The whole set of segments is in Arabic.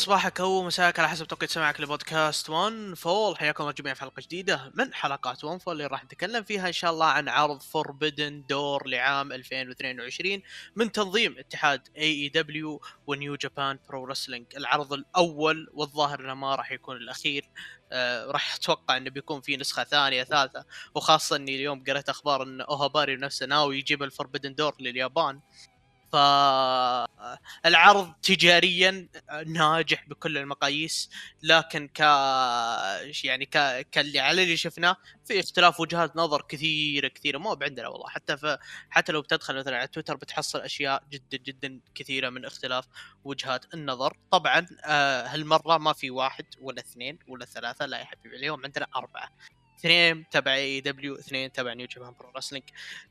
صباحك أو مساك على حسب توقيت سماعك لبودكاست One Fall. حياكم الله جميعا في حلقة جديدة من حلقات One Fall اللي راح نتكلم فيها إن شاء الله عن عرض Forbidden Door لعام 2022 من تنظيم اتحاد AEW و New Japan Pro Wrestling العرض الأول والظاهر إنه ما راح يكون الأخير. آه راح أتوقع إنه بيكون في نسخة ثانية ثالثة. وخاصة إني اليوم قريت أخبار إن اوهاباري نفسه ناوي يجيب ال Forbidden Door لليابان. فالعرض تجاريا ناجح بكل المقاييس لكن ك يعني ك... كاللي على اللي شفناه في اختلاف وجهات نظر كثيرة كثيرة مو بعندنا والله. حتى ف... حتى لو بتدخل مثلا على تويتر بتحصل أشياء جدا جدا كثيرة من اختلاف وجهات النظر. طبعا آه هالمرة ما في واحد ولا اثنين ولا ثلاثة لا يا حبيبي اليوم عندنا أربعة. اثنين تبع AEW اثنين تبع New Japan Pro Wrestling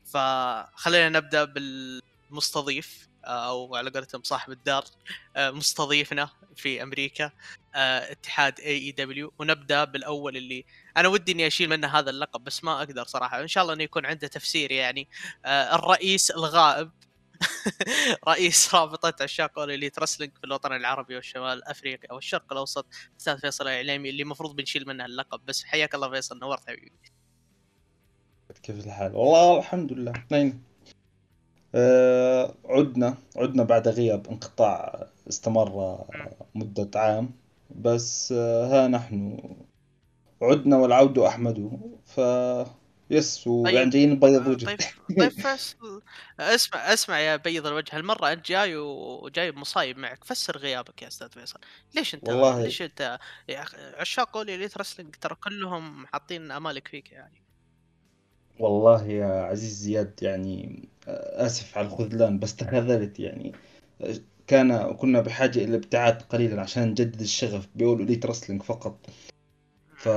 فخلينا نبدأ بال مستضيف آه، أو على قولتهم صاحب الدار آه، مستضيفنا في أمريكا آه، اتحاد AEW ونبدأ بالأول اللي أنا ودي إني أشيل منه هذا اللقب بس ما أقدر صراحة. إن شاء الله إنه يكون عنده تفسير يعني. الرئيس الغائب رئيس رابطة عشاق Elite Wrestling في الوطن العربي والشمال أفريقيا والشرق الأوسط أستاذ فيصل الاعلامي اللي المفروض بنشيل منه اللقب. بس حياك الله فيصل نورت حبيبي كيف الحال؟ والله الحمد لله. آه، عدنا عدنا بعد غياب انقطاع استمر مدة عام. بس آه، ها نحن. عدنا والعود أحمد. ف يس ويعني طيب. جايين نبيض وجه طيب طيب فصل اسمع اسمع يا بيض الوجه. هالمرة أنت جاي وجايب مصايب معك. فسر غيابك يا أستاذ فيصل. ليش أنت والله. ليش أنت عشاق قولي ليت رسلينج ترى كلهم حاطين أمالك فيك يعني. والله يا عزيز زياد يعني آسف على الخذلان بس تخاذلت يعني. كان كنا بحاجة إلى ابتعاد قليلا عشان نجدد الشغف بيقولوا ليت رسلينج فقط. ف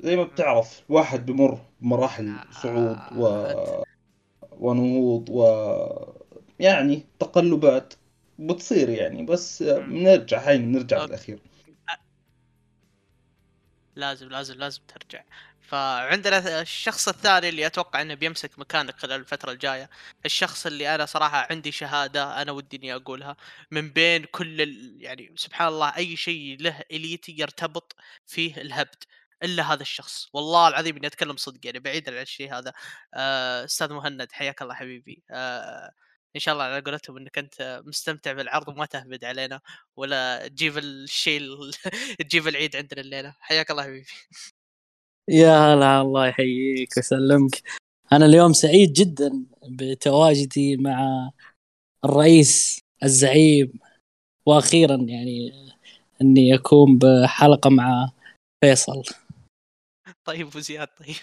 زي ما بتعرف الواحد بمر بمراحل صعود و... ونهوض و يعني تقلبات بتصير يعني. بس بنرجع هاي بنرجع بالأخير. لازم لازم لازم ترجع. فعندنا الشخص الثاني اللي أتوقع إنه بيمسك مكانك خلال الفترة الجاية الشخص اللي أنا صراحة عندي شهادة أنا ودي إني أقولها من بين كل ال... يعني سبحان الله أي شيء له إليتي يرتبط فيه الهبد إلا هذا الشخص. والله العظيم إني أتكلم صدق يعني بعيدا عن الشيء هذا. آه، أستاذ مهند حياك الله حبيبي. آه، إن شاء الله على قولتهم إنك أنت مستمتع بالعرض وما تهبد علينا ولا تجيب الشيء تجيب العيد عندنا الليلة. حياك الله حبيبي. يا هلا الله يحييك ويسلمك. أنا اليوم سعيد جدا بتواجدي مع الرئيس الزعيم. وأخيرا يعني إني أكون بحلقة مع فيصل. طيب وزياد طيب.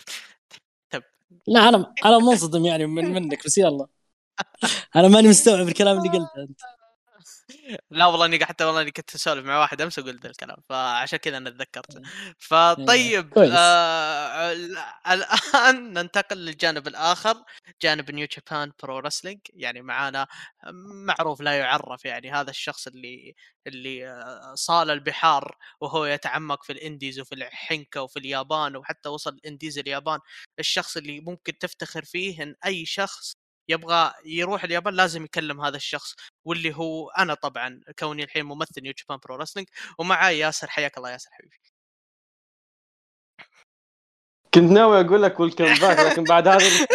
طب لا أنا أنا منصدم يعني من منك بس يلا. أنا ماني مستوعب الكلام اللي قلته أنت. لا والله إني حتى والله إني كنت أسولف مع واحد أمس وقلت الكلام فعشان كذا أنا تذكرت فطيب آه الآن ننتقل للجانب الآخر جانب New Japan Pro Wrestling يعني معانا معروف لا يعرف يعني هذا الشخص اللي اللي آه، صال البحار وهو يتعمق في ال indies وفي الحنكة وفي اليابان وحتى وصل ال indies اليابان. الشخص اللي ممكن تفتخر فيه إن أي شخص يبغى يروح اليابان لازم يكلم هذا الشخص واللي هو أنا طبعا كوني الحين ممثل New Japan Pro Wrestling ومعاي ياسر حياك الله ياسر حبيبي. كنت ناوي أقول لك welcome back لكن بعد هذه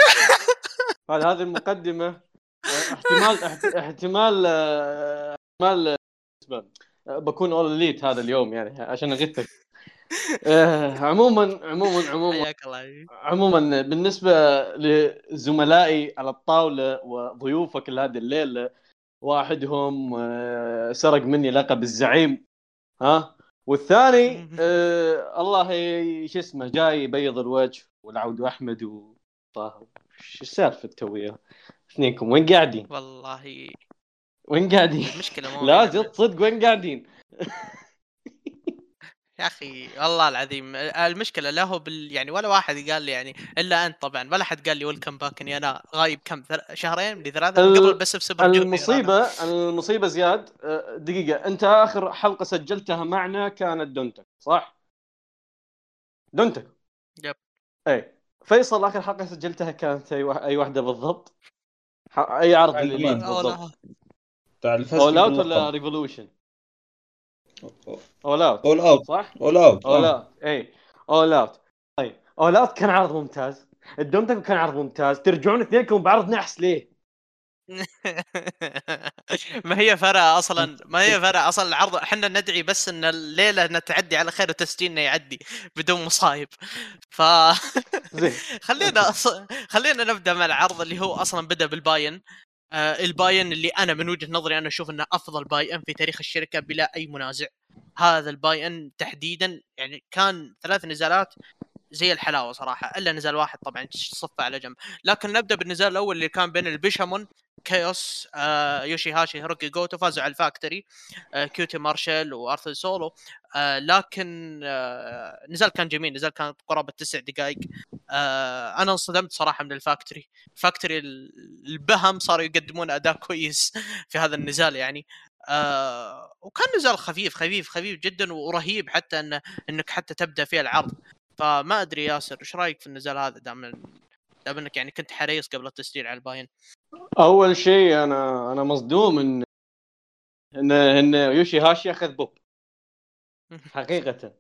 بعد هذه المقدمة احتمال احتمال احتمال بكون All Elite هذا اليوم يعني عشان أغثك. آه، عموما عموما عموما. عموما بالنسبة لزملائي على الطاولة وضيوفك لهذه الليلة واحدهم آه، سرق مني لقب الزعيم ها؟ والثاني آه الله شو اسمه جاي يبيض الوجه والعود أحمد وطاهر شو السالفة توي اثنينكم وين قاعدين؟ والله. وين قاعدين؟ مشكله لا صدق وين قاعدين؟ يا أخي والله العظيم المشكلة لا هو بال يعني ولا واحد قال لي يعني إلا أنت طبعا ولا حد قال لي welcome back اني أنا غايب كم شهرين لثلاثه ال... قبل بس بسبب المصيبة المصيبة زياد أه، دقيقة أنت آخر حلقة سجلتها معنا كانت Dontaku صح؟ Dontaku. yep. أي فيصل آخر حلقة سجلتها كانت أي, أي واحدة بالضبط؟ أي عرض بالضبط؟ تاع الفيس ولا ريفولوشن اول اوت اول اوت صح؟ اول اوت اول. اوت اي اول اوت طيب. اول اوت كان عرض ممتاز. الدوم كان عرض ممتاز. ترجعون اثنينكم بعرض نحس ليه؟ ما هي فرع أصلا ما هي فرع أصلا العرض. إحنا ندعي بس إن الليلة انها تعدي على خير وتسجيلنا يعدي بدون مصايب. ف خلينا أص... خلينا نبدأ مع العرض اللي هو أصلا بدأ بال Buy-In. ال Buy-In اللي أنا من وجهة نظري أنا أشوف إنه أفضل Buy-In في تاريخ الشركة بلا أي منازع. هذا ال Buy-In تحديدا يعني كان ثلاث نزالات زي الحلاوة صراحة إلا نزال واحد طبعا صفه على جنب. لكن نبدأ بالنزال الأول اللي كان بين ال Bishamon Chaos آه يوشي هاشي هيروكي جوتو فازوا على ال Factory آه كيوتي مارشال وآرون سولو. آه لكن آه نزال كان جميل نزال كان قرابة تسع دقائق. آه أنا انصدمت صراحة من ال Factory. ال Factory البهم صاروا يقدمون اداء كويس في هذا النزال يعني. آه وكان نزال خفيف خفيف خفيف جدا ورهيب حتى ان إنك حتى تبدأ فيه العرض. فما أدري ياسر إيش رأيك في النزال هذا؟ دام دام إنك يعني كنت حريص قبل التسجيل على ال Buy-In. أول شيء أنا أنا مصدوم ان ان إن يوشي هاشي أخذ بوب. حقيقة.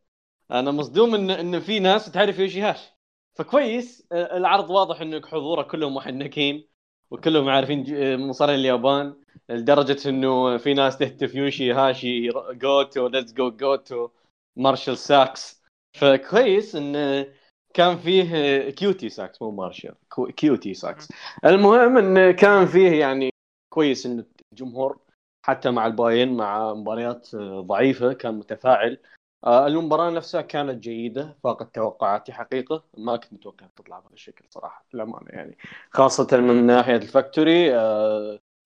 أنا مصدوم ان إن في ناس تعرف يوشي هاشي. فكويس. العرض واضح إنك حضوره كلهم محنكين وكلهم عارفين مصارعين اليابان لدرجة إنه في ناس تهتف يوشي هاشي جوتو let's go جوتو مارشال sucks. فكويس انه كان فيه كيوتي sucks مو مارشال كيوتي sucks. المهم انه كان فيه يعني كويس إن الجمهور حتى مع ال Buy-In مع مباريات ضعيفة كان متفاعل. المباراة نفسها كانت جيدة فاقت توقعاتي حقيقة. ما كنت متوقع تطلع بهذا الشكل صراحة للأمانة يعني. خاصة من ناحية ال Factory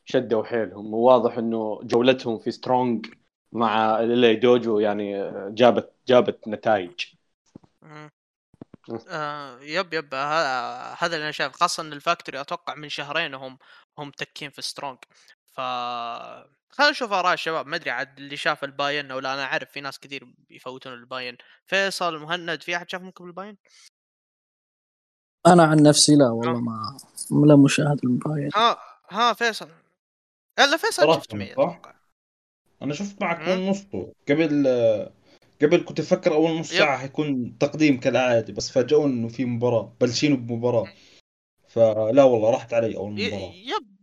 شدوا حيلهم. وواضح إنه جولتهم في Strong مع ال LA Dojo يعني جابت جابت نتائج. آه yep yep. هذا اللي أنا شايف خاصة إن ال Factory أتوقع من شهرين هم هم تكين في Strong. ف خلينا نشوف آراء الشباب. ما أدري عاد اللي شاف ال Buy-In أو لا. أنا أعرف في ناس كثير يفوتون ال Buy-In. فيصل مهند في أحد شاف منكم ال Buy-In؟ أنا عن نفسي لا والله ما لا مشاهد ال Buy-In ها ها فيصل. لا فيصل شفت أتوقع أنا شفت معك اول نصه قبل قبل كنت أفكر أول نص ساعة حيكون تقديم كالعادة بس فاجئوني إنه في مباراة بلشين بمباراة. فلا والله راحت علي أول مباراة. yep.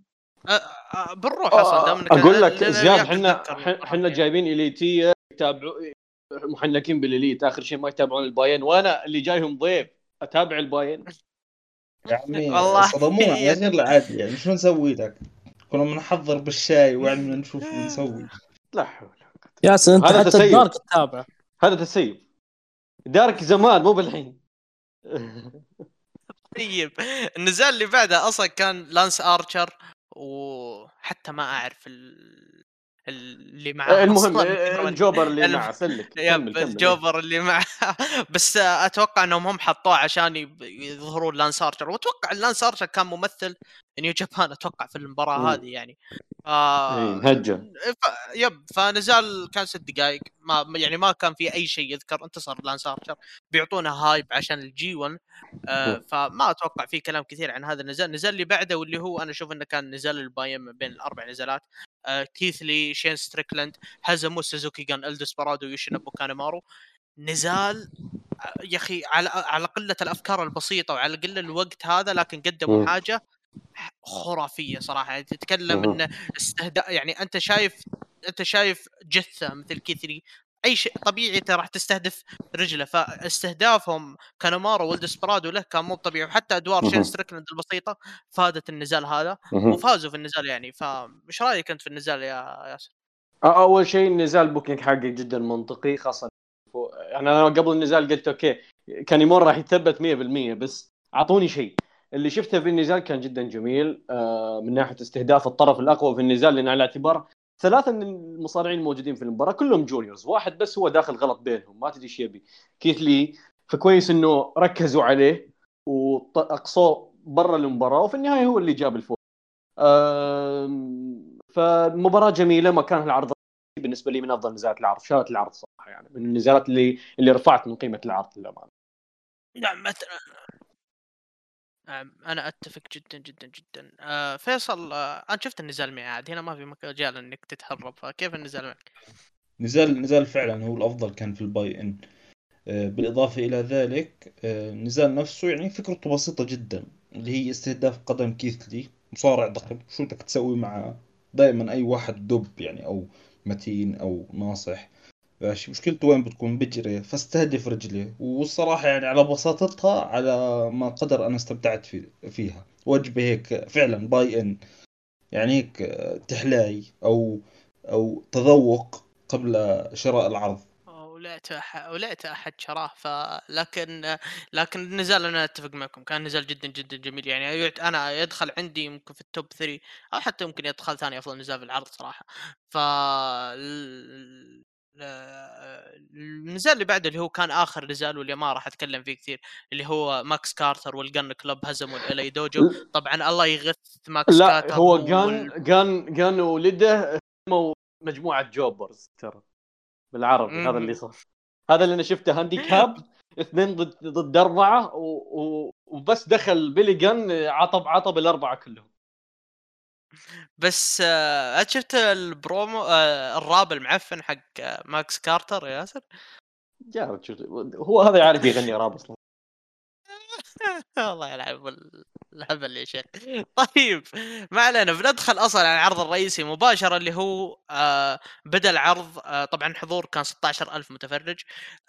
بنروح أصلا دام أقول لك زياد إحنا إحنا جايبين إليتية يتابعوا محنكين بال Elite آخر شيء ما يتابعون ال Buy-In. وأنا اللي جايهم ضيف أتابع ال Buy-In؟ يا عمي والله. صدمونا يا غير العادي يعني شو نسوي لك؟ كنا بنحضر بالشاي وعندنا نشوف شو نسوي. لا حول ياسر أنت حتى ال Dark تتابع. هذا تسيب. Dark زمان مو بالحين. طيب. النزال اللي بعده أصلا كان لانس آرشر. وحتى ما أعرف اللي معاه المهم ال jobber اللي معه سلك ال jobber اللي معه. بس أتوقع إنهم هم حطوه عشان يظهرون لانس ارشر وأتوقع لانس ارشر كان ممثل New Japan أتوقع في المباراة هذه يعني. ف... مهجم ف... yep فنزال كان ست دقائق ما يعني ما كان في أي شيء يذكر انتصر لانس ارشر بيعطونا hype عشان ال G1 آه فما أتوقع في كلام كثير عن هذا النزال. النزال اللي بعده واللي هو أنا أشوف إنه كان نزال ال Buy-In بين الأربع نزالات. آه كيث لي شين ستريكلاند هزموا سوزوكي جون إل ديسبيرادو يوشينابو كانيمارو. نزال يا أخي على على قلة الأفكار البسيطة وعلى قلة الوقت هذا لكن قدموا حاجة خرافية صراحة. يعني تتكلم إن استهداء يعني أنت شايف أنت شايف جثة مثل كيث لي أي شيء طبيعي أنت راح تستهدف رجله. فاستهدافهم كانومارو وإل ديسبيرادو له كان مو طبيعي. وحتى أدوار شين ستريكلاند البسيطة فادت النزال هذا وفازوا في النزال يعني. فايش رأيك أنت في النزال يا ياسر؟ أول شيء النزال booking حقه جدا منطقي خاصة يعني أنا قبل النزال قلت okay كانيمارو راح يثبت 100% بس أعطوني شيء. اللي شفته في النزال كان جدا جميل آه من ناحية استهداف الطرف الأقوى في النزال لأن على اعتبار ثلاثة من المصارعين الموجودين في المباراة كلهم juniors واحد بس هو داخل غلط بينهم ما تدري إيش يبي. كيث لي فكويس إنه ركزوا عليه وأقصوه برا المباراة وفي النهاية هو اللي جاب الفوز. فمباراة جميلة مكان العرض بالنسبة لي من أفضل نزالات العرض شالت العرض صراحة يعني من النزالات اللي اللي رفعت من قيمة العرض للأمانة. نعم مثلا. نعم أنا أتفق جدا جدا جدا. آه فيصل آه أنا شفت النزال معي عاد هنا ما في مجال إنك تتهرب. فكيف النزال معك؟ نزال نزال فعلا هو الأفضل كان في الباي ان آه، بالإضافة إلى ذلك آه، النزال نفسه يعني فكرته بسيطة جدا اللي هي استهداف قدم كيثلي. مصارع ضخم شو بدك تسوي معه دائما أي واحد دب يعني أو متين أو ناصح. ماشي مشكلته وين بتكون؟ بجري. فاستهدف رجلي. والصراحة يعني على بساطتها على ما قدر أنا استمتعت في فيها. وجبة هيك فعلا buy in يعني هيك تحلاي أو أو تذوق قبل شراء العرض. ولعت ولعت أحد شراه. فلكن لكن النزال أنا أتفق معكم. كان نزال جدا جدا جميل. يعني أنا يدخل عندي يمكن في ال top 3 أو حتى ممكن يدخل ثاني افضل نزال في العرض صراحة. ف النزال اللي بعده اللي هو كان آخر نزال واللي ما راح أتكلم فيه كثير اللي هو ماكس كاستر وال Gunn Club هزموا ال LA Dojo. طبعا الله يغث ماكس لا كاستر هو وال... جان جان ولده مجموعة jobbers ترى بالعربي هذا اللي صار. هذا اللي أنا شفته handicap اثنين ضد ضد أربعة و... و... وبس دخل بيلي جن عطب عطب الأربعة كلهم. بس آه شفت البرومو آه الراب المعفن حق ماكس كاستر يا ياسر؟ يا هو هذا يعرف يغني راب أصلا والله يلعب الهبل يا شيخ طيب ما علينا بندخل أصلا على العرض الرئيسي مباشرة اللي هو آه بدأ العرض آه طبعا حضور كان 16000 متفرج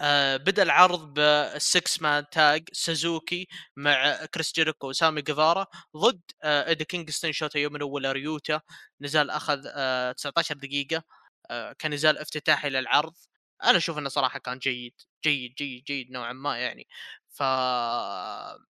آه بدأ العرض بال six man tag سوزوكي مع كريس جيريكو وسامي جيفارا ضد آه إيدي كينغستون شوتا يومينو ويلر يوتا. نزال أخذ آه 19 دقيقة كان نزال افتتاحي للعرض. أنا أشوف إنه صراحة كان جيد جيد جيد جيد نوعا ما يعني. ف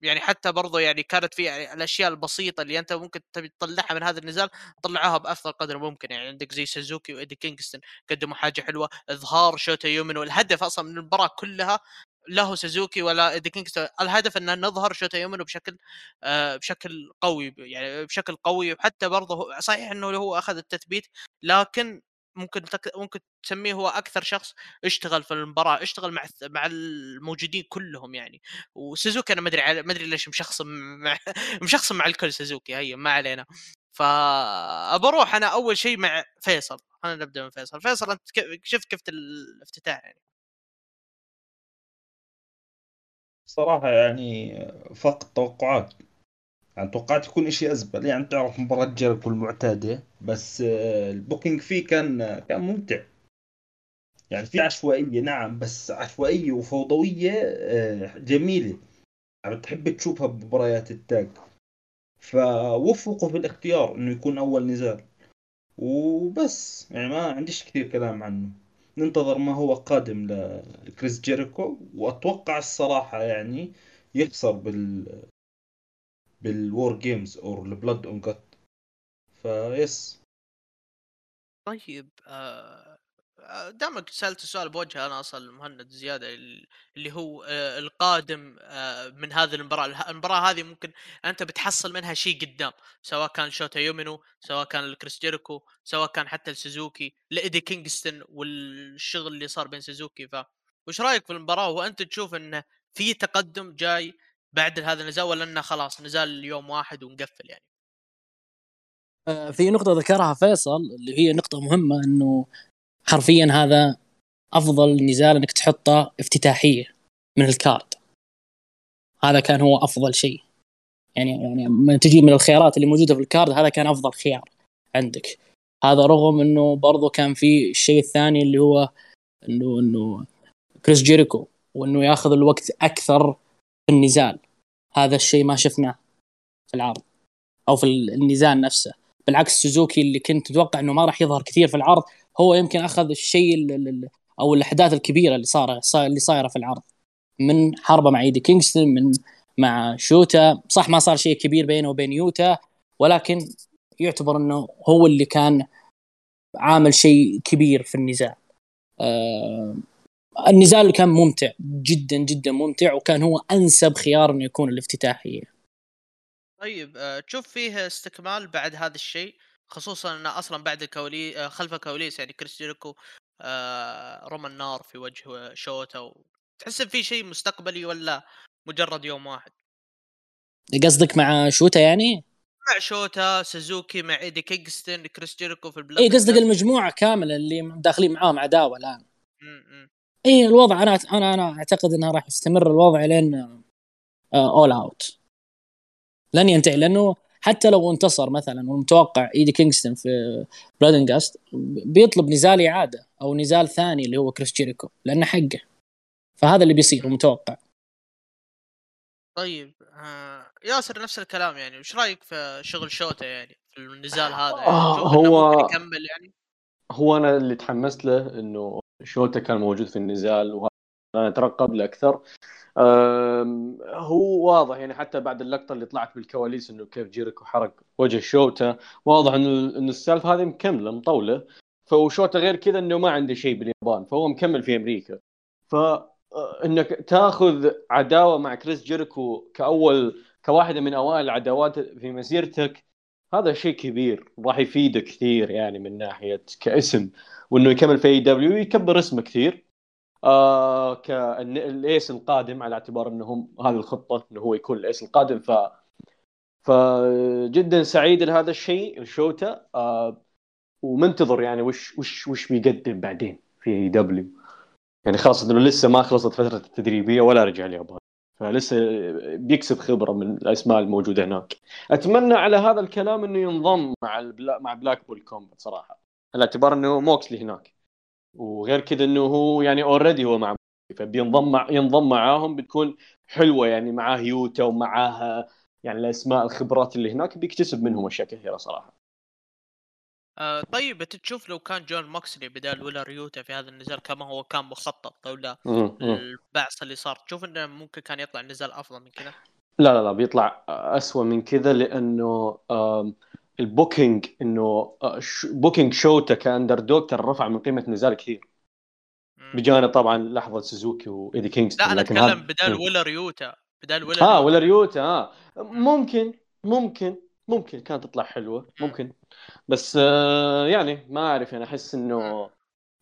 يعني حتى برضو يعني كانت في يعني الأشياء البسيطة اللي أنت ممكن تبي تطلعها من هذا النزال طلعوها بأفضل قدر ممكن. يعني عندك زي سوزوكي وايدي كينغستون قدموا حاجة حلوة إظهار شوتا يومن والهدف أصلا من المباراة كلها له سوزوكي ولا ايدي كينغستون الهدف إن نظهر شوتا يومن بشكل آه بشكل قوي يعني بشكل قوي. وحتى برضه صحيح إنه هو أخذ التثبيت لكن ممكن تك... ممكن تسميه هو أكثر شخص اشتغل في المباراة اشتغل مع مع الموجودين كلهم يعني. وسوزوكي أنا ما أدري ما أدري ليش مشخصم مع مشخصم مع الكل سوزوكي هي ما علينا. فبروح أنا أول شيء مع فيصل خلينا نبدأ من فيصل. فيصل أنت شفت كيف الافتتاح يعني؟ صراحة يعني فاق التوقعات يعني توقعت يكون إشي ازبل يعني تعرف مباراة جيريكو المعتادة بس آه، البوكينج فيه كان كان ممتع. يعني في عشوائية نعم بس عشوائية وفوضوية آه، جميلة. يعني بتحب تشوفها بمباريات التاج. فوفقوا في الاختيار إنه يكون أول نزال. وبس يعني ما عنديش كثير كلام عنه. ننتظر ما هو قادم لكريس جيريكو. وأتوقع الصراحة يعني يخسر بال بال WarGames أو ال Blood and Guts فيس طيب آه دامك سألت السؤال بوجه أنا أصلا مهند زيادة اللي هو آه القادم آه من هذه المباراة. المباراة هذه ممكن أنت بتحصل منها شيء قدام سواء كان شوتا يومينو سواء كان الكريس جيريكو سواء كان حتى السوزوكي لإيدي كينغستون والشغل اللي صار بين سوزوكي. ف وش رأيك في المباراة؟ وأنت تشوف إنه في تقدم جاي بعد هذا النزال ولا إنه خلاص نزال يوم واحد ونقفل يعني؟ آه، في نقطة ذكرها فيصل اللي هي نقطة مهمة إنه حرفيا هذا أفضل نزال إنك تحطه افتتاحية من ال card هذا كان هو أفضل شيء. يعني يعني لما تجي من الخيارات اللي موجودة في ال card هذا كان أفضل خيار عندك. هذا رغم إنه برضو كان في الشيء الثاني اللي هو إنه إنه كريس جيريكو وإنه ياخذ الوقت أكثر في النزال. هذا الشيء ما شفناه في العرض أو في النزال نفسه. بالعكس سوزوكي اللي كنت أتوقع إنه ما راح يظهر كثير في العرض هو يمكن أخذ الشيء أو الأحداث الكبيرة اللي صار اللي صايرة في العرض. من حربة مع إيدي كينغستون من مع شوتا. صح ما صار شيء كبير بينه وبين يوتا ولكن يعتبر إنه هو اللي كان عامل شيء كبير في النزال آه النزال كان ممتع جدا جدا ممتع وكان هو أنسب خيار إنه يكون الافتتاحية طيب آه، تشوف فيه استكمال بعد هذا الشيء خصوصا إنه أصلا بعد الكواليس آه، خلف الكواليس يعني كريس جيريكو آه، رمى النار في وجه شوتا تحس في شيء مستقبلي ولا مجرد يوم واحد؟ قصدك مع شوتا يعني؟ مع شوتا سوزوكي مع إيدي كينغستون كريس جيريكو في ال Blood اي قصدك المجموعة كاملة اللي داخلين معاهم عداوة الآن. اي الوضع أنا أنا أنا أعتقد انه راح يستمر الوضع لين All Out لن ينتهي لأنه حتى لو انتصر مثلا والمتوقع إيدي كينغستون في Blood and Guts بيطلب نزال إعادة أو نزال ثاني اللي هو كريس جيريكو لأنه حقه. فهذا اللي بيصير المتوقع. طيب آه ياسر نفس الكلام يعني. وش رأيك في شغل شوتا يعني في النزال هذا؟ يعني آه، هو- ممكن يكمل يعني. هو أنا اللي تحمست له إنه شوتا كان موجود في النزال وأنا أترقب له أكثر. أم، هو واضح يعني حتى بعد اللقطة اللي طلعت بالكواليس إنه كريس جيريكو حرق وجه شوتا واضح إنه إنه السالفه هذه مكملة مطولة. فشوتا غير كذا إنه ما عنده شيء باليابان فهو مكمل في أمريكا. ف إنك تاخذ عداوة مع كريس جيريكو كأول كواحدة من أوائل العداوات في مسيرتك هذا شيء كبير راح يفيدك كثير يعني من ناحية كاسم. وإنه يكمل في AEW يكبر اسمه كثير. آه كال ace القادم على اعتبار إنه هم هذه الخطة إنه هو يكون ال ace القادم. ف فجدا سعيد لهذا الشيء لشوتا آه ومنتظر يعني وش وش وش بيقدم بعدين في AEW يعني خاصة إنه لسه ما خلصت فترة التدريبية ولا رجع اليابان فلسه بيكسب خبرة من الأسماء الموجودة هناك. أتمنى على هذا الكلام إنه ينضم مع البلا... مع Blackpool Combat صراحة. على اعتبار إنه موكسلي هناك وغير كذا إنه هو يعني already هو مع فبينضم مع ينضم معاهم بتكون حلوة يعني معاه يوتا ومعاه يعني الأسماء الخبرات اللي هناك بيكتسب منهم أشياء كثيرة صراحة آه طيب أنت تشوف لو كان جون موكسلي بدال ويلر يوتا في هذا النزال كما هو كان مخطط أو لا مم. مم. البعث اللي صار تشوف إنه ممكن كان يطلع النزال أفضل من كذا لا لا لا بيطلع أسوأ من كذا لأنه آم، ال booking إنه آه، booking شوتا ك underdog ترى رفع من قيمة النزال كثير. بجانب طبعا لحظة سوزوكي وإيدي كينغستون لا أنا أتكلم هذا- بدال مم. ولا ريوتا بدال ولا آه ريوتا. ولا ريوتا آه ممكن ممكن ممكن كانت تطلع حلوة ممكن بس آه يعني ما أعرف أنا أحس إنه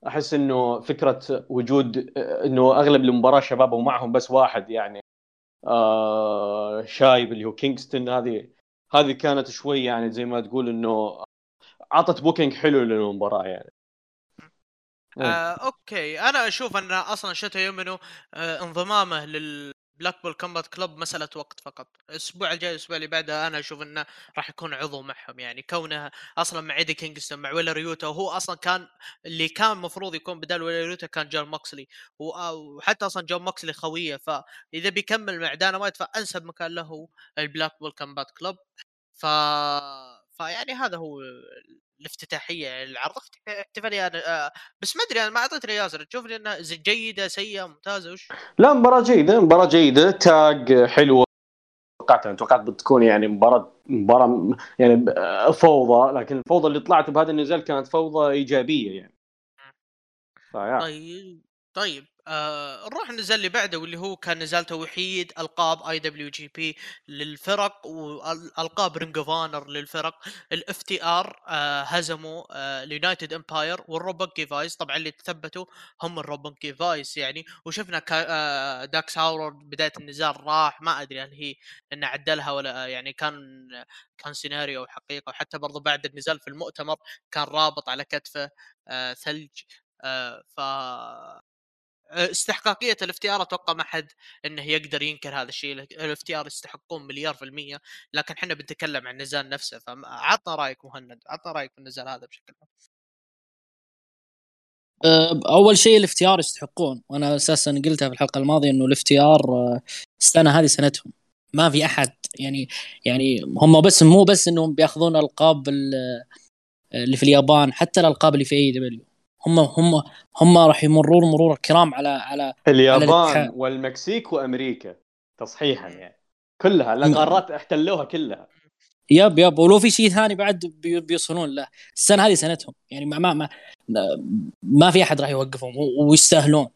أحس إنه فكرة وجود آه، إنه أغلب المباراة شباب ومعهم بس واحد يعني آه شايب اللي هو كينغستون هذه هذه كانت شوي يعني زي ما تقول إنه عطت booking حلو للمباراة يعني. آه أوكي. أنا أشوف أن أصلا شوتا أومينو آه انضمامه لل Blackpool Combat Club مساله وقت فقط. الأسبوع الجاي الأسبوع اللي بعده أنا أشوف إنه راح يكون عضو معهم. يعني كونه أصلا مع إيدي كينغستون مع ويلر يوتا وهو أصلا كان اللي كان المفروض يكون بدال ويلر يوتا كان جون موكسلي آه، وحتى أصلا جون موكسلي خوية. فإذا بيكمل مع داينامايت فأنسب مكان له ال Blackpool Combat Club ف فيعني هذا هو الافتتاحية العرض احت- احتفاليه أنا- آه، بس ما أدري أنا ما اعطيت ياسر تشوف لي إنها جيدة سيئة ممتازة وش؟ لا مباراة جيدة مباراة جيدة تاج حلوة توقعت أنا توقعت بتكون يعني مباراة مباراة يعني آه، فوضى لكن الفوضى اللي طلعت بهذا النزال كانت فوضى إيجابية يعني. طيب طيب. آه نروح النزال اللي بعده واللي هو كان نزال توحيد ألقاب IWGP للفرق وألقاب Ring of Honor للفرق ال FTR هزموا آه ال United Empire وال Roppongi Vice طبعا اللي تثبتوا هم ال Roppongi Vice يعني. وشفنا كا آه داكس هاروود بداية النزال راح ما أدري هل هي إنه عدلها ولا يعني كان كان سيناريو حقيقة. وحتى برضو بعد النزال في المؤتمر كان رابط على كتفه آه ثلج آه ف استحقاقية ال FTR أتوقع ما حد إنه يقدر ينكر هذا الشيء ال FTR يستحقون مليار في المية لكن إحنا بنتكلم عن النزال نفسه فعطنا رأيك مهند عطنا رأيك في النزال هذا بشكل عام. أه، أول شيء ال FTR يستحقون وأنا أساسا قلتها في الحلقة الماضية إنه ال FTR أه، السنة هذه سنتهم. ما في أحد يعني يعني هم بس مو بس إنهم بيأخذون ألقاب ال- اللي في اليابان حتى الألقاب اللي في AEW هم هم هم راح يمرون مرور الكرام على على اليابان الاتحاد. والمكسيك وأمريكا تصحيحا يعني. كلها القارات احتلوها كلها. yep yep. ولو في شيء ثاني بعد بي- بيوصلون له. السنة هذه سنتهم. يعني ما ما ما, ما في أحد راح يوقفهم ويستاهلون.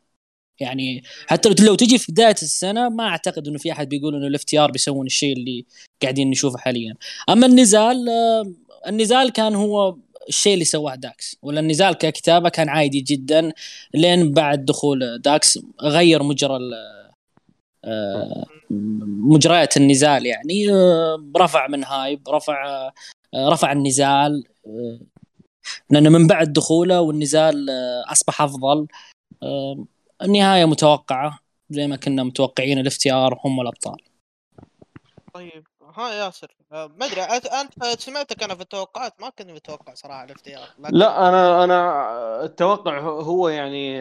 يعني حتى لو لو تجي في بداية السنة ما أعتقد إنه في أحد بيقول إنه ال FTR بيسوون الشيء اللي قاعدين نشوفه حاليا. أما النزال آه، النزال كان هو الشيء اللي سواه داكس. ولا النزال ككتابة كان عادي جدا لين بعد دخول داكس غير مجرى آه، مجريات النزال يعني. آه، رفع من hype رفع آه، رفع النزال. لأنه من بعد دخوله والنزال أصبح أفضل. النهاية متوقعة زي ما كنا متوقعين الاف هم الأبطال. طيب. ها ياسر. آه، ما أدري أنت سمعتك أنا في التوقعات؟ ما كنت متوقع صراحة ال FTR لكن لا أنا أنا التوقع هو يعني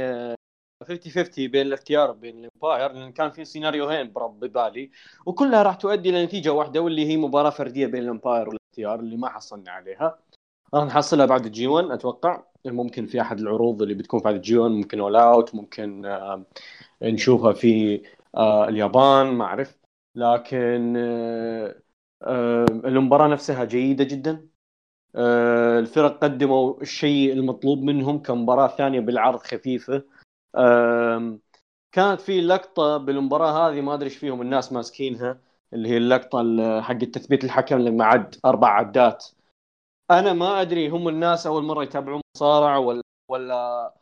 50 50 بين ال FTR بين ال Empire لأن كان في سيناريوهين ببالي وكلها راح تؤدي لنتيجه واحدة واللي هي مباراة فردية بين ال Empire وال FTR اللي ما حصلنا عليها. راح نحصلها بعد ال G1 أتوقع. ممكن في أحد العروض اللي بتكون بعد ال G1 ممكن All Out ممكن آه، نشوفها في آه، اليابان ما أعرف. لكن آه، آه، المباراة نفسها جيدة جدا. آه، الفرق قدموا الشيء المطلوب منهم كمباراة ثانية بالعرض خفيفة. كانت في لقطة بالمباراة هذه ما أدري إيش فيهم الناس ماسكينها اللي هي اللقطة ال- حق تثبيت الحكم لما عد أربع عدات. أنا ما أدري هم الناس أول مرة يتابعون مصارعة ولا ولا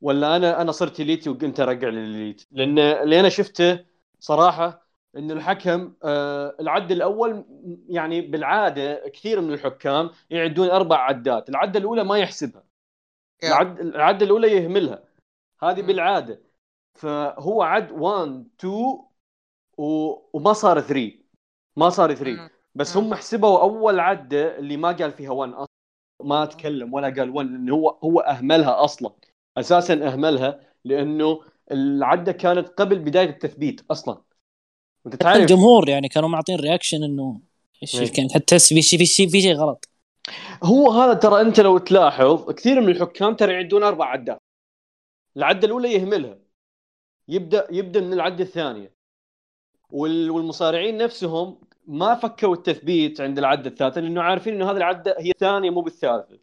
ولا أنا أنا صرت اليتي وقمت أرجع للإليت. لأن اللي أنا شفته صراحة ان الحكم آه، العد الأول يعني بالعادة كثير من الحكام يعدون أربع عدات، العدة الأولى ما يحسبها. العد العدة الأولى يهملها. هذه. بالعادة. فهو عد 1 2 و... وما صار 3 ما صار 3 مم. بس. هم حسبوا أول عدة اللي ما قال فيها 1 أصلا ما تكلم ولا قال 1 لأنه هو هو أهملها أصلا أساسا أهملها لأنه العدة كانت قبل بداية التثبيت أصلا انت حتى تعرف. الجمهور يعني كانوا معطين رياكشن إنه إيش إيه. كان حتى في شيء في شيء في شيء غلط. هو هذا ترى أنت لو تلاحظ كثير من الحكام ترى يعدون أربع عدات. العدة الأولى يهملها. يبدا يبدأ من العدة الثانية. وال- والمصارعين نفسهم ما فكوا التثبيت عند العدة الثالثة لأنه عارفين إنه هذه العدة هي الثانية مو بالثالثة.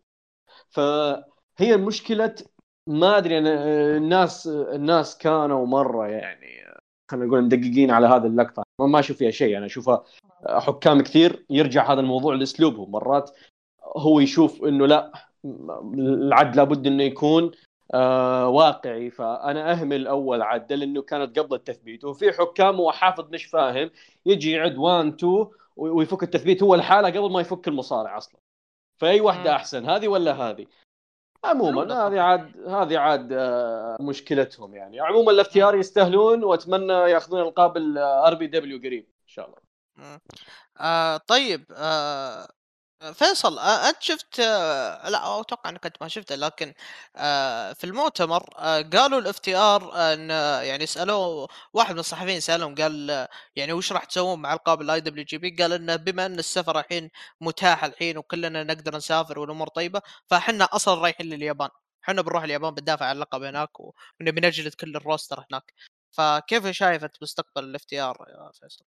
فهي مشكلة ما أدري أنا الناس الناس كانوا مرة يعني. خلينا نقول مدققين على هذه اللقطة. ما ما أشوف فيها شيء. أنا أشوفها حكام كثير يرجع هذا الموضوع لأسلوبهم. مرات هو يشوف إنه لا العد لابد إنه يكون آه واقعي. فأنا أهمل أول عده لأنه كانت قبل التثبيت. وفي حكام هو حافظ مش فاهم يجي يعد 1 2 ويفك التثبيت. هو الحالة قبل ما يفك المصارع أصلا. فأي واحدة. أحسن هذه ولا هذه؟ عموما. هذه عاد هذه عاد آه، مشكلتهم يعني عموما ال FTR يستاهلون وأتمنى ياخذون القاب ال AEW قريب إن شاء الله. آه طيب آه فيصل أنت شفت لا أتوقع إنك أنت ما شفته لكن في المؤتمر قالوا ال FTR إن يعني سألوه واحد من الصحفيين سألهم قال يعني وش راح تسوون مع ألقاب ال IWGP قال إنه بما إن السفر الحين متاح الحين وكلنا نقدر نسافر والأمور طيبة فإحنا أصلا رايحين لليابان. إحنا بنروح اليابان بندافع عن اللقب هناك ونبي نجلد كل ال roster هناك. فكيف شايف انت مستقبل ال FTR يا فيصل؟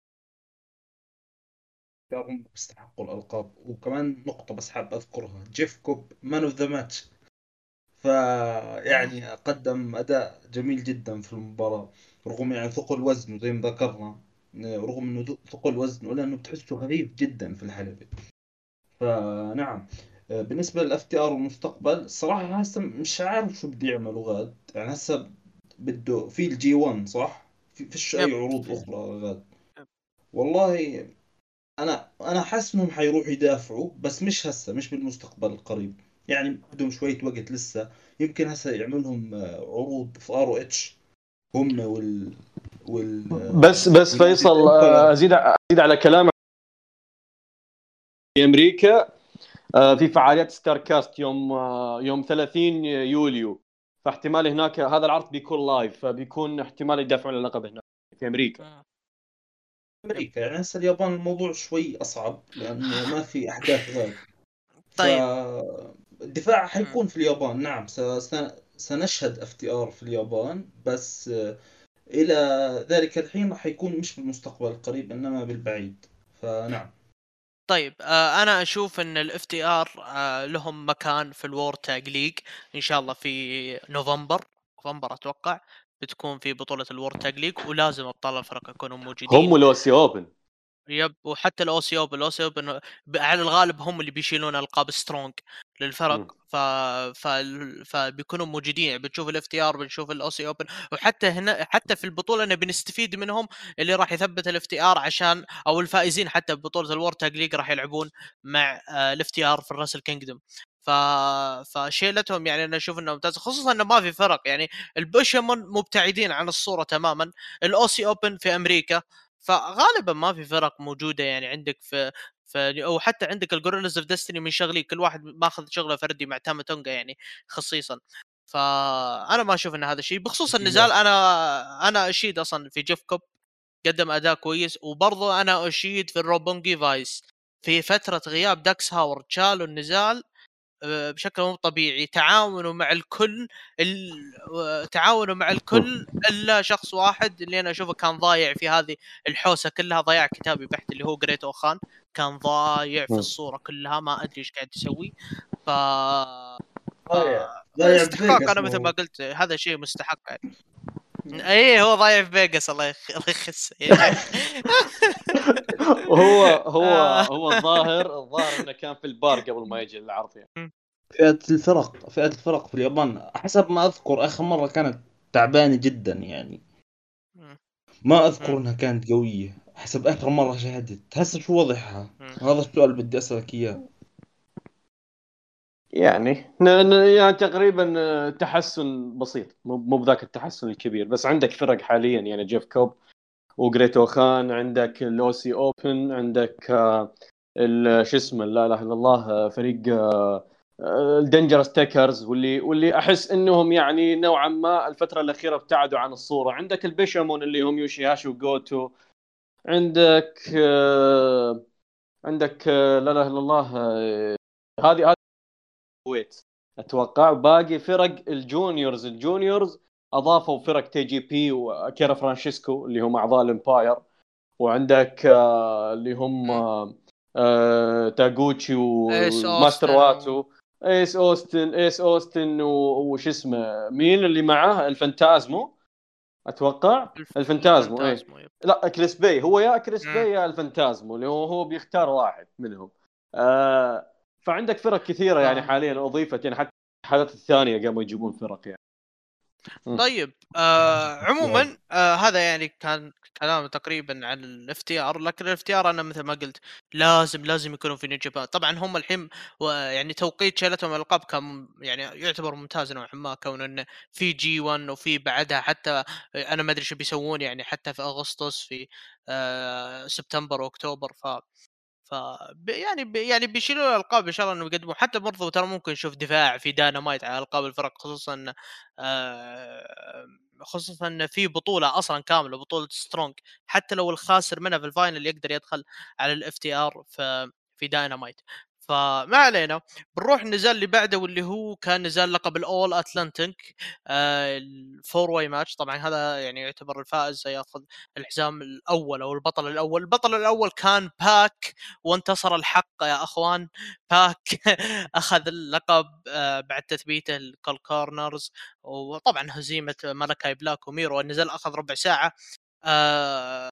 هم بيستحقوا الألقاب. وكمان نقطة بس حاب أذكرها. جيف كوب man of the match فيعني قدم أداء جميل جدا في المباراة رغم يعني ثقل وزنه زي ما ذكرنا رغم إنه ثقل وزنه الا انه بتحسه خفيف جدا في الحلبة. فنعم. بالنسبة لل FTR والمستقبل الصراحة هسه مش عارف شو بده يعملوا غاد. يعني هسه بده في ال G1 صح؟ في فيش أي. عروض أخرى غاد. والله أنا أنا حاسس إنهم حيروحوا يدافعوا بس مش هسه مش بالمستقبل القريب. يعني بدهم شوية وقت لسه. يمكن هسه يعمل لهم آه، عروض في ROH. هم وال وال بس بس فيصل آه، أزيد أزيد على كلامك. في أمريكا آه، في فعاليات Starrcast يوم آه، يوم 30 يوليو. فاحتمال هناك هذا العرض بيكون live فبيكون احتمال يدافعون عن اللقب هناك في أمريكا. أمريكا يعني هسه اليابان الموضوع شوي أصعب لأنه ما في أحداث غاد طيب. الدفاع حيكون في اليابان نعم سنشهد FTR في اليابان بس آه، إلى ذلك الحين راح يكون مش بالمستقبل القريب إنما بالبعيد. فنعم. طيب آه أنا أشوف إن ال FTR آه لهم مكان في ال World Tag League إن شاء الله في نوفمبر نوفمبر أتوقع. بتكون في بطولة ال World Tag League ولازم أبطال الفرق يكونوا موجودين. هم و Aussie Open. yep وحتى ال Aussie Open ال Aussie Open على الغالب هم اللي بيشيلون ألقاب Strong. للفرق. ف... ف... فبيكونوا موجودين بنشوف ال FTR بنشوف ال Aussie Open وحتى هنا حتى في البطولة انه بنستفيد منهم اللي راح يثبت ال FTR عشان أو الفائزين حتى ببطولة ال World Tag League راح يلعبون مع ال FTR في ال Wrestle Kingdom ف... فشيلتهم يعني أنا أشوف انه ممتاز خصوصا إنه ما في فرق يعني ال Bishamon مبتعدين عن الصورة تماما ال Aussie Open في أمريكا فغالبا ما في فرق موجودة يعني عندك في في أو حتى عندك ال Guerrillas of Destiny من شغلي كل واحد ماخذ شغله فردي مع تاما تونجا يعني خصيصا. فانا ما أشوف إن هذا الشيء بخصوص النزال أنا أنا أشيد أصلا في جيف كوب قدم أداء كويس وبرضه أنا أشيد في ال Roppongi Vice. في فترة غياب داكس هاروود شالوا النزال بشكل مو طبيعي. تعاونوا مع الكل ال... آه، تعاونوا مع الكل إلا شخص واحد اللي أنا أشوفه كان ضايع في هذه الحوسة كلها ضياع كتابي بحت اللي هو جريت اوخان كان ضايع في مم. الصورة كلها ما أدري إيش قاعد يسوي. ف ضايع. ضايع استحقاق أنا مثل ما. قلت هذا شيء مستحق يعني. اي هو ضايع في فيجاس الله يخ... الله يخس يا شيخ. هو هو آه. هو الظاهر الظاهر إنه كان في البار قبل ما يجي العرض يعني فئة الفرق فئة الفرق في اليابان حسب ما أذكر آخر مرة كانت تعبانة جدا يعني. ما أذكر. إنها كانت قوية حسب آخر مرة شاهدت هسه شو وضعها. هذا السؤال بدي أسألك إياه يعني. يعني تقريبا آه، تحسن بسيط. مو بذاك التحسن الكبير. بس عندك فرق حاليا. يعني جيف كوب وجريت اوخان عندك ال Aussie Open عندك آه، شو اسمه لا إله إلا الله آه، فريق ال Dangerous Tekkers واللي واللي أحس إنهم يعني نوعا ما الفترة الأخيرة ابتعدوا عن الصورة. عندك ال Bishamon اللي هم يوشيهاشي وجوتو. عندك عندك لا إله إلا الله هذه الكويت. أتوقع باقي فرق ال juniors. ال juniors أضافوا فرق TJP واكيرا فرانشيسكو اللي هم أعضاء ال Empire وعندك آه، اللي هم آه، آه، تاغوتشي وماستر واتو. إيس أوستن إيس أوستن وش اسمه مين اللي معاه؟ الفانتازمو. أتوقع الفانتازمو اي. لا كريس باي هو يا كريس. باي يا الفانتازمو اللي هو هو بيختار واحد منهم. آه فعندك فرق كثيرة يعني آه. حاليا أضيفت يعني حتى الحالات الثانية قاموا يجيبون فرق يعني. طيب آه عموما آه هذا يعني كان كلام تقريبا عن ال FTR لكن ال FTR أنا مثل ما قلت لازم لازم يكونوا في New Japan طبعا هم الحين يعني توقيت شيلتهم الألقاب كان يعني يعتبر ممتاز نوعا ما كون إنه في G1 وفي بعدها حتى أنا ما أدري شو بيسوون يعني حتى في أغسطس في آه سبتمبر وأكتوبر ف ف يعني ب- يعني بيشيلوا الألقاب ان شاء الله إنه يقدموا حتى برضو ترى ممكن نشوف دفاع في داينامايت على ألقاب الفرق خصوصا آه، خصوصا في بطولة أصلا كاملة بطولة Strong حتى لو الخاسر منها في ال final يقدر يدخل على ال FTR في في داينامايت فما علينا بنروح النزال اللي بعده واللي هو كان نزال لقب ال All-Atlantic ال four-way match طبعا هذا يعني يعتبر الفائز سيأخذ الحزام الأول أو البطل الأول. البطل الأول كان باك وانتصر الحق يا أخوان. باك أخذ اللقب آه، بعد تثبيته الكلارك كونرز. وطبعا هزيمة ملاكاي بلاك وميرو. النزال أخذ ربع ساعة. آه،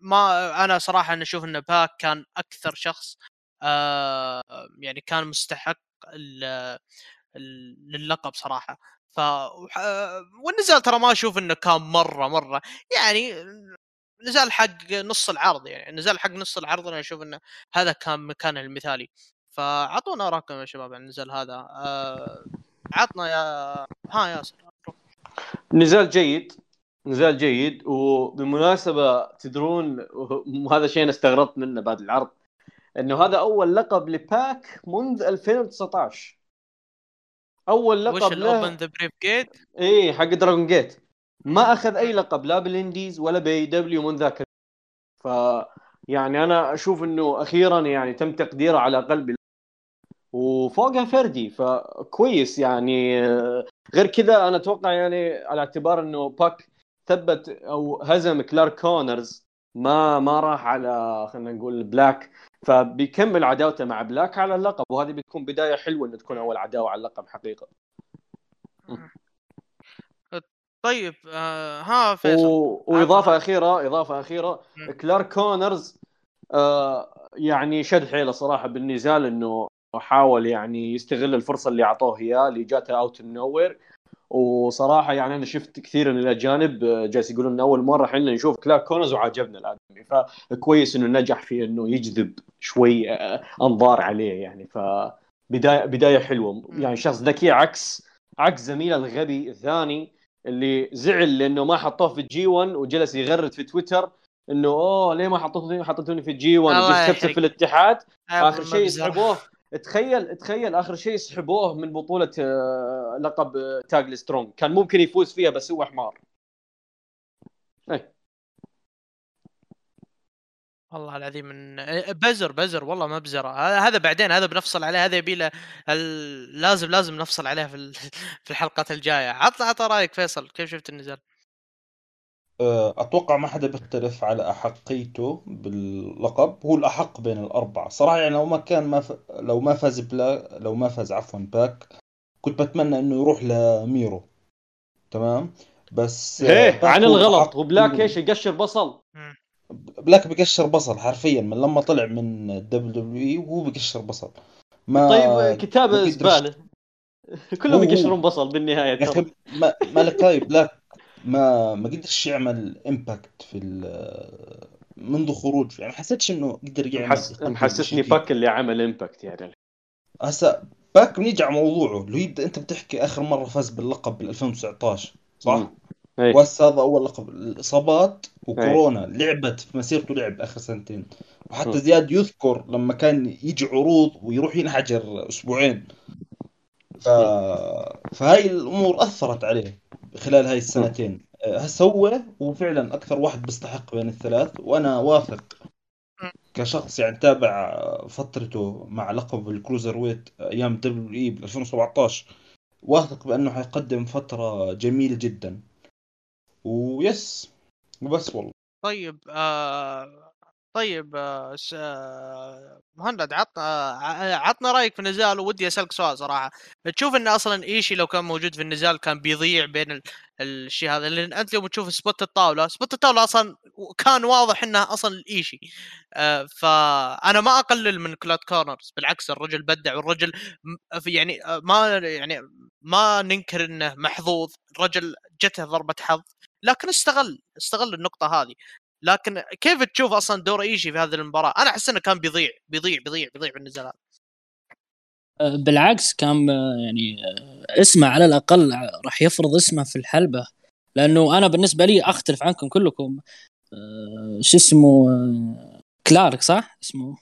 ما أنا صراحة أنا أشوف إن باك كان أكثر شخص آه، يعني كان مستحق للقب صراحة. ف والنزال ترى ما أشوف إنه كان مرة مرة. يعني نزال حق نص العرض يعني نزال حق نص العرض أنا أشوف إنه هذا كان مكانه المثالي. فأعطونا اراءكم يا شباب عن النزال هذا. آه عطنا يا ها ياسر نزال جيد نزال جيد. وبالمناسبة تدرون وهذا شيء أنا استغربت منه بعد العرض. إنه هذا أول لقب لباك منذ 2019 أول وش لقب ال Open the Brave Gate إيه حق Dragon Gate ما أخذ أي لقب لا بال indies ولا ب AEW من ذاك ف يعني أنا أشوف إنه أخيرا يعني تم تقديره على لقب وفوقها فردي فكويس يعني. غير كذا أنا أتوقع يعني على اعتبار إنه باك ثبت أو هزم كلارك كونرز ما ما راح على خلينا نقول بلاك فبيكمل عداوته مع بلاك على اللقب وهذه بتكون بداية حلوة إنه تكون أول عداوة على اللقب حقيقة. طيب آه ها فيصل. و... وإضافة أخيرة إضافة أخيرة. كلارك كونرز آه يعني شد حيله صراحة بالنزال إنه حاول يعني يستغل الفرصة اللي أعطوه اياه اللي جاته out of nowhere وصراحة يعني أنا شفت كثير من الأجانب آه، جالس يقولون إن أول مرة إحنا نشوف كلارك كونرز وعجبنا الادمي فكويس إنه نجح في إنه يجذب شوي آه، أنظار عليه يعني. ف بداية حلوة. يعني شخص ذكي عكس عكس زميله الغبي الثاني اللي زعل لأنه ما حطوه في ال G1 وجلس يغرد في تويتر إنه أوه ليه ما حطيتوني حطيتوني في ال G1 الله وجلس يحرق. في الاتحاد. آه، آخر شيء. يسحبوه. تخيل تخيل آخر شيء سحبوه من بطولة آه، لقب آه، tag Strong كان ممكن يفوز فيها بس هو حمار والله العظيم من بزر بزر والله مبزره هذا هذا بعدين هذا بنفصل عليه هذا يبي له. لازم لازم نفصل عليه في. في الحلقات الجاية عطنا عطنا رأيك فيصل كيف شفت النزال؟ آه، أتوقع ما حدا بيختلف على أحقيته باللقب. هو الأحق بين الأربعة. صراحة يعني لو ما كان ما ف... لو ما فاز بلا لو ما فاز عفوا باك كنت بتمنى إنه يروح لميرو. تمام؟ بس إيه عن الغلط. الأحق وبلاك إيش؟ يقشر بصل. بلاك بقشر بصل حرفيا من لما طلع من الدبليو دبليو إي وهو بقشر بصل. ما طيب قدرش- زبالة. كلهم. يقشرون بصل بالنهاية يا أخي ما مالكاي بلاك ما ما قدرش يعمل impact في منذ خروج يعني ما حسيتش إنه قدر يعمل محس... محسسني بشكل. باك اللي عمل impact يعني هسا باك بنيجي على موضوعه اللي يبدا أنت بتحكي آخر مرة فاز باللقب بال 2019 صح؟ إيه. وهسا هذا أول لقب الإصابات وكورونا لعبت في مسيرته لعب آخر سنتين وحتى. زياد يذكر لما كان يجي عروض ويروح ينحجر أسبوعين ف... فهاي الأمور أثرت عليه خلال هاي السنتين. أه، هسا هو هو فعلا أكثر واحد بيستحق بين الثلاث وأنا واثق كشخص يعني تابع فترته مع لقب ال cruiserweight أيام WWE ب 2017 واثق بأنه حيقدم فترة جميلة جدا. yes وبس والله. طيب آه طيب آه آه مهند عطنا آه عطنا رأيك في النزال ودي أسألك سؤال صراحة. تشوف إن أصلا إيشي لو كان موجود في النزال كان بيضيع بين ال- الشيء هذا؟ لأن أنت لو بتشوف spot الطاولة spot الطاولة أصلا كان واضح إنها أصلا الايشي آه فأنا ما أقلل من كلارك كونرز بالعكس الرجل بدع والرجل يعني ما يعني ما ننكر إنه محظوظ الرجل جته ضربة حظ لكن استغل استغل النقطة هذه. لكن كيف تشوف أصلا دور ايشي في هذه المباراة؟ أنا أحس إنه كان بيضيع بيضيع بيضيع بيضيع بالنزال هذا. آه، بالعكس كان آه، يعني آه، اسمه على الأقل راح يفرض اسمه في الحلبة لأنه أنا بالنسبة لي أختلف عنكم كلكم. شو اسمه كلارك صح؟ اسمه.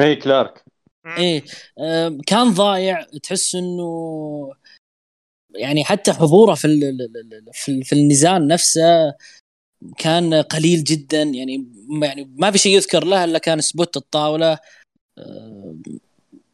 اي كلارك. إيه آه، كان ضايع تحس إنه يعني حتى حضوره في ال- في في النزال نفسه كان قليل جدا. يعني يعني ما في شيء يذكر له إلا كان سبوت الطاولة. آه،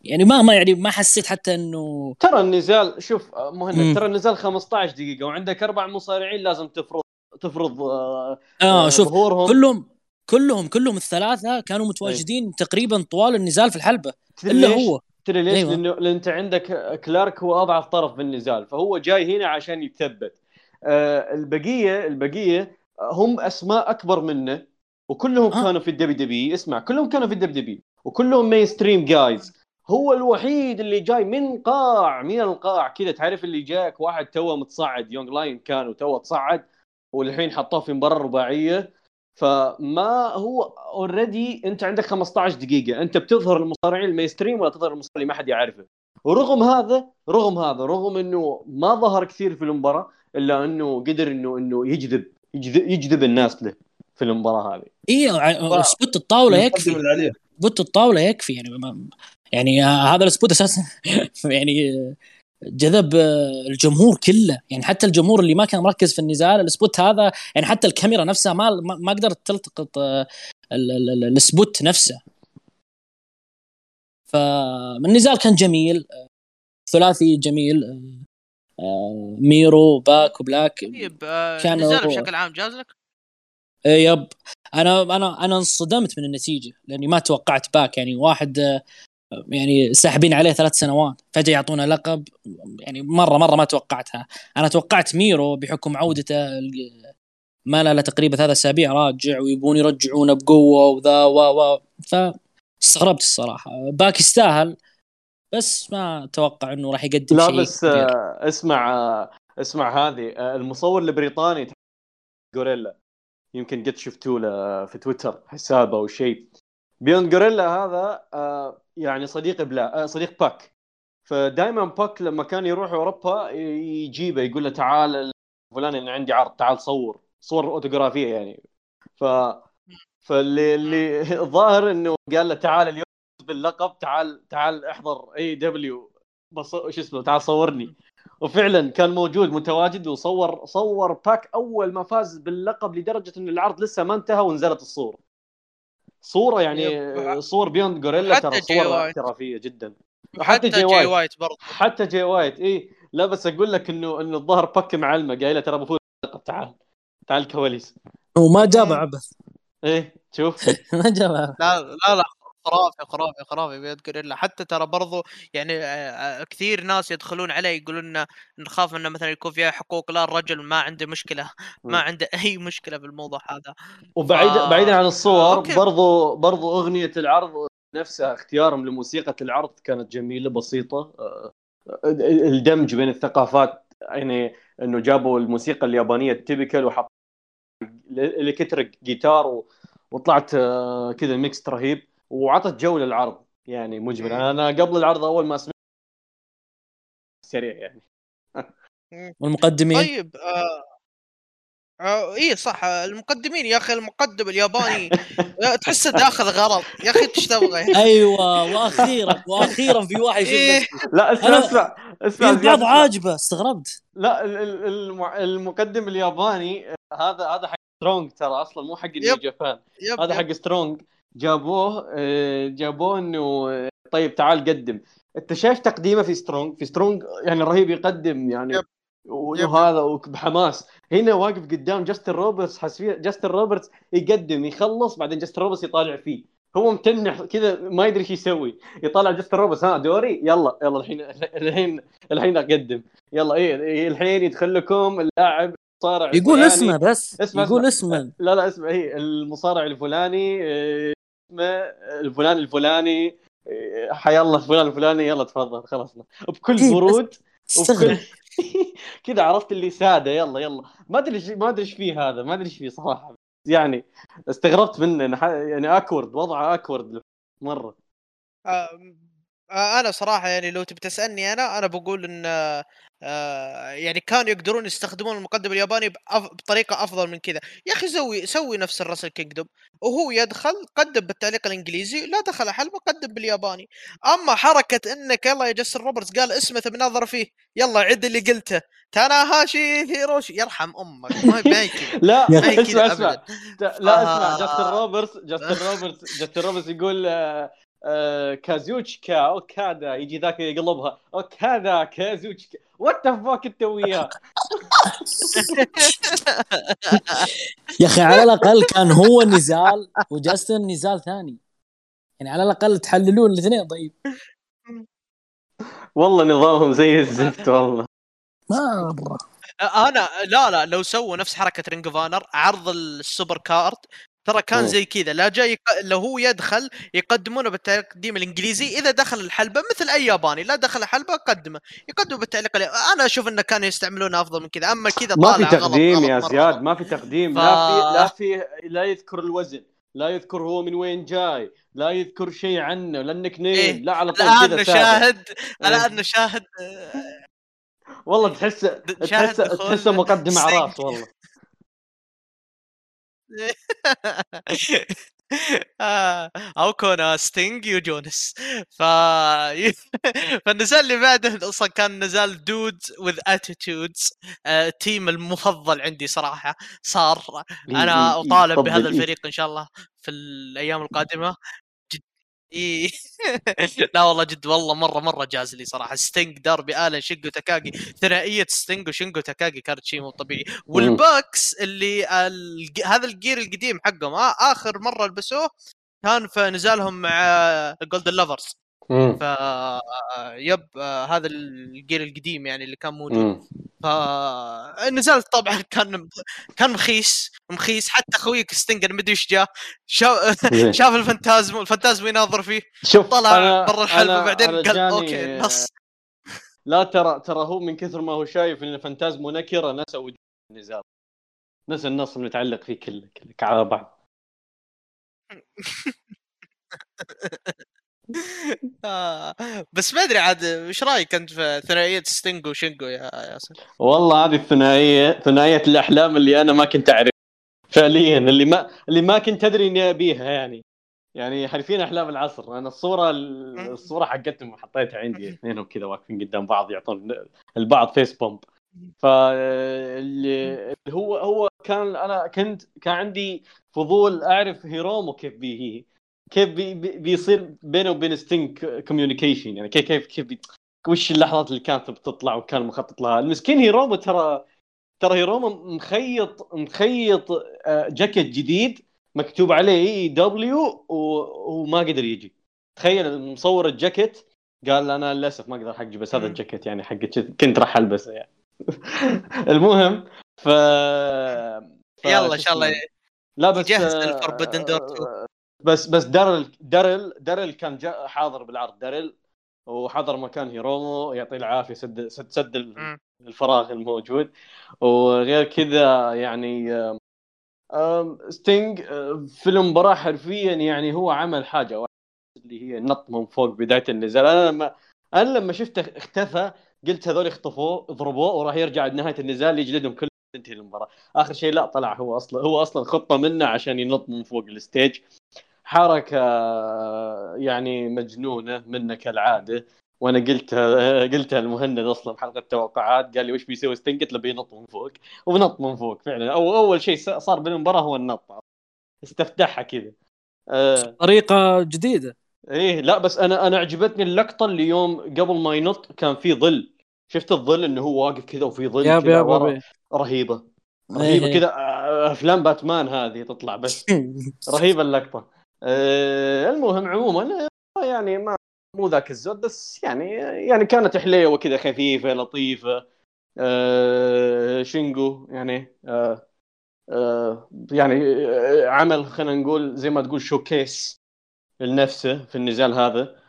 يعني ما ما يعني ما حسيت حتى إنه ترى النزال شوف آه،. مهند ترى النزال 15 دقيقة وعندك أربع مصارعين لازم تفرض تفرض آه، آه شوف ظهورهم. كلهم كلهم كلهم الثلاثة كانوا متواجدين تقريبا طوال النزال في الحلبة. إلا؟ هو. تدري ليش؟ أيوة. لأنه لأن أنت عندك كلارك هو أضعف طرف بالنزال فهو جاي هنا عشان يتثبت آه البقيه البقية هم أسماء أكبر منه وكلهم آه. كانوا في ال WWE اسمع كلهم كانوا في ال WWE وكلهم mainstream guys هو الوحيد اللي جاي من قاع من القاع كذا تعرف اللي جاك واحد توه متصعد young lion كان وتوه تصعد والحين حطوه في مباراه رباعيه فما هو already أنت عندك 15 دقيقة. أنت بتظهر المصارعين ال mainstream ولا تظهر المصارعين اللي ما حد يعرفه. ورغم هذا رغم هذا رغم إنه ما ظهر كثير في المباراة إلا إنه قدر إنه إنه يجذب يجذب, يجذب الناس له في المباراة هذه. اي spot الطاولة يكفي. spot الطاولة يكفي يعني يعني هذا ال spot أساسا يعني جذب آه، الجمهور كله. يعني حتى الجمهور اللي ما كان مركز في النزال ال spot هذا يعني حتى الكاميرا نفسها ما ما قدرت تلتقط آه، ال- ال- ال- ال spot نفسه. فالنزال كان جميل. ثلاثي جميل. آه، ميرو باك وبلاك. طيب كان النزال بشكل عام جاز لك؟ إيه yep. أنا أنا أنا انصدمت من النتيجة لأني ما توقعت باك. يعني واحد يعني ساحبين عليه ثلاث سنوات فجأة يعطونا لقب يعني مره مرة ما توقعتها. أنا توقعت ميرو بحكم عودته ما إلا تقريبا ثلاث أسابيع راجع ويبون يرجعونه بقوة وذا و و فاستغربت الصراحة. باك يستاهل بس ما أتوقع إنه راح يقدم لا شيء بس كبير. آه، اسمع آه، اسمع هذه آه، المصور البريطاني غوريلا يمكن قد شفتوه في تويتر حسابه أو شيء. Beyond Gorilla هذا آه، يعني صديق بلا آه، صديق باك. فدائما باك لما كان يروح أوروبا يجيبه يقول له تعال فلان أنا عندي عرض تعال صور صور فوتوغرافية يعني. ف فاللي اللي الظاهر إنه قال له تعال اليوم باللقب تعال تعال احضر AEW شو اسمه؟ تعال صورني. وفعلا كان موجود متواجد وصور صور باك أول ما فاز باللقب لدرجة إن العرض لسه ما انتهى ونزلت الصورة. صورة يعني yep. صور Beyond Gorilla ترى صور. احترافية جدا. حتى جاي وايت. وايت برضه. حتى جاي وايت اي لا بس أقول لك إنه إنه الظاهر باك معلمة قايلة ترى باللقب تعال تعال الكواليس. وما جاب عبث. إيه شوف. ما جاب عبث. لا لا لا. خرافي خرافي خرافي Beyond Gorilla حتى ترى برضو يعني آه، آه، كثير ناس يدخلون عليه يقولون نخاف إنه مثلا يكون فيها حقوق. لا الرجل ما عنده مشكلة ما. عنده أي مشكلة بالموضوع هذا. وبعيد ف- بعيدا عن الصور أوكي. برضو برضو أغنية العرض نفسها اختيارهم لموسيقى العرض كانت جميلة بسيطة. آه، الدمج بين الثقافات يعني إنه جابوا الموسيقى اليابانية ال typical وحط electric guitar و... وطلعت آه، كذا mix رهيب. وعطت جو للعرض يعني مجمل أنا قبل العرض أول ما سمعت سريع يعني. والمقدمين؟ طيب آه آه إيه صح المقدمين يا أخي المقدم الياباني. آه، تحسه داخل غرض. يا أخي إيش تبغى أيوه وأخيرا وأخيرا في واحد يشوف إيه. لا اسمع اسمع في اسمع البعض. عاجبة استغربت. لا ال- ال- المع- المقدم الياباني آه، هذا هذا حق سترونج ترى أصلا مو حق نيو. جابان. هذا. حق سترونج جابوه آه، جابوه إنه آه، طيب تعال قدم أنت شايف تقديمه في Strong في Strong يعني رهيب يقدم يعني yep. وهذا بحماس هنا واقف قدام جاستن روبرتس حسبيه جاستن روبرتس يقدم يخلص بعدين جاستن روبرتس يطالع فيه هو متنح كذا ما يدري إيش يسوي يطالع جاستن روبرتس ها دوري يلا يلا الحين الحين الحين أقدم يلا إيه الحين يدخل لكم اللاعب صارع يقول. اسمه بس اسمع يقول. اسمه لا لا اسمع هي المصارع الفلاني آه، اسمه الفلان الفلاني آه، حيا الله فلان الفلاني يلا تفضل خلصنا بكل برود وبكل كذا عرفت اللي ساده يلا يلا. ما أدري ما أدري إيش فيه هذا ما أدري إيش فيه صراحة. يعني استغربت منه يعني awkward وضعه awkward مرة. آه، آه، أنا صراحة يعني لو تبي تسألني أنا أنا بقول إن آه، آه، يعني كانوا يقدرون يستخدمون المقدم الياباني بطريقة أفضل من كذا. يا أخي سوي سوي نفس Wrestle Kingdom. وهو يدخل قدم بالتعليق الإنجليزي لا دخل حلبة قدم بالياباني. أما حركة انك يلا يا جاستن روبرتس قال اسمه تبي ناظر فيه. يلا عد اللي قلته. تاناهاشي هيروشي. يرحم أمك. ما هي لا اسمع اسمع. ابدا. لا آه. اسمع جاستن روبرتس جاستن روبرتس جاستن روبرتس يقول آه، آه، كازوتشيكا اوكادا يجي ذاك يقلبها. اوكادا كازوتشيكا what the fuck أنت وياه؟ يا أخي على الأقل كان هو نزال وجاستن نزال ثاني. يعني على الأقل تحللون الاثنين طيب. والله نظامهم زي الزفت والله. ما أنا لا لا لو سووا نفس حركة Ring of Honor عرض ال Supercard ترى كان. زي كذا لا جاي. لو هو يدخل يقدمونه بالتقديم الإنجليزي إذا دخل الحلبة مثل أي ياباني لا دخل الحلبه قدمه يقدمه بالتعليق أنا أشوف إنه كانوا يستعملونه أفضل من كذا أما كذا ما في طالع غلط تقديم غلط يا زياد. ما في تقديم ف- لا في لا في لا يذكر الوزن لا يذكر هو من وين جاي لا يذكر شيء عنه لا النيك نيم إيه. لا على طول الآن كذا. نشاهد إيه. الآن نشاهد آه، والله تحس شاهد تحس دخول تحسه مقدم ستينج. اعراس والله أو كونا ستينج وجونس ف فالنزال اللي بعده أصلا كان نزال Dudes with Attitudes ال team المفضل عندي صراحة. صار. أنا أطالب بهذا. الفريق إن شاء الله في الأيام القادمة. إيه. لا والله جد والله مرة مرة جاز لي صراحة. ستينج داربي ألين شينجو تاكاجي ثنائية ستينج وشينجو تاكاجي كانت شيء مو طبيعي. وال Bucks اللي الج... هذا ال gear القديم حقهم آه آخر مرة لبسوه كان في نزالهم مع Golden Lovers. ف yep آه، هذا ال gear القديم يعني اللي كان موجود. فالنزال طبعا كان كان مخيس مخيس. حتى خويك ستنجر مدري إيش جاء شاف زين. شاف الفانتازمو الفانتازمو يناظر فيه شوف طلع برا الحلبة أنا- بعدين قال أوكي نص لا ترى ترى هو من كثر ما هو شايف إن فانتازمو نكره نسى وجود النزال. نسى النص المتعلق فيه كله كله على بعض. آه. بس ما أدري عاد إيش رأيك أنت في ثنائية ستينج وشينجو يا ياسر؟ والله هذه الثنائية ثنائية الأحلام اللي أنا ما كنت أعرف فعليا اللي ما اللي ما كنت أدري إني أبيها يعني. يعني حرفيا أحلام العصر. أنا الصورة الصورة حقتهم حطيتها عندي اثنينهم كذا واقفين قدام بعض يعطون البعض face paint فاللي هو هو كان أنا كنت كان عندي فضول أعرف هيرومو كيف بي هي كيف بي بي بيصير بينه وبين ستينج communication يعني كيف كيف كيف بي وش اللحظات اللي كانت بتطلع وكان مخطط لها المسكين هيرومو ترى ترى هيرومو مخيط مخيط آه، جاكيت جديد مكتوب عليه AEW وما قدر يجي. تخيل مصور الجاكيت قال أنا للأسف ما أقدر حجي بس هذا. الجاكيت يعني حق كنت راح ألبسه يعني. المهم ف, ف... يلا إن شاء الله لا بس جهز للفوربدن دور بس بس دارل دارل دارل كان جا حاضر بالعرض. دارل وحضر مكان هيرومو يعطيه العافية سد سد, سد. الفراغ الموجود. وغير كذا يعني ستينج آه، في المباراة حرفيا يعني هو عمل حاجة واحدة اللي هي نط من فوق بداية النزال. أنا لما أنا لما شفته اختفى قلت هذول يخطفوه اضربوه وراح يرجع نهايه النزال يجلدهم كلهم تنتهي المباراة. آخر شيء لا طلع هو أصلا هو أصلا خطة منه عشان ينط من فوق ال stage. حركة يعني مجنونة منه كالعادة. وأنا قلتها قلتها المهند أصلا بحلقة توقعات قال لي وش بيسوي؟ ستينج قلت له بينط من فوق. ونط من فوق فعلا. أو أول شيء صار بالمباراه هو النط. استفتحها كذا. آه طريقة جديدة. إيه لا بس أنا أنا عجبتني اللقطة اللي يوم قبل ما ينط كان في ظل. شفت الظل إنه هو واقف كذا وفي ظل ياب كذا ياب ورا ياب. رهيبة. رهيبة إيه. كذا آه، أفلام باتمان هذه تطلع بس. رهيبة اللقطة. آه المهم عموما آه، يعني ما مو ذاك الزود بس يعني يعني كانت حليوة كذا خفيفة لطيفة. آه شينجو يعني آه آه يعني آه عمل خلينا نقول زي ما تقول showcase لنفسه في النزال هذا.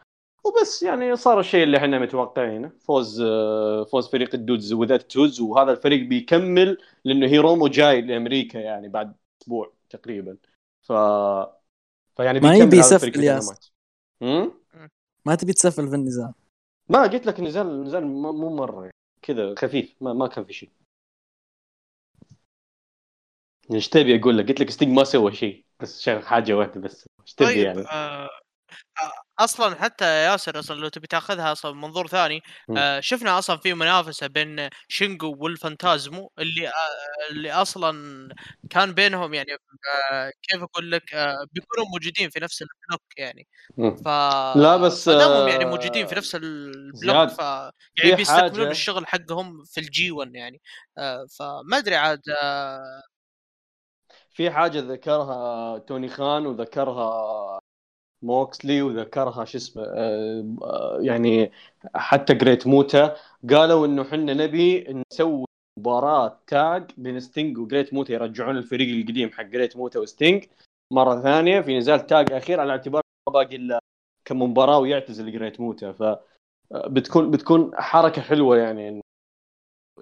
وبس يعني صار الشيء اللي إحنا متوقعينه. فوز آه، فوز فريق ال Dudes with Attitude وهذا الفريق بيكمل لأنه هيرومو جاي لأمريكا يعني بعد أسبوع تقريبا. ف فيعني ما يبي يسفل. هم؟ ما تبي تسفل في النزال ما قلت لك نزال نزال ما- مو مرة. كذا خفيف ما, ما كان في شيء إيش تبي أقول لك؟ قلت لك ستينج ما سوى شيء بس شغل حاجة واحدة بس إيش تبي طيب يعني؟ آه آه، أصلا حتى ياسر أصلا لو تبي تأخذها أصلا من منظور ثاني. آه شفنا أصلا في منافسة بين شينجو والفانتازمو اللي آه اللي أصلا كان بينهم يعني آه كيف أقول لك آه بيكونوا موجودين في نفس ال block يعني. ف لا بس، يعني آه، موجودين في نفس ال block ف يعني بيستكملون حاجة- الشغل حقهم في ال G1 يعني آه فما أدري عاد آه في حاجة ذكرها توني خان وذكرها موكسلي وذكرها شو اسمه آه، آه، يعني حتى جريت موتا قالوا إنه إحنا نبي نسوي مباراة tag بين ستينج وجريت موتا يرجعون الفريق القديم حق جريت موتا وستينج مرة ثانية في نزال tag أخير على اعتبار ما باقي إلا كم مباراة ويعتزل جريت موتا ف آه، بتكون بتكون حركة حلوة يعني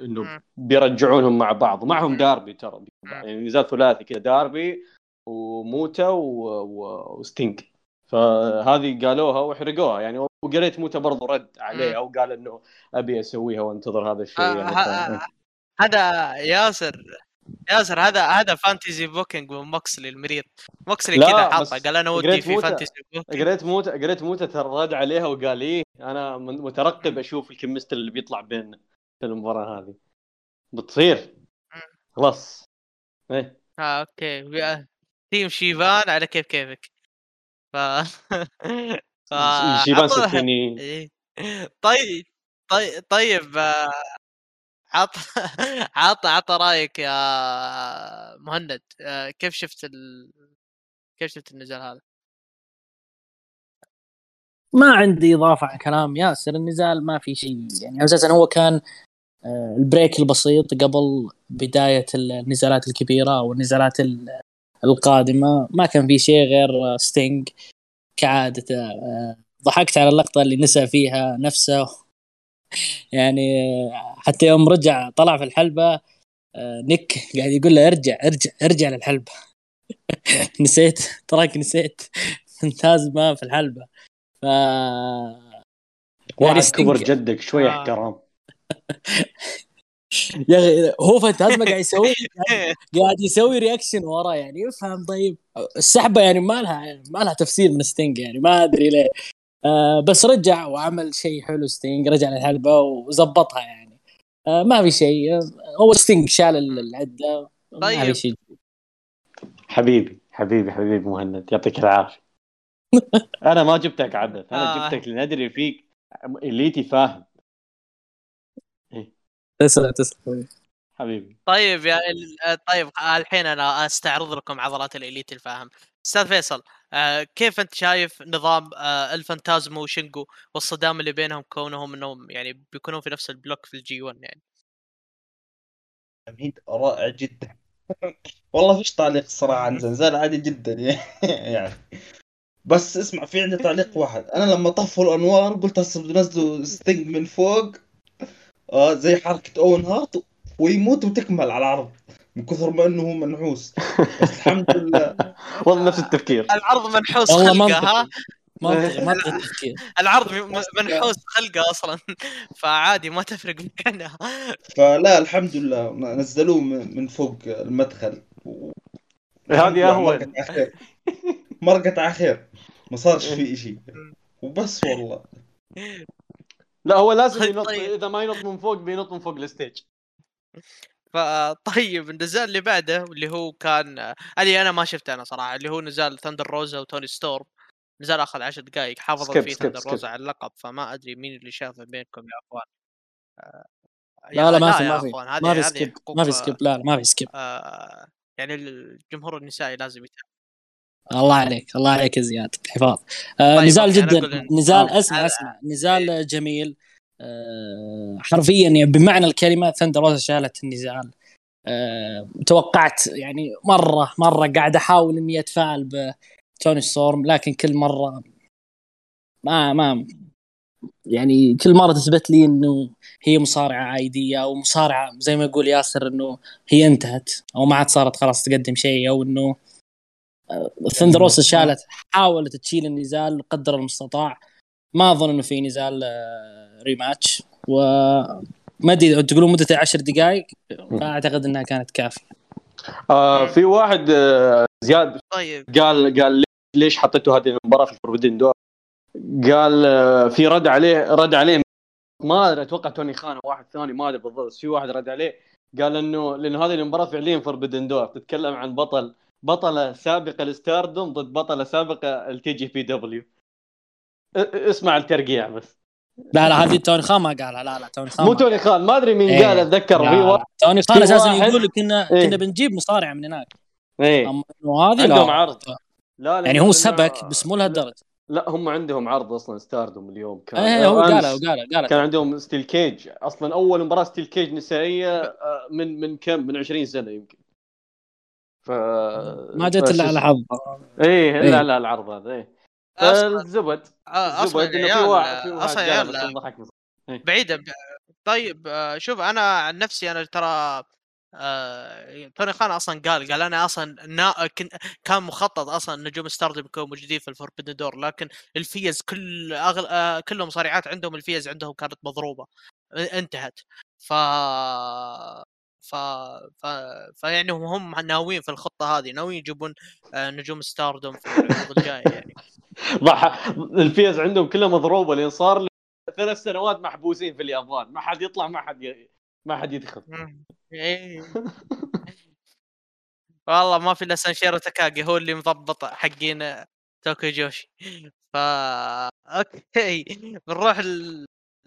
إنه. بيرجعونهم مع بعض ومعهم مم. داربي ترى. يعني نزال ثلاثي كذا داربي وموتا و... و... وستينج فهذه قالوها وحرقوها. يعني وقريت موتا برضو رد عليه مم. أو قال إنه أبي أسويها وانتظر هذا الشيء آه، يعني ف... هذا ياسر ياسر هذا هذا fantasy booking من موكسلي المريض. موكسلي كذا حاطه قال أنا ودي في fantasy booking قريت موتا قريت موتا ترى رد عليها وقال إيه أنا مترقب أشوف ال chemistry اللي بيطلع بيننا في المباراة هذه. بتصير. خلاص. إيه. آه okay. بي- team شيبان على كيف كيفك؟ ف ف شيبان عطوها- ستيني إيه. طيب طيب طيب آه، عط عط عط رأيك يا مهند آه، كيف شفت ال... كيف شفت النزال هذا؟ ما عندي إضافة على كلام ياسر النزال ما في شيء يعني أساسا هو كان آه، ال break البسيط قبل بداية النزالات الكبيرة أو النزالات ال- القادمة. ما كان في شيء غير ستينج كعادته آه، ضحكت على اللقطة اللي نسى فيها نفسه. يعني آه، حتى يوم رجع طلع في الحلبة آه، نيك قاعد يقول له ارجع ارجع ارجع للحلبة. نسيت تراك نسيت. فانتازمو في الحلبة. ف واحد ستينج- كبر جدك شوي. احترام. يا أخي هو فانتازمو قاعد يسوي؟ قاعد يسوي reaction ورا يعني. افهم طيب. السحبة يعني ما لها ما لها تفسير من ستينج يعني ما أدري ليه. آه بس رجع وعمل شيء حلو ستينج رجع للحلبه وزبطها يعني. آه ما في شيء. آه، هو ستينج شال العدة. ما طيب. في شيء. حبيبي حبيبي حبيبي مهند. يعطيك العافية. أنا ما جبتك عبث أنا آه. جبتك لأن أدري فيك elite فاهم. تسلم تسلم. حبيبي. طيب يا ال- طيب الحين أنا أستعرض لكم عضلات ال elite الفاهم. أستاذ فيصل آه، كيف أنت شايف نظام آه، الفانتازمو وشينجو والصدام اللي بينهم كونهم إنهم يعني بيكونون في نفس ال block في ال G1 يعني؟ تمهيد رائع جدا. والله فيش تعليق الصراحة عن نزال عادي جدا. يعني بس اسمع في عندي تعليق واحد. أنا لما طفوا الأنوار قلت هسه بده ينزلوا ستينج من فوق. آه زي حركة اوين هارت ويموت وتكمل على العرض من كثر ما إنه هو منحوس. بس الحمد لله. والله نفس التفكير. العرض منحوس والله خلقه ها؟ منطقي التفكير. العرض منحوس خلقه أصلا. فعادي ما تفرق مكانها فلا الحمد لله. نزلوه من من فوق المدخل. و- هذه اهون مرقت على خير. ما صارش في إشي. وبس والله. لا هو لازم ينط طيب. إذا ما ينط من فوق بينط من فوق ال stage. فطيب النزال اللي بعده اللي هو كان اللي أنا ما شفته أنا صراحة اللي هو نزال ثندر روزا وتوني ستورم نزال اخذ 10 دقائق حافظ skip، فيه ثندر skip. روزا على اللقب فما أدري مين اللي شافه بينكم يا أخوان. آه، لا لا ما في ما في ما في skip ما في skip لا لا ما في skip آه، يعني الجمهور النسائي لازم يتابع. الله عليك الله عليك يا زياد. الحفاظ آه طيب، نزال جدا أقول نزال آه. أسمع أسمع. نزال جميل. آه حرفيا يعني بمعنى الكلمة ثندر روزا شالت النزال. آه توقعت يعني مرة مرة قاعد أحاول إني اتفاعل بتوني ستورم لكن كل مرة ما ما يعني كل مرة تثبت لي إنه هي مصارعة عادية أو مصارعة زي ما يقول ياسر إنه هي انتهت أو ما عاد صارت خلاص تقدم شيء أو إنه ثندر روسا شالت حاولت تشيل النزال قدر المستطاع. ما أظن إنه في نزال آه، ريماتش وما أدري تقولون مدته 10 دقائق فأعتقد إنها كانت كافية. آه في واحد آه زياد طيب. قال قال ليش حطيتوا هذه المباراة في الفوربدن دور قال آه في رد عليه رد عليه. ما أدري أتوقع توني خان أو واحد ثاني ما أدري بالضبط بس في واحد رد عليه. قال إنه لأنه هذه المباراة فعليا Forbidden Door تتكلم عن بطل بطلة سابقة ال Stardom ضد بطلة سابقة ال TJPW اسمع الترقيع بس. لا لا هذه توني خان ما قالها. لا لا توني خان مو ما توني خان ما أدري مين إيه. قال أتذكر. لا في لا واحد توني خان أساسا يقول كنا إيه. كنا بنجيب مصارع من هناك. إيه. أما إنه هذه عندهم لا. عرض. لا يعني هو سبك بس مو لهالدرجة. لا هم عندهم عرض أصلا Stardom اليوم. كان إيه هو قالها قالها قالها. كان عندهم steel cage. أصلا أول مباراة steel cage نسائية آه، من من كم؟ من 20 سنة يمكن. ف ما جت إلا على حظ. إيه إلا إيه. على العرض هذا إيه. الزبدة. آه، الزبدة أصلا واحد عيال واحد أصلا يا قال بس عيال ضحكني بعيدة. ب- طيب آه، شوف أنا عن نفسي أنا ترى آه، توني خان أصلا قال قال أنا أصلا نا كن كان مخطط أصلا نجوم Stardom يكونوا موجودين في ال Forbidden Door لكن الفيز كل أغل... آه، كل عندهم الفيز عندهم كانت مضروبة انتهت. ف ف ف فيعني هم هم ناويين في الخطة هذه ناويين يجيبون آه، نجوم Stardom في العروض الجاية يعني ضح الفيز عندهم كلها مضروبه لأن صار ثلاث سنوات محبوسين في اليابان ما حد يطلع ما حد ي... ما حد يدخل. إيه. والله ما في إلا سانشيرو تاكاغي هو اللي مضبط حقين توكيو جوشي فا أوكي بنروح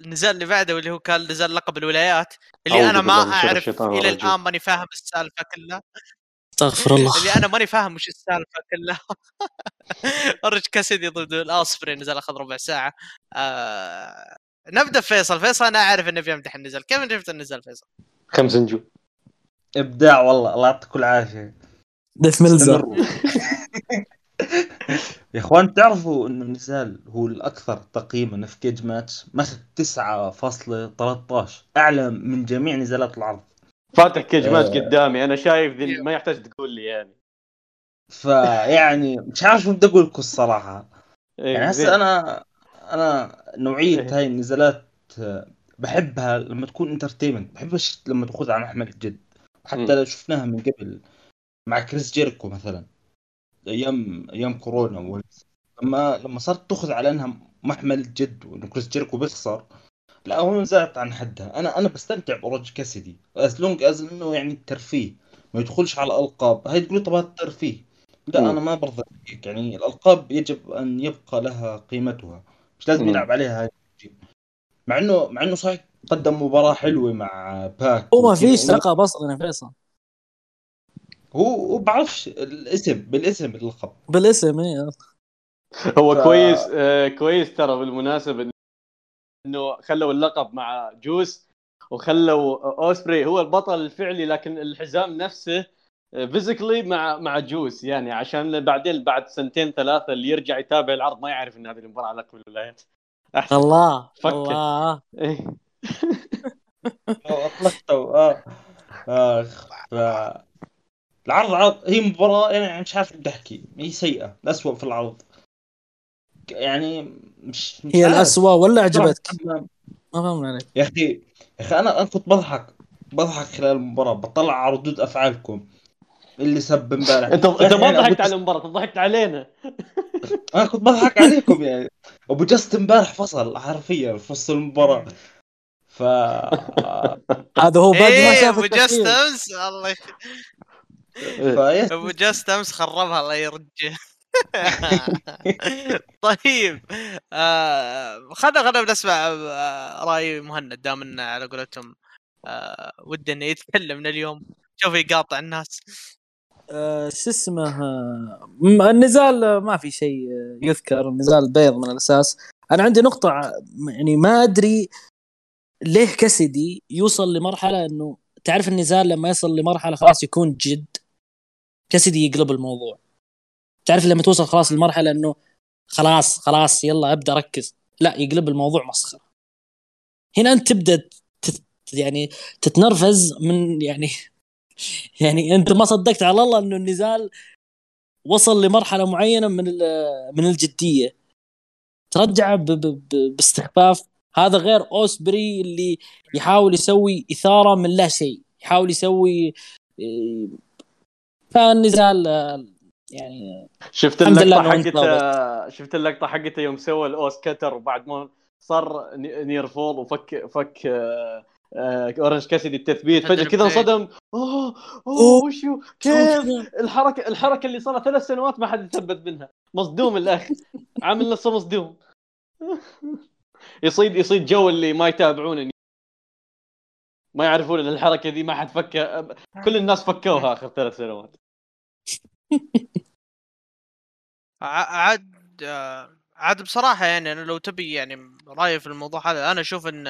النزال اللي بعده واللي هو كان نزال لقب الولايات اللي أنا ما أعرف إلى. الآن ماني فاهم السالفة كلها. استغفر الله. اللي أنا ماني فاهم وش السالفة كلها. اورنج كاسيدي ضد ويل اوسبري نزال اخذ ربع ساعة. آه نبدأ فيصل. فيصل أنا أعرف إنه بيمدح النزال كيف انت شفت النزال فيصل؟ خمس نجوم إبداع والله الله يعطيكم العافيه ميلزر استمروا. يا إخوان تعرفوا إنه نزال هو الأكثر تقييما في Cagematch ماخذ 9.13 أعلى من جميع نزالات العرض فاتح Cagematch آه. قدامي أنا شايف ذي ما يحتاج تقول لي يعني فيعني مش عارف شو بدي أقول لكم الصراحة إيه، يعني. هسه أنا أنا نوعية إيه. هاي النزالات آه، بحبها لما تكون entertainment بحبش لما تاخذها على محمل الجد حتى. لو شفناها من قبل مع كريس جيريكو مثلا أيام أيام كورونا. لما لما صارت تأخذ على أنها محمل الجد وانه كريس جيريكو بيخسر لا هو زادت عن حدها. أنا أنا بستمتع باورنج كاسدي as long as إنه يعني الترفيه ما يدخلش على الألقاب. هاي تقول طب هذا الترفيه لا. أنا ما برضى هيك يعني الألقاب يجب أن يبقى لها قيمتها. مش لازم. يلعب عليها هاي. مع إنه مع إنه صحيح قدم مباراة حلوة مع باك هو ما وكذا. فيش لقب أصلا يا فيصل. هو هو بعرفش الاسم بالاسم اللقب بالاسم إيه هو ف- كويس آه كويس ترى بالمناسبة انه خلوا اللقب مع جوس وخلوا أوسبري. هو البطل الفعلي لكن الحزام نفسه فيزيكلي مع مع جوس يعني عشان بعدين بعد سنتين ثلاثة اللي يرجع يتابع العرض ما يعرف إن هذه المباراة على لقب الولايات أحسن. الله فكر. الله. إيه. أو أطلقته آه. اخ العرض عرض هي مباراة يعني مش عارف بدي احكي هي سيئة الأسوأ في العرض. يعني مش, مش هي. الأسوأ ولا عجبتك؟ ما فهمنا عليك. يا أخي يا أخي أنا أنا كنت بضحك بضحك خلال المباراة. بطلع على ردود أفعالكم. اللي سب امبارح. انت أنت ما ضحكت على المباراة أنت ضحكت علينا. أنا كنت بضحك عليكم يعني. أبو جاست امبارح فصل حرفيا في وسط المباراة. ف هذا هو بعد ما إيه شاف أبو جاست امس الله أبو جاست أمس خربها الله يرجع. طيب آه خلنا خلنا بنسمع آه رأي مهند دام إنه على قولتهم آه وده إنه يتكلم اليوم. شوف يقاطع الناس. آه، شو اسمه آه، النزال ما في شيء آه، يذكر. النزال بيض من الأساس. أنا عندي نقطة يعني ما أدري ليه كسدي يوصل لمرحلة إنه تعرف النزال لما يصل لمرحلة خلاص يكون جد؟ كسدي يقلب الموضوع. تعرف لما توصل خلاص لمرحله إنه خلاص خلاص يلا أبدأ ركز لا يقلب الموضوع مسخرة. هنا أنت تبدأ تت يعني تتنرفز من يعني يعني أنت ما صدقت على الله إنه النزال وصل لمرحلة معينة من من الجدية. ترجع باستخفاف. هذا غير أوسبري اللي يحاول يسوي إثارة من لا شيء. يحاول يسوي إيه، فالنزال آه، يعني شفت اللقطة حقته شفت اللقطة حقته يوم سوى ال OsCutter وبعد ما صار nea- near fall وفك فك آه، آه، أورنج كاسيدي التثبيت. فجأة كذا انصدم. أوه أوه أوه. وشو كيف؟ الحركة الحركة اللي صارت ثلاث سنوات ما حد يثبت منها. مصدوم الأخ. عامل نفسه مصدوم. يصيد يصيد جو اللي ما يتابعون ما يعرفون ان الحركة دي ما حد فكها كل الناس فكوها آخر ثلاث سنوات. عاد عاد بصراحة يعني أنا لو تبي يعني رأيي في الموضوع هذا أنا أشوف إن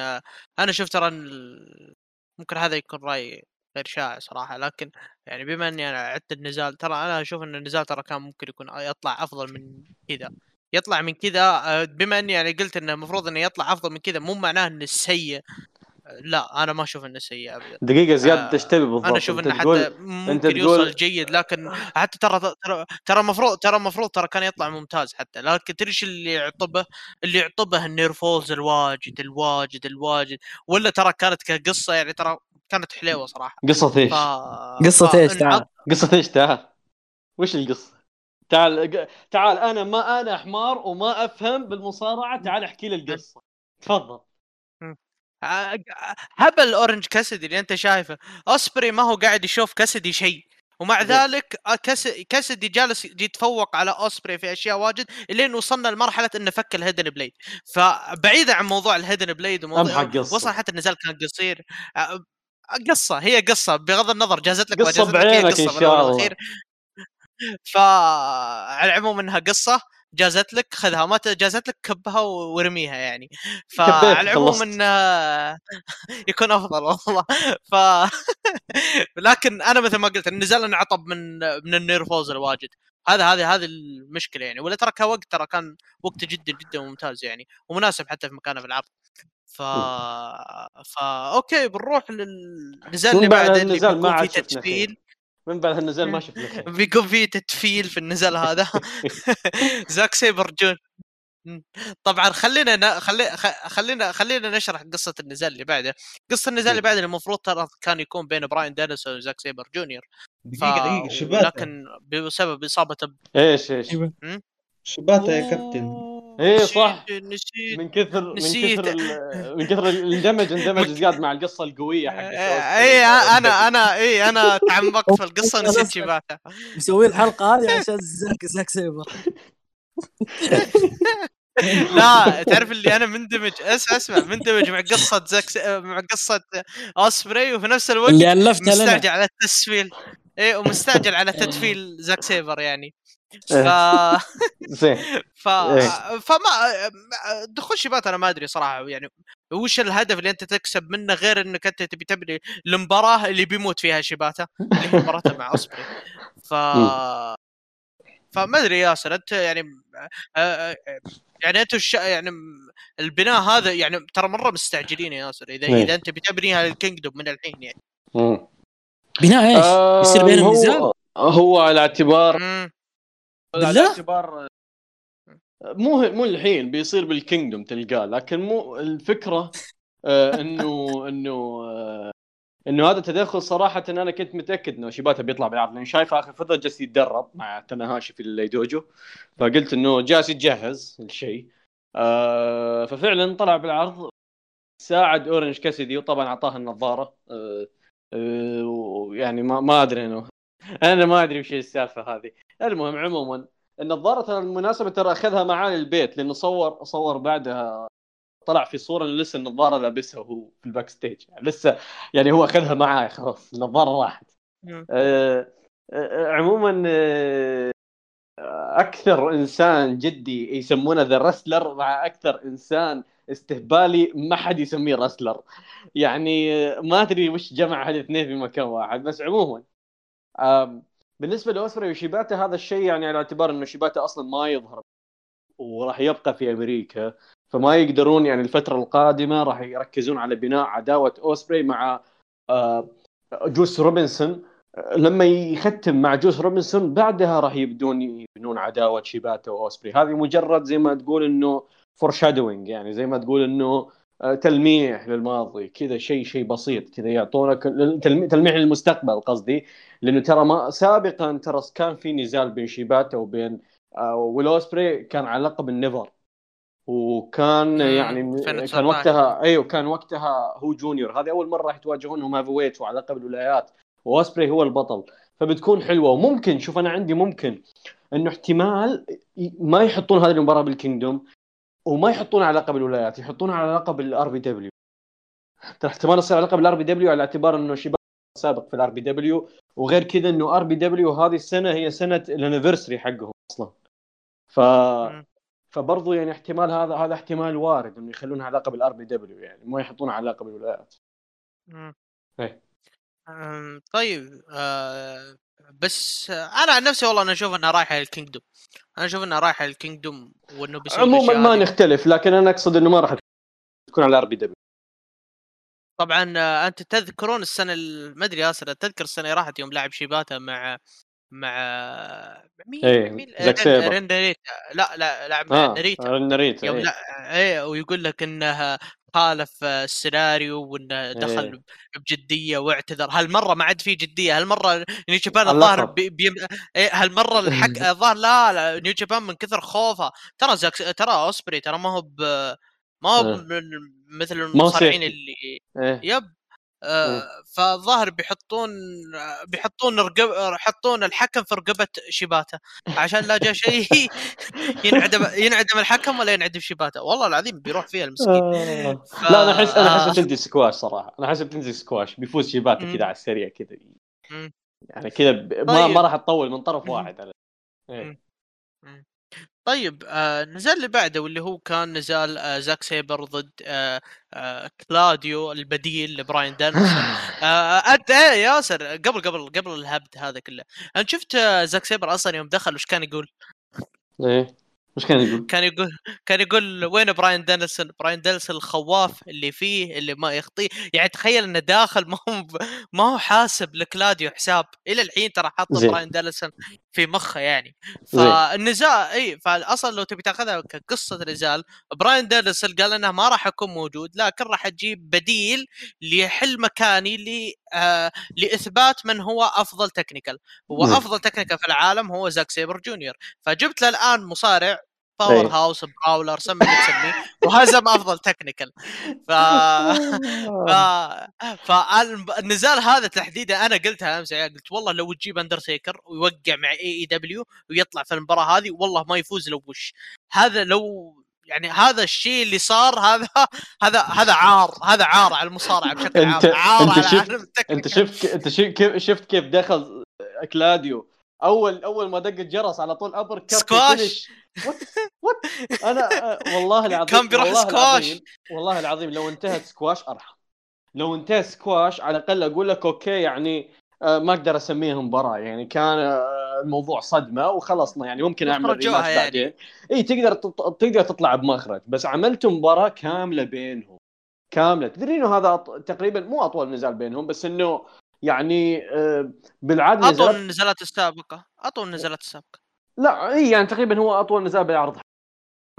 أنا أشوف ترى ال- ممكن هذا يكون راي غير شائع صراحة لكن يعني بما إني أنا عدت النزال ترى أنا أشوف إن النزال ترى كان ممكن يكون يطلع أفضل من كذا يطلع من كذا آه، بما إني يعني قلت إنه المفروض إنه يطلع أفضل من كذا مو معناه إنه سيء. لا أنا ما أشوف إنه سيء ابدا دقيقة زياد آه، إيش تبي بالضبط أنا أشوف إنه تقول- حتى ممكن تقول- يوصل جيد لكن حتى ترى ترى ترى المفروض ترى المفروض ترى كان يطلع ممتاز حتى لكن تدري إيش اللي يعطبه؟ اللي يعطبه النيرفولز الواجد الواجد الواجد ولا ترى كانت كقصة يعني ترى كانت حليوة صراحة قصة إيش؟ ف... قصة ف- إيش؟ انعط- تعال. قصة إيش تعال وش القصة؟ تعال ق- تعال أنا ما أنا حمار وما أفهم بالمصارعة تعال احكي لي القصة تفضل هبل اورنج كاسدي اللي أنت شايفه أوسبري ما هو قاعد يشوف كاسدي شيء ومع زين. ذلك آه، كاس- كاسدي جالس يتفوق على أوسبري في أشياء واجد الين وصلنا لمرحلة إنه فك ال Hidden Blade فبعيدا عن موضوع ال Hidden Blade وموضوع. وصل حتى النزال كان قصير آه، قصة هي قصة بغض النظر جازت لك هي بعينك بالأول شاء الله. فعلى العموم إنها قصة جازت لك خذها ما جازت لك كبها وارميها يعني. فعلى العموم. انه يكون أفضل والله. ف لكن أنا مثل ما قلت النزال انعطب من من ال near falls الواجد هذا هذه هذه المشكلة يعني. ولا ترى كوقت ترى كان وقته جدا جدا ممتاز يعني. ومناسب حتى في مكانه في العرض. ف فا أوكي بنروح للنزال اللي بعد اللي بيكون فيه تسفيل خير. من بعد هالنزال ما شفنا بيكون في تسفيل في النزال هذا. زاك سيبر جون. طبعا خلينا ن... خلي... خ- خلينا خلينا نشرح قصة النزال اللي بعده. قصة النزال اللي بعده المفروض ترى كان يكون بين براين دانيلسون وزاك سيبر جونيور. ف... دقيقة دقيقة شباتة. لكن بسبب اصابته ب... إيش إيش. أيوة. شباتة يا كابتن. إيه، نسيت- صح. نسيت من كثر من نسيت. كثر من كثر الاندمج اندمج زياد مع القصة القوية حقت اي أنا أنا اي أنا تعمقت في القصة ونسيت شباته مسوي الحلقة هذه عشان زاك زاك سيبر. لا تعرف اللي أنا مندمج؟ اسمع أسمع مندمج مع قصة زاك مع قصة أوسبري وفي نفس الوقت اللي الفتها لنا. مستعجل على التسفيل إيه ومستعجل على تسفيل زاك سيبر يعني. ف زين ف إيه. فما دخول شبات أنا ما أدري صراحة يعني وش الهدف اللي أنت تكسب منه غير إنك أنت تبي تبني المباراة اللي بيموت فيها شباته اللي هي مباراته مع أوسبري ف فما أدري ياسر أنت يعني آه، آه، يعني أنتم الش... يعني البناء هذا يعني ترى مرة مستعجلين يا ياسر إذا إيه. إذا أنت بتبنيها للكينجدوم من الحين يعني مم. بناء إيش؟ يصير آم، بينهم هو- نزال؟ هو على اعتبار مم. على بالله؟ اعتبار مو مو الحين بيصير بال Kingdom تلقاه لكن مو الفكرة آه، انه إنه آه، إنه هذا تدخل صراحة أنا كنت متأكد إنه شيباتا بيطلع بالعرض لأن شايف آخر فترة جالس يتدرب مع تناهاشي في ال dojo فقلت إنه جالس يتجهز الشيء آه ففعلا طلع بالعرض ساعد أورنج كاسيدي وطبعا أعطاه النظارة. آه آه ويعني ما ما أدري انه أنا ما أدري وش السالفة هذه. المهم عموما النظاره ترى المناسبة ترى أخذها معاه للبيت لأنه صور صور بعدها طلع في صورة إنه لسه النظاره لابسها وهو في ال backstage يعني لسه يعني هو أخذها معاه خلاص النظاره راحت. آه، آه، عموما آه، أكثر إنسان جدي يسمونه The Wrestler مع أكثر إنسان استهبالي ما حد يسميه wrestler يعني ما أدري وش جمع هالاثنين في مكان واحد بس عموما بالنسبة لأوسبري وشيباتا هذا الشيء يعني على اعتبار إنه شيباتا أصلا ما يظهر وراح يبقى في أمريكا. فما يقدرون يعني الفترة القادمة راح يركزون على بناء عداوة أوسبري مع آه، جوس روبنسون. لما يختم مع جوس روبنسون بعدها راح يبدون يبنون عداوة شيباتا وأوسبري. هذه مجرد زي ما تقول إنه foreshadowing يعني زي ما تقول إنه تلميح للماضي كذا شيء شيء بسيط كذا يعطونك تلميح للمستقبل قصدي لأنه ترى ما سابقا ترى كان في نزال بين شيباتا وبين آه، والاوسبري كان على لقب ال NEVER. وكان يعني 2019. كان وقتها أيوه كان وقتها هو junior. هذه أول مرة راح يتواجهونهم heavyweight وعلى لقب الولايات. وأوسبري هو البطل. فبتكون حلوة. وممكن شوف أنا عندي ممكن إنه احتمال ما يحطون هذه المباراة بال Kingdom. وما يحطونها على لقب الولايات يحطونها على لقب ال RPW ترى احتمال يصير على لقب ال RPW على اعتبار إنه شيباتا سابق في ال RPW وغير كذا إنه RPW هذه السنة هي سنة ال anniversary حقهم أصلا ف. فبرضه يعني احتمال هذا هذا احتمال وارد إنه يخلونها على لقب ال RPW يعني ما يحطونها على لقب الولايات مم. إيه. طيب آه بس آه، أنا عن نفسي والله أنا أشوف إنها رايحة لل Kingdom. أنا أشوف إنها رايحة لل Kingdom وإنه بيسوي عموما ما. نختلف لكن أنا أقصد إنه ما راح تكون على ال RPW. طبعا آه، أنت تذكرون السنة ال- ما أدري ياسر تذكر السنة اللي راحت يوم لعب شيباتا مع مع مين؟ إيه، مين؟ رين- ناريتا لا لا لعب آه ناريتا ناريتا يوم إيه. لا إيه ويقول لك انه خالف آه، السيناريو وإنه دخل إيه. بجدية واعتذر هالمرة ما عاد في جدية هالمرة نيو جابان. الظاهر بي بي إيه هالمرة الحق الظاهر لا لا نيو جابان من كثر خوفه ترى زاك ترى أوسبري ترى ما هو ب ما هو إيه. من- مثل المصارعين. اللي إيه يب فالظاهر بيحطون آه، بيحطون رقب يحطون الحكم في رقبة شيباتا عشان لا جاء شيء ينعدم ينعدم الحكم ولا ينعدم شيباتا والله العظيم بيروح فيها المسكين آه. ف- لا أنا أحس أنا أحس آه. بتنزل سكواش صراحة أنا أحس بتنزل سكواش بيفوز شيباتا مم. كذا على السريع كذا. يعني كذا ب- ما طيب. ما راح تطول من طرف. واحد على إيه. طيب آه نزال اللي بعده واللي هو كان نزال آه زاك سيبر ضد آه آه كلاديو البديل لبراين دانسون آه انت إيه ياسر قبل قبل قبل الهبد هذا كله. أنت شفت آه زاك سيبر أصلا يوم دخل وش كان يقول؟ إيه. وش كان يقول؟ كان يقول كان يقول وين براين دانيلسون؟ براين دانيلسون الخواف اللي فيه اللي ما يخطيه، يعني تخيل إنه داخل ما هو ما هو حاسب لكلاديو حساب، إلى الحين ترى حاط. براين دانيلسون في مخه يعني،. فالنزال إي فاصلا لو تبي تأخذها كقصة نزال، براين دانيلسون قال إنه ما راح أكون موجود، لكن راح أجيب بديل ليحل مكاني آه لإثبات من هو أفضل technical، هو زين. أفضل technical في العالم هو زاك سيبر جونيور، فجبت له الآن مصارع power. house brawler سمي اللي تسميه وهزم أفضل technical ف ف فالنزال هذا تحديدا أنا قلتها أمس يا عيال، قلت والله لو تجيب أندرتيكر ويوقع مع AEW ويطلع في المباراة هذه والله ما يفوز لو وش هذا لو يعني هذا الشيء اللي صار هذا هذا هذا عار هذا عار على المصارعة بشكل عام أنت- عار على شفت- أنت. شفت أنت شفت كيف دخل كلاديو اول أول ما دق الجرس على طول uppercut squash. what what أنا والله العظيم كان بيروح والله سكواش. العظيم والله العظيم لو انتهت سكواش أرحم لو انتهى سكواش على الأقل أقول لك okay يعني ما أقدر أسميها مباراة يعني كان آه، الموضوع صدمة وخلصنا يعني ممكن أعمل rematch يعني. بعدين إي تقدر تقدر تطلع بمخرج بس عملتوا مباراة كاملة بينهم كاملة تدري إنه هذا. تقريبا مو أطول نزال بينهم بس إنه يعني آه، بالعادة أطول نزالات النزالات السابقة أطول النزالات السابقة لا إي يعني تقريبا هو أطول نزال بالعرض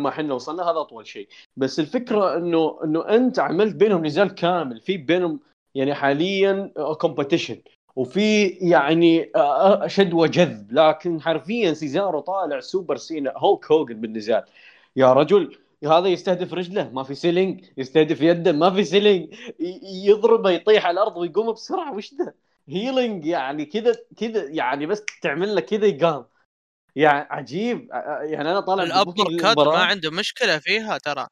ما إحنا وصلنا هذا أطول شيء بس الفكرة إنه إنه أنت عملت بينهم نزال كامل في بينهم يعني حاليا competition وفي يعني آه، شد وجذب. لكن حرفيا سيزارو طالع سوبر سينا هولك هوجن بالنزال. يا رجل هذا يستهدف رجله ما في selling. يستهدف يده ما في selling. يضربه يطيح على الأرض ويقوم بسرعة. وش ذا healing يعني كذا كذا يعني بس تعمل له كذا يقام. يعني عجيب. يعني أنا طالع ال uppercut ما عنده مشكلة فيها ترى.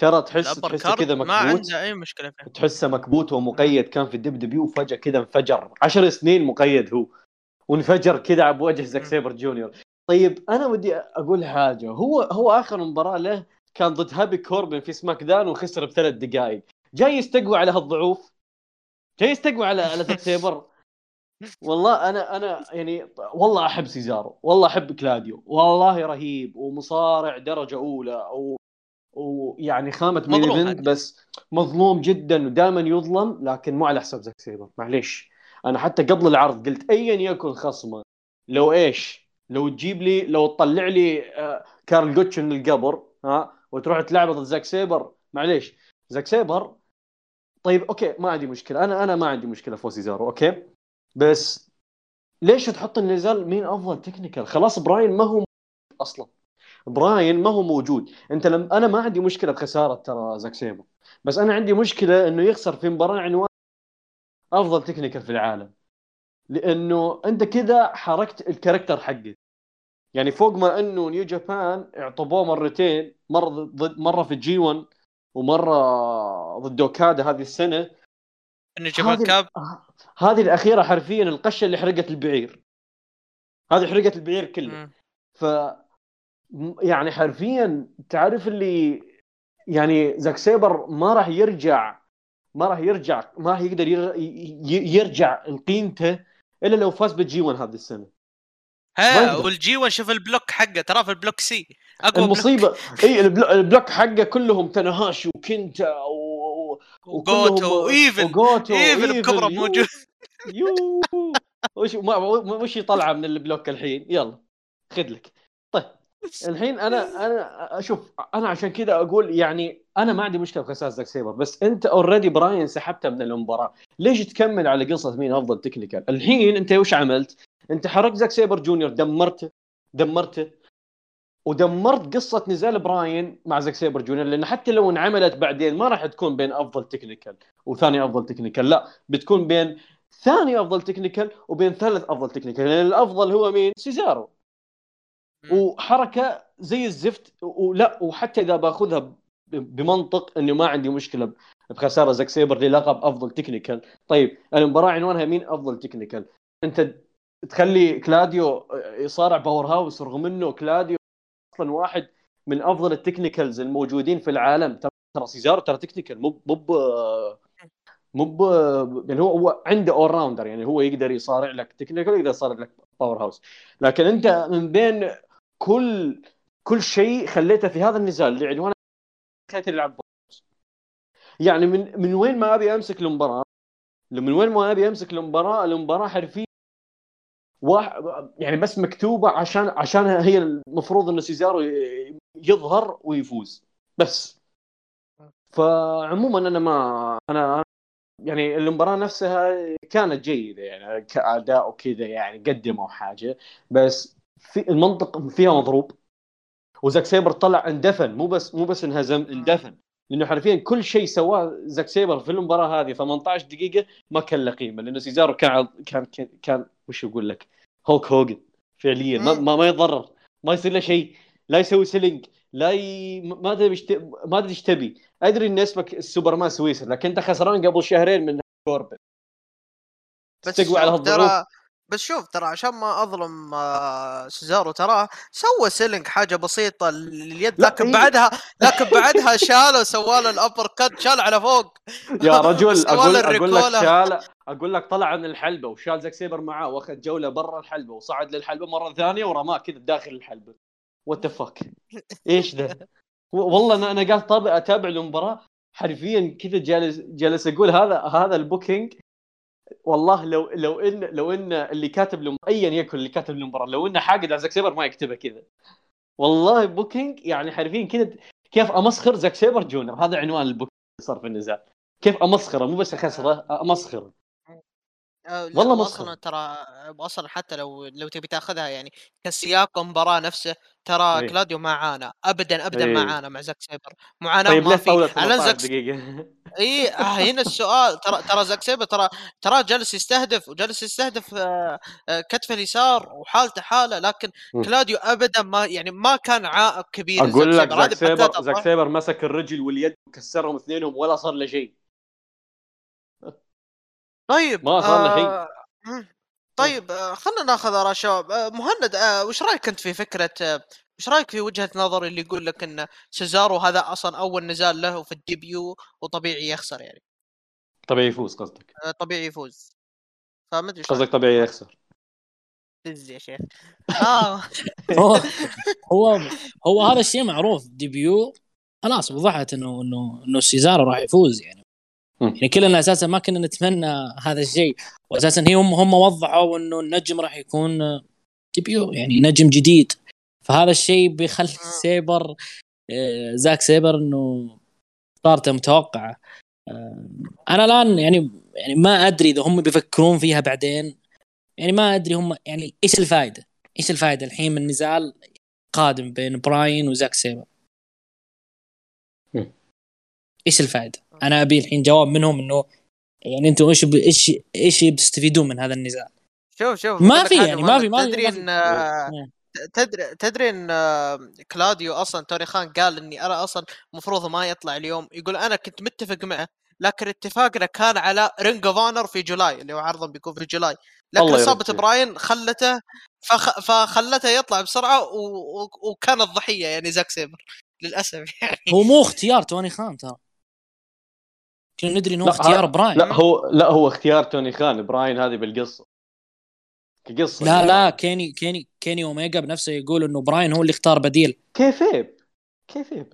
ترى تحس تحسه كذا ما مكبوت. عنده أي مشكلة فيها. تحسه مكبوت ومقيد كان في الدب دبليو وفجأة كذا انفجر. عشر سنين مقيد هو. وانفجر كذا بوجه زاك مم. سيبر جونيور. طيب أنا ودي أقول حاجة. هو هو آخر مباراة له كان ضد هابي كوربن في سماك داون وخسر بثلاث دقائق. جاي يستقوى على هالضعوف؟ جاي يستقوى على على زاك سيبر والله أنا أنا يعني والله أحب سيزارو. والله أحب كلاديو. والله رهيب ومصارع درجة أولى و ويعني خامة main event. بس مظلوم جدا ودائما يظلم لكن مو على حساب زاك سيبر. معليش. أنا حتى قبل العرض قلت ايا يكن خصمه. لو إيش؟ لو تجيب لي لو تطلع لي آه، كارل جوتش من القبر ها وتروح تلعبه ضد زاك سيبر. معليش. زاك سيبر طيب okay ما عندي مشكلة. أنا أنا ما عندي مشكلة فوز سيزارو okay؟ بس ليش تحط النزال مين أفضل technical خلاص براين ما هو أصلا. براين ما هو موجود. أنت لم أنا ما عندي مشكلة بخسارة ترى زاك سيبر بس أنا عندي مشكلة إنه يخسر في مباراة عنوان أفضل technical في العالم. لأنه أنت كذا حرقت ال character حقك يعني فوق ما إنه نيو جابان اعطبوه مرتين مرة ضد مرة في الجي 1 ومرة ضد أوكادا هذه السنة. إنه جابان هذه- كاب. آه، هذه الأخيرة حرفيا القشة اللي حرقت البعير. هذه حرقت البعير كله. ف يعني حرفيا تعرف اللي يعني زاك سيبر ما راح يرجع ما راح يرجع ما راح يقدر يرجع لقيمته إلا لو فاز بالجي 1 هذه السنة ها. والجي 1 شوف ال block حقه ترى في ال block C أقوى المصيبة إي ال blo- ال block حقه كلهم تاناهاشي وكنتا و... وجوتو وإيفل وجوتو إيفل. بكبره موجود يو وش ما وش يطلع من ال block الحين يلا خذ لك الحين أنا أنا أشوف أنا عشان كذا أقول يعني أنا ما عندي مشكلة بخساره زاك سيبر بس أنت already براين سحبته من المباراة. ليش تكمل على قصة مين أفضل technical الحين أنت وش عملت؟ أنت حرقت زاك سيبر جونيور دمرته دمرته ودمرت قصة نزال براين مع زاك سيبر جونيور لأن حتى لو انعملت بعدين ما راح تكون بين أفضل technical وثاني أفضل technical لا بتكون بين ثاني أفضل technical وبين ثالث أفضل technical لأن الأفضل هو مين؟ سيزارو. وحركة زي الزفت ولا وحتى إذا بأخذها بمنطق إنه ما عندي مشكلة بخسارة زاك سيبر للقب أفضل technical طيب المباراة عنوانها مين أفضل technical أنت تخلي كلاديو يصارع powerhouse رغم إنه كلاديو أصلا واحد من أفضل ال technicals الموجودين في العالم. ترى سيزارو ترى technical مو مو مو يعني هو هو عنده all-rounder يعني هو يقدر يصارع لك technical يقدر يصارع لك powerhouse لكن أنت من بين كل كل شيء خليته في هذا النزال اللي عنوانه خليته يلعب. يعني من من وين ما أبي أمسك المباراة من وين ما أبي أمسك المباراة المباراة حرفيا واحد يعني بس مكتوبة عشان عشان هي المفروض انه سيزارو يظهر ويفوز. بس. فعموما أنا ما أنا يعني المباراة نفسها كانت جيدة يعني كأداء وكذا يعني قدموا حاجة. بس في المنطق فيها مضروب. وزاك سيبر طلع اندفن مو بس مو بس انهزم اندفن. لأنه حرفيا كل شيء سواه زاك سيبر في المباراة هذه 18 دقيقة ما كان له قيمه لأنه سيزارو كان كان كان, كان وش أقول لك؟ هولك هوجن فعليا. ما, ما, ما يتضرر ما يصير له شيء لا يسوي selling لا ي... ما أدري إيش ت- ما أدري إيش تبي. أدري إن اسمك السوبرمان سويسر لكن أنت خسران قبل شهرين من كوربن بس تقوى على هالضعوف. بس شوف ترى عشان ما أظلم آه، سيزارو ترى سوى selling حاجة بسيطة لليد لكن هي- بعدها لكن بعدها شاله سوى له ال uppercut شال على فوق. يا رجل أقول أقول لك. شال أقول لك طلع من الحلبة وشال زاك سيبر معاه وأخذ جولة برا الحلبة وصعد للحلبة مرة ثانية ورماه كذا داخل الحلبة. what fuck إيش ذا؟ والله أنا أنا قاعد أتابع المباراة حرفيا كذا جالس جالس أقول هذا هذا ال booking والله لو لو إن لو إن اللي كاتب له ايا يكن اللي كاتب المباراه لو انه حاقد على زاك سيبر ما يكتبها كذا. والله booking يعني حرفيا كذا كيف أمسخر زاك سيبر جونر؟ هذا عنوان ال booking صار في النزال كيف أمسخره؟ مو بس أخسره أمسخره. والله واصلا مسخرة. ترى أصلا حتى لو لو تبي تاخذها يعني كسياق المباراه نفسه ترى إيه. كلاديو ما عانى ابدا ابدا إيه. ما عانى مع زاك سيبر معاناة طيب ما في على 18 زاك دقيقة اي آه، هنا السؤال ترى ترى زاك سيبر ترى ترى جالس يستهدف وجالس يستهدف آه، آه، كتف اليسار وحالته حالة لكن. كلاديو ابدا ما يعني ما كان عائق كبير أقول لك زاك سيبر. زاك. سيبر مسك الرجل واليد وكسرهم اثنينهم ولا صار له شيء طيب ما صار له شيء. آه، مم. طيب آه، خلينا ناخذ آراء الشباب. آه، مهند آه، وش رأيك أنت في فكرة آه، وش رأيك في وجهة نظر اللي يقول لك إن سيزارو هذا أصلا أول نزال له في ال debut وطبيعي يخسر يعني؟ طبيعي يفوز قصدك. آه، طبيعي يفوز. فما أدري قصدك طبيعي يخسر. دز يا شيخ. آه. هو هو هو هذا الشيء معروف. debut خلاص وضحت إنه إنه إنه سيزارو راح يفوز يعني. يعني كلنا أساسا ما كنا نتمنى هذا الشيء. واساسا هي هم هم وضحوا إنه النجم راح يكون debut يعني نجم جديد. فهذا الشيء بيخلي سيبر آه، زاك سيبر إنه خسارته متوقعة. آه، أنا الآن يعني يعني ما أدري إذا هم بيفكرون فيها بعدين. يعني ما أدري هم يعني إيش الفائده؟ إيش الفائده الحين من نزال قادم بين براين وزاك سيبر؟ إيش الفائده؟ أنا ابي الحين جواب منهم انه يعني أنتم إيش ب- إيش إيش بتستفيدون من هذا النزال؟ شوف شوف ما في يعني، ما. في- ما في- تدري. إن آه،. تدري تدري إن آه، كلاوديو أصلا توني خان قال إني أنا أصلا المفروض ما يطلع اليوم يقول أنا كنت متفق معه لكن اتفاقنا كان على Ring of Honor في جولاي اللي هو عرضه بيكون في جولاي لكن اصابه. براين خلته فخ... فخلته يطلع بسرعة و... و... وكان الضحيه يعني زاك سيبر للأسف يعني هو مو اختيار توني خان ترى كنا ندري إنه اختيار براين. لا هو لا هو اختيار توني خان. براين هذه بالقصة. كقصة. لا لا كيني كيني كيني أوميجا بنفسه يقول إنه براين هو اللي اختار بديل. كيفيب. كيفيب.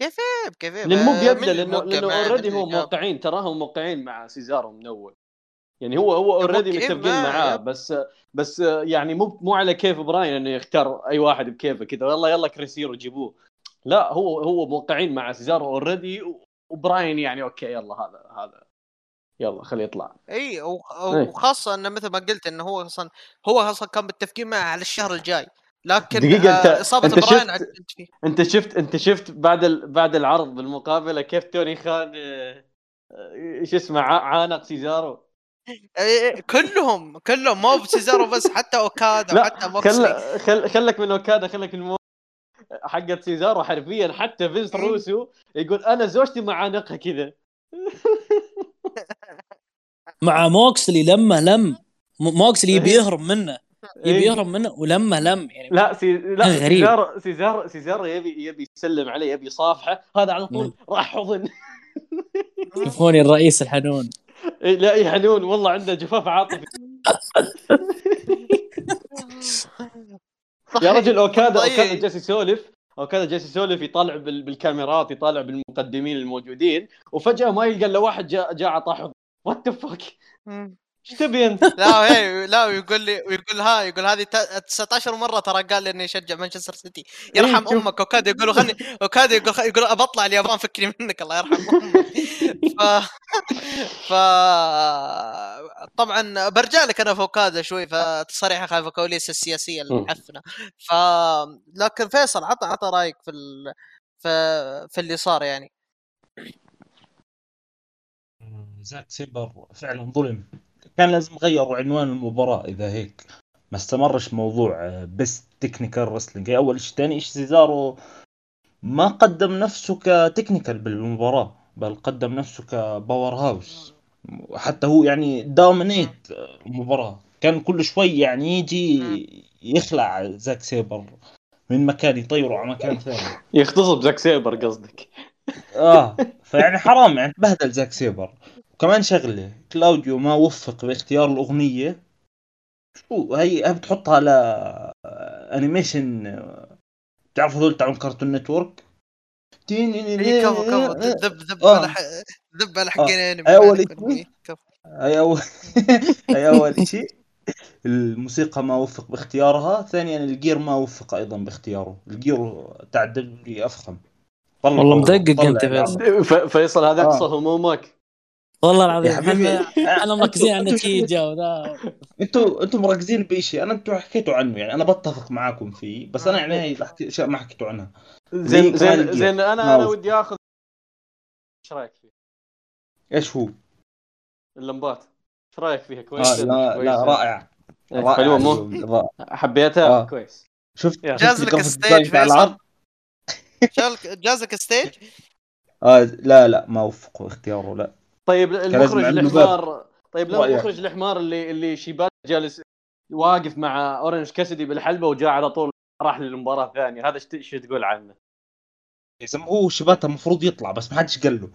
كيف كيف لأن مو آه، بيبدأ من لأنه لأنه already هو. موقعين. تراهم موقعين مع سيزارو من اول يعني هو هو already متفقين معاه،. بس بس يعني مو مو على كيف براين إنه يختار أي واحد بكيفه كذا. يلا يلا سيزارو جيبوه. لا هو هو موقعين مع سيزارو already وبراين يعني okay يلا هذا هذا يلا خليه يطلع. إي وخ-. وخاصة إنه مثل ما قلت إنه هو أصلا هو أصلا كان متفقين معه على الشهر الجاي. لكن دقيقة، آه، إصابة أنت براين شفت- فيه. أنت شفت أنت شفت بعد ال... بعد العرض بالمقابلة كيف توني خان آه، آه، شو اسمه عانق سيزارو كلهم كلهم مو بسيزارو بس حتى أوكادا لا وحتى موكسلي خل... خل... خلك من أوكادا خلك من مو... حقت سيزارو حرفيا حتى فينس مم. روسو يقول أنا زوجتي معانقها كذا مع موكسلي لما لم موكسلي يبي إيه. يهرب منه يبي إيه. يهرب منه ولما لم يعني لا سي... لا غريب. سيزار سيزار سيزار يبي يبي يسلم عليه يبي يصافحه هذا على طول راح حضن شوفوني الرئيس الحنون إيه، لا يا حنون والله عنده جفاف عاطفي يا رجل أوكادا طيب. اوكادا جالس يسولف أوكادا جالس يسولف يطالع بال... بالكاميرات يطالع بالمقدمين الموجودين وفجأة ما يلقى إلا واحد جاء جاء عطاه what the fuck إيش تبي أنت؟ لا هي لا ويقول لي ويقول ها يقول هذه تا- 19 مرة ترى قال لي اني اشجع مانشستر سيتي يرحم إيه، شوف. أمك وكاد يقول خلني وكاد يقول يقول ابى اطلع اليابان فكني منك الله يرحم أمك ف ف طبعا برجع لك أنا فوكادا شوي فتصريح خلف الكواليس السياسية مم. الحفنه ف لكن فيصل عطى عطى رأيك في ال... في في اللي صار يعني زاك سيبر فعلا ظلم كان لازم يغيروا عنوان المباراة إذا هيك. ما استمرش موضوع بس technical wrestling أول شيء. ثاني شيء سيزارو ما قدم نفسه ك technical بالمباراة بل قدم نفسه ك powerhouse حتى هو يعني dominate المباراة. كان كل شوي يعني يجي يخلع زاك سيبر من مكان يطيره على مكان ثاني. يغتصب زاك سيبر قصدك. آه فيعني حرام يعني تبهدل زاك سيبر. وكمان شغلة كلاوديو ما وفق باختيار الأغنية شو هي هي بتحطها ل animation بتعرفوا هذول تاعون Cartoon Network إيه، كفو كفو ذب ذب آه. على ح- ذب على حقين أول ما عليك شيء. كفو. هي أول هي أول شيء الموسيقى ما وفق باختيارها ثانيا ال gear ما وفق أيضا باختياره الجير تاع الدبليو أفخم والله مدقق العرض. فيصل. فيصل هذا آه. أقصى همومك والله يا العظيم حبيبي إحنا إحنا مركزين على أنتوا- أنتوا النتيجه وذا أنتوا أنتوا مركزين بشيء أنا أنتوا حكيتوا عنه يعني أنا بتفق معاكم فيه بس أنا يعني هي اشياء ما حكيتوا عنها زين زين؟ زين أنا أنا. ودي آخذ إيش رأيك فيه؟ إيش هو؟ اللمبات إيش رأيك فيها كويسه؟ آه لا كويسة؟ لا رائع إيه، رائع حلوة مو؟ حبيتها؟ آه. كويس شفت يا. جاز لك stage فيصل؟ العرض؟ جالك- جازك stage آه لا لا ما وفقوا اختياره لا طيب المخرج الحمار طيب لو. المخرج الحمار اللي اللي شيباتا جالس واقف مع اورنج كاسيدي بالحلبة وجاء على طول راح للمباراة الثانية هذا إيش تقول عنه؟ يا زلمة هو شيباتا المفروض يطلع بس ما حدش قال له.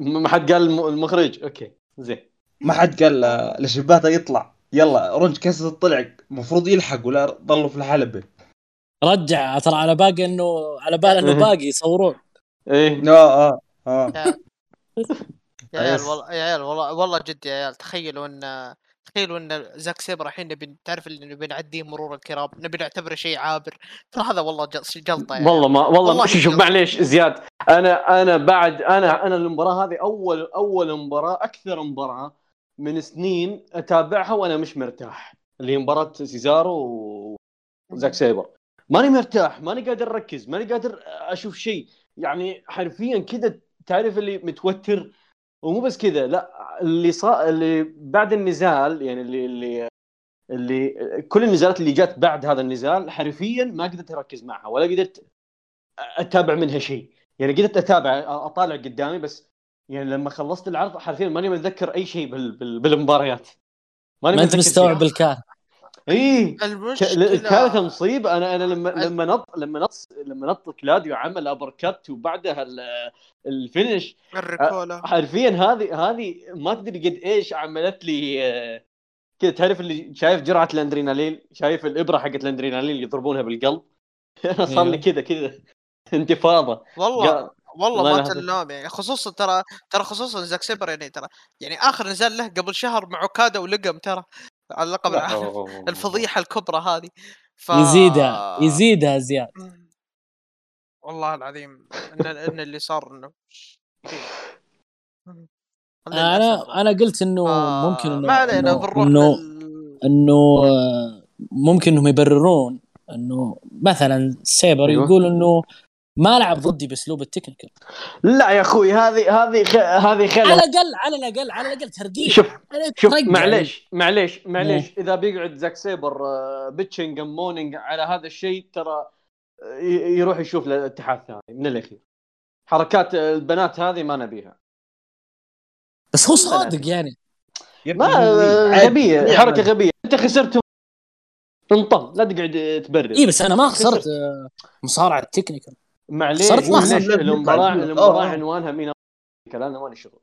ما حد قال الم- المخرج؟ okay زين. ما حد قال لشيباتا يطلع. يلا اورنج كاسيدي طلع المفروض يلحق ولا ضلوا في الحلبة. رجع ترى على باقي إنه على بال إنه باقي يصورون إيه. آه آه. آه. يا يا عيال. والله يا عيال والله والله جد يا عيال تخيلوا إن تخيلوا إن زاك سيبر الحين نبي تعرف اللي نبي نعديه مرور الكرام نبي نعتبره شيء عابر. ترى هذا والله جل- جلطة يعني والله ما والله, والله شوف. معليش زياد أنا أنا بعد أنا أنا المباراة هذه أول أول مباراة أكثر مباراة من سنين أتابعها وأنا مش مرتاح. اللي هي مباراة سيزارو وزاك سيبر ماني مرتاح ماني قادر أركز ماني قادر أشوف شيء. يعني حرفيا كذا تعرف اللي متوتر ومو بس كذا لا اللي صار اللي بعد النزال يعني اللي اللي اللي كل النزالات اللي جات بعد هذا النزال حرفيا ما قدرت أركز معها ولا قدرت أتابع منها شيء. يعني قدرت أتابع أطالع قدامي بس يعني لما خلصت العرض حرفيا ماني متذكر أي شيء بال... بال... بالمباريات. ماني ما أنت مستوعب شيء. اي المشكلة كانت مصيبه أنا أنا لما لما نط لما نط لما نط كلاوديو عمل uppercut وبعدها ال- ال finish ال Ricola. حرفيا هذه هذه ما تدري قد إيش عملت لي آه، كذا تعرف اللي شايف جرعة الأدرينالين؟ شايف الإبرة حقت الأدرينالين اللي يضربونها بالقلب؟ أنا صار لي أيوه. كذا كذا انتفاضة. والله والله ما تلوم يعني خصوصا ترى ترى خصوصا زاك سيبر يعني ترى يعني آخر نزال له قبل شهر مع اوكادا ولقم ترى. على اللقب العالمي الفضيحة الكبرى هذه. ف... يزيدها يزيدها زياد والله العظيم إن إن اللي صار إنه أنا أنا قلت إنه آه، ممكن إنه ما علينا بنروح إنه لل... إنه آه، ممكن إنهم يبررون إنه مثلا سيبر أيوة. يقول إنه ما لعب ضدي باسلوب ال technical. لا يا أخوي هذه هذه خ... هذه على خلها الاقل على الاقل على الأقل ترقيع شوف شوف. معليش معليش معليش. إذا بيقعد زاك سيبر آه، bitching moaning على هذا الشيء ترى آه، يروح يشوف له اتحاد ثاني من الأخير. حركات البنات هذه ما نبيها. بس هو صادق يعني. ما. غبية. حركة غبية. أنت خسرت انطم لا تقعد تبرر. اي بس أنا ما خسرت. آه، مصارعة تكنيكال معليش ما بعد- المباراة آه. عنوانها مين؟ أفضل؟ أنا ماني شغل.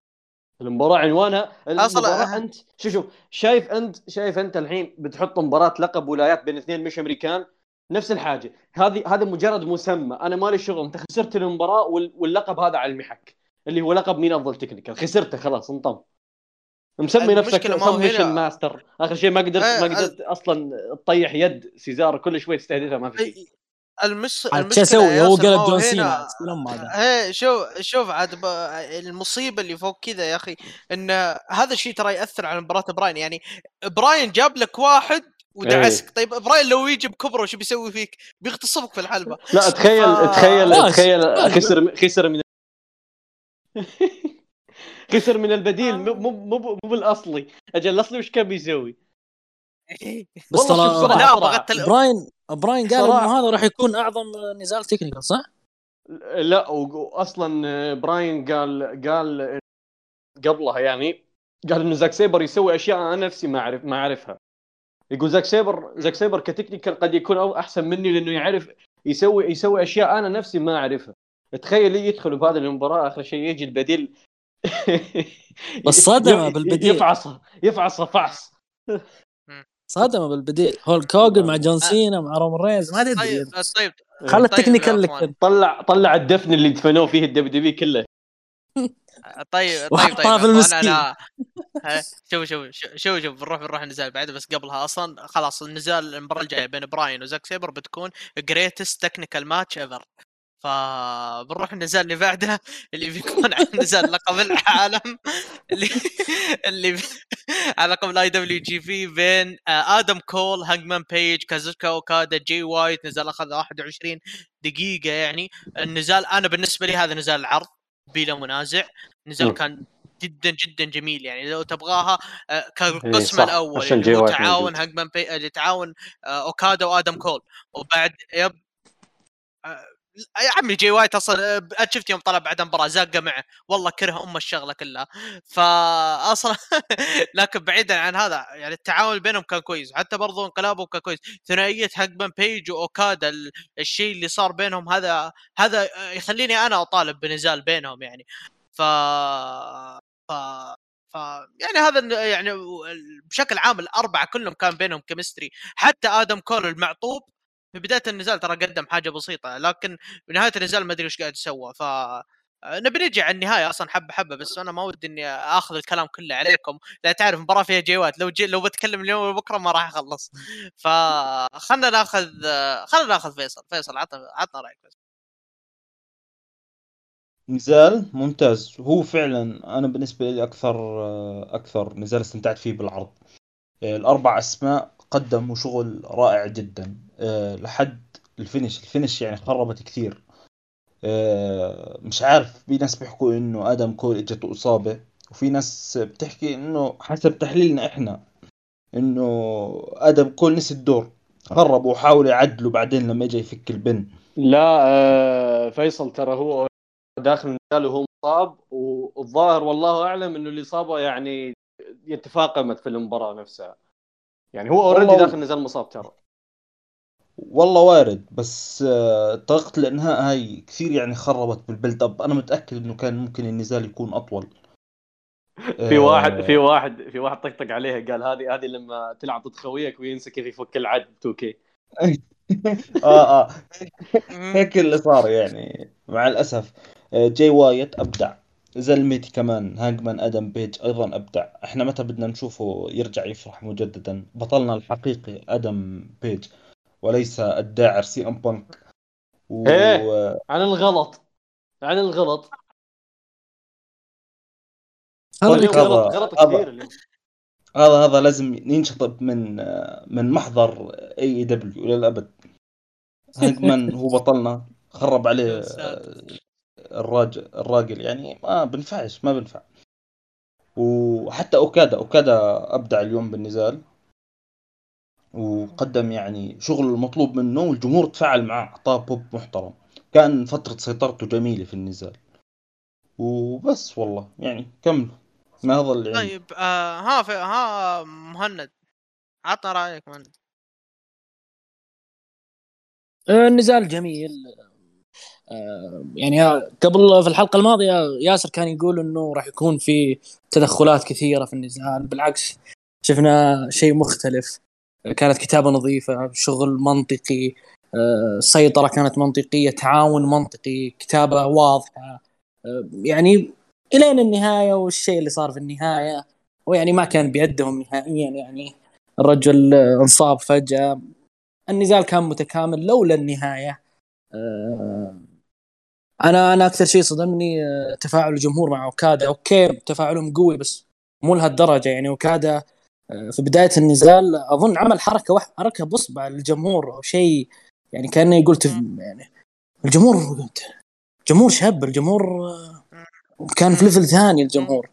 المباراة عنوانها المباراة انت شوف شوف شايف انت شايف أنت الحين بتحط مباراة لقب ولايات بين اثنين مش أمريكان؟ نفس الحاجة. هذه هذا مجرد مسمى. أنا مالي شغل. أنت خسرت المباراة وال- واللقب هذا على المحك اللي هو لقب مين أفضل technical؟ خسرته خلاص انطم. مسمي نفسك submission master. آخر شيء ما قدرت آه، ما قدرت أصلا تطيح يد سيزار كل شوي تستهدفها ما في شيء. المس... المشكلة شو أسوي هو قلب جون سينا إيه شوف شوف عاد ب... المصيبة اللي فوق كذا يا أخي إن هذا الشيء ترى يأثر على مباراة براين يعني براين جاب لك واحد ودعسك طيب براين لو يجي بكبره وش بيسوي فيك؟ بيغتصبك في الحلبة لا تخيل ف- تخيل خلاص. تخيل. خسر خسر من خسر من البديل مو مو مو مو بالأصلي أجل الأصلي وش كان بيسوي؟ بس ترى لا براين براين قال. إنه هذا راح يكون أعظم نزال technical صح؟ لا واصلا براين قال قال قبلها يعني قال إنه زاك سيبر يسوي أشياء أنا نفسي ما اعرف ما أعرفها يقول زاك سيبر زاك سيبر ك technical قد يكون أو أحسن مني لأنه يعرف يسوي يسوي أشياء أنا نفسي ما أعرفها تخيل يدخلوا بهذه المباراة آخر شيء يجي البديل بس صدمة يف- بالبديل. يفعصه يفعصه فعص صدمة بالبديل. هولك هوجن مع جون سينا مع رومان رينز ما تدري. طيب طيب خلى طيب ال technical لك. طلع طلع الدفن اللي دفنوه فيه الدب دي كله. طيب طيب طيب في يا أخوان، المسكين. أنا شوف شوف شوف شوف بنروح بنروح النزال بعد بس قبلها أصلا خلاص النزال المباراة الجاية بين براين وزاك سيبر بتكون greatest technical match ever فبنروح النزال اللي بعده اللي بيكون عن نزال لقب العالم اللي اللي بي- على لقب ال IWGP بين آه، آدم كول هانجمان بيج كازوكا أوكادا جي وايت نزال أخذ 21 دقيقة يعني. النزال أنا بالنسبة لي هذا نزال العرض بلا منازع. نزال. كان جدا جدا جميل يعني. لو تبغاها آه، إيه، كالقسم صح، الأول اللي جي هو تعاون. هانجمان بي... اللي تعاون آه، أوكادا وآدم كول. وبعد yep آه، يا عمي جي وايت أصلا شفت يوم طلع بعد المباراه زاقة معه؟ والله كره أم الشغلة كلها. فاصلا لكن بعيدا عن هذا يعني التعاون بينهم كان كويس. حتى برضو انقلابهم كان كويس. ثنائية هانجمان بيج واوكادا ال- الشيء اللي صار بينهم هذا هذا يخليني أنا أطالب بنزال بينهم يعني. ف ف ف يعني هذا يعني بشكل عام الأربعة كلهم كان بينهم chemistry. حتى آدم كول المعطوب في بداية النزال ترى قدم حاجة بسيطة لكن بنهايه النزال ما أدري إيش قاعد يسوى. ف نبي نجي على النهاية أصلا حبة حبة بس أنا ما ودي إني آخذ الكلام كله عليكم. لا تعرف مباراة فيها جي وايت لو جي لو بتكلم اليوم وبكره ما راح أخلص. فخلنا ناخذ خلنا ناخذ فيصل. فيصل عطنا عطنا رأيك فيصل. نزال ممتاز. هو فعلا أنا بالنسبة لي أكثر أكثر نزال استمتعت فيه بالعرض. الأربع أسماء قدموا شغل رائع جدا. أه، لحد ال finish. ال finish يعني خربت كثير. أه، مش عارف في ناس بيحكوا إنه آدم كول اجته اصابه وفي ناس بتحكي إنه حسب تحليلنا إحنا إنه آدم كول نسي الدور. خرب وحاول يعدله بعدين لما اجى يفك ال pin. لا آه، فيصل ترى هو داخل النزال وهو مصاب والظاهر والله أعلم إنه الاصابه يعني يتفاقمت في المباراة نفسها. يعني هو already والله- داخل النزال مصاب ترى. والله وارد بس آه، طريقة الإنهاء هاي كثير يعني خربت بال build up. أنا متأكد إنه كان ممكن النزال يكون أطول. في آه، واحد في واحد في واحد طقطق عليها قال هذه هذه لما تلعب ضد خويك وينسى كيف يفك العد 2 kay آه آه. هيك اللي صار يعني مع الأسف. آه، جاي وايت أبدع. زلمتي كمان هانجمان أدم بيج أيضا أبدع. إحنا متى بدنا نشوفه يرجع يفرح مجددا؟ بطلنا الحقيقي أدم بيج. وليس الداعر سي أم بانك. و... إيه. عن الغلط. عن الغلط. غلط غلط هذا- كثير اليوم. هذا هذا لازم ينشطب من من محضر اي دبليو للابد هاجمان هو بطلنا خرب عليه. الراجل الراجل يعني ما بنفعش ما بنفع. وحتى أوكادا أوكادا أبدع اليوم بالنزال. وقدم يعني شغل المطلوب منه والجمهور تفاعل معاه أعطاه بوب محترم. كان فترة سيطرته جميلة في النزال. وبس والله يعني كملوا ما هذا اللي طيب آه ها في ها مهند. عطنا رأيك مهند. آه، النزال جميل. يعني قبل في الحلقة الماضية ياسر كان يقول إنه راح يكون في تدخلات كثيرة في النزال بالعكس شفنا شيء مختلف. كانت كتابة نظيفة شغل منطقي آه، سيطرة كانت منطقية تعاون منطقي كتابة واضحة. آه، يعني إلين النهاية والشيء اللي صار في النهاية. ويعني ما كان بيدهم نهائيا يعني الرجل انصاب فجأة. النزال كان متكامل لولا النهاية. آه، أنا أنا أكثر شيء صدمني آه، تفاعل الجمهور مع أوكادا. أوكي تفاعلهم قوي بس مو لهالدرجة يعني. أوكادا آه، في بداية النزال أظن عمل حركة واحدة حركة باصبع للجمهور أو شيء يعني كأنه يقول تف... يعني الجمهور جمهور شاب الجمهور كان في level ثاني الجمهور.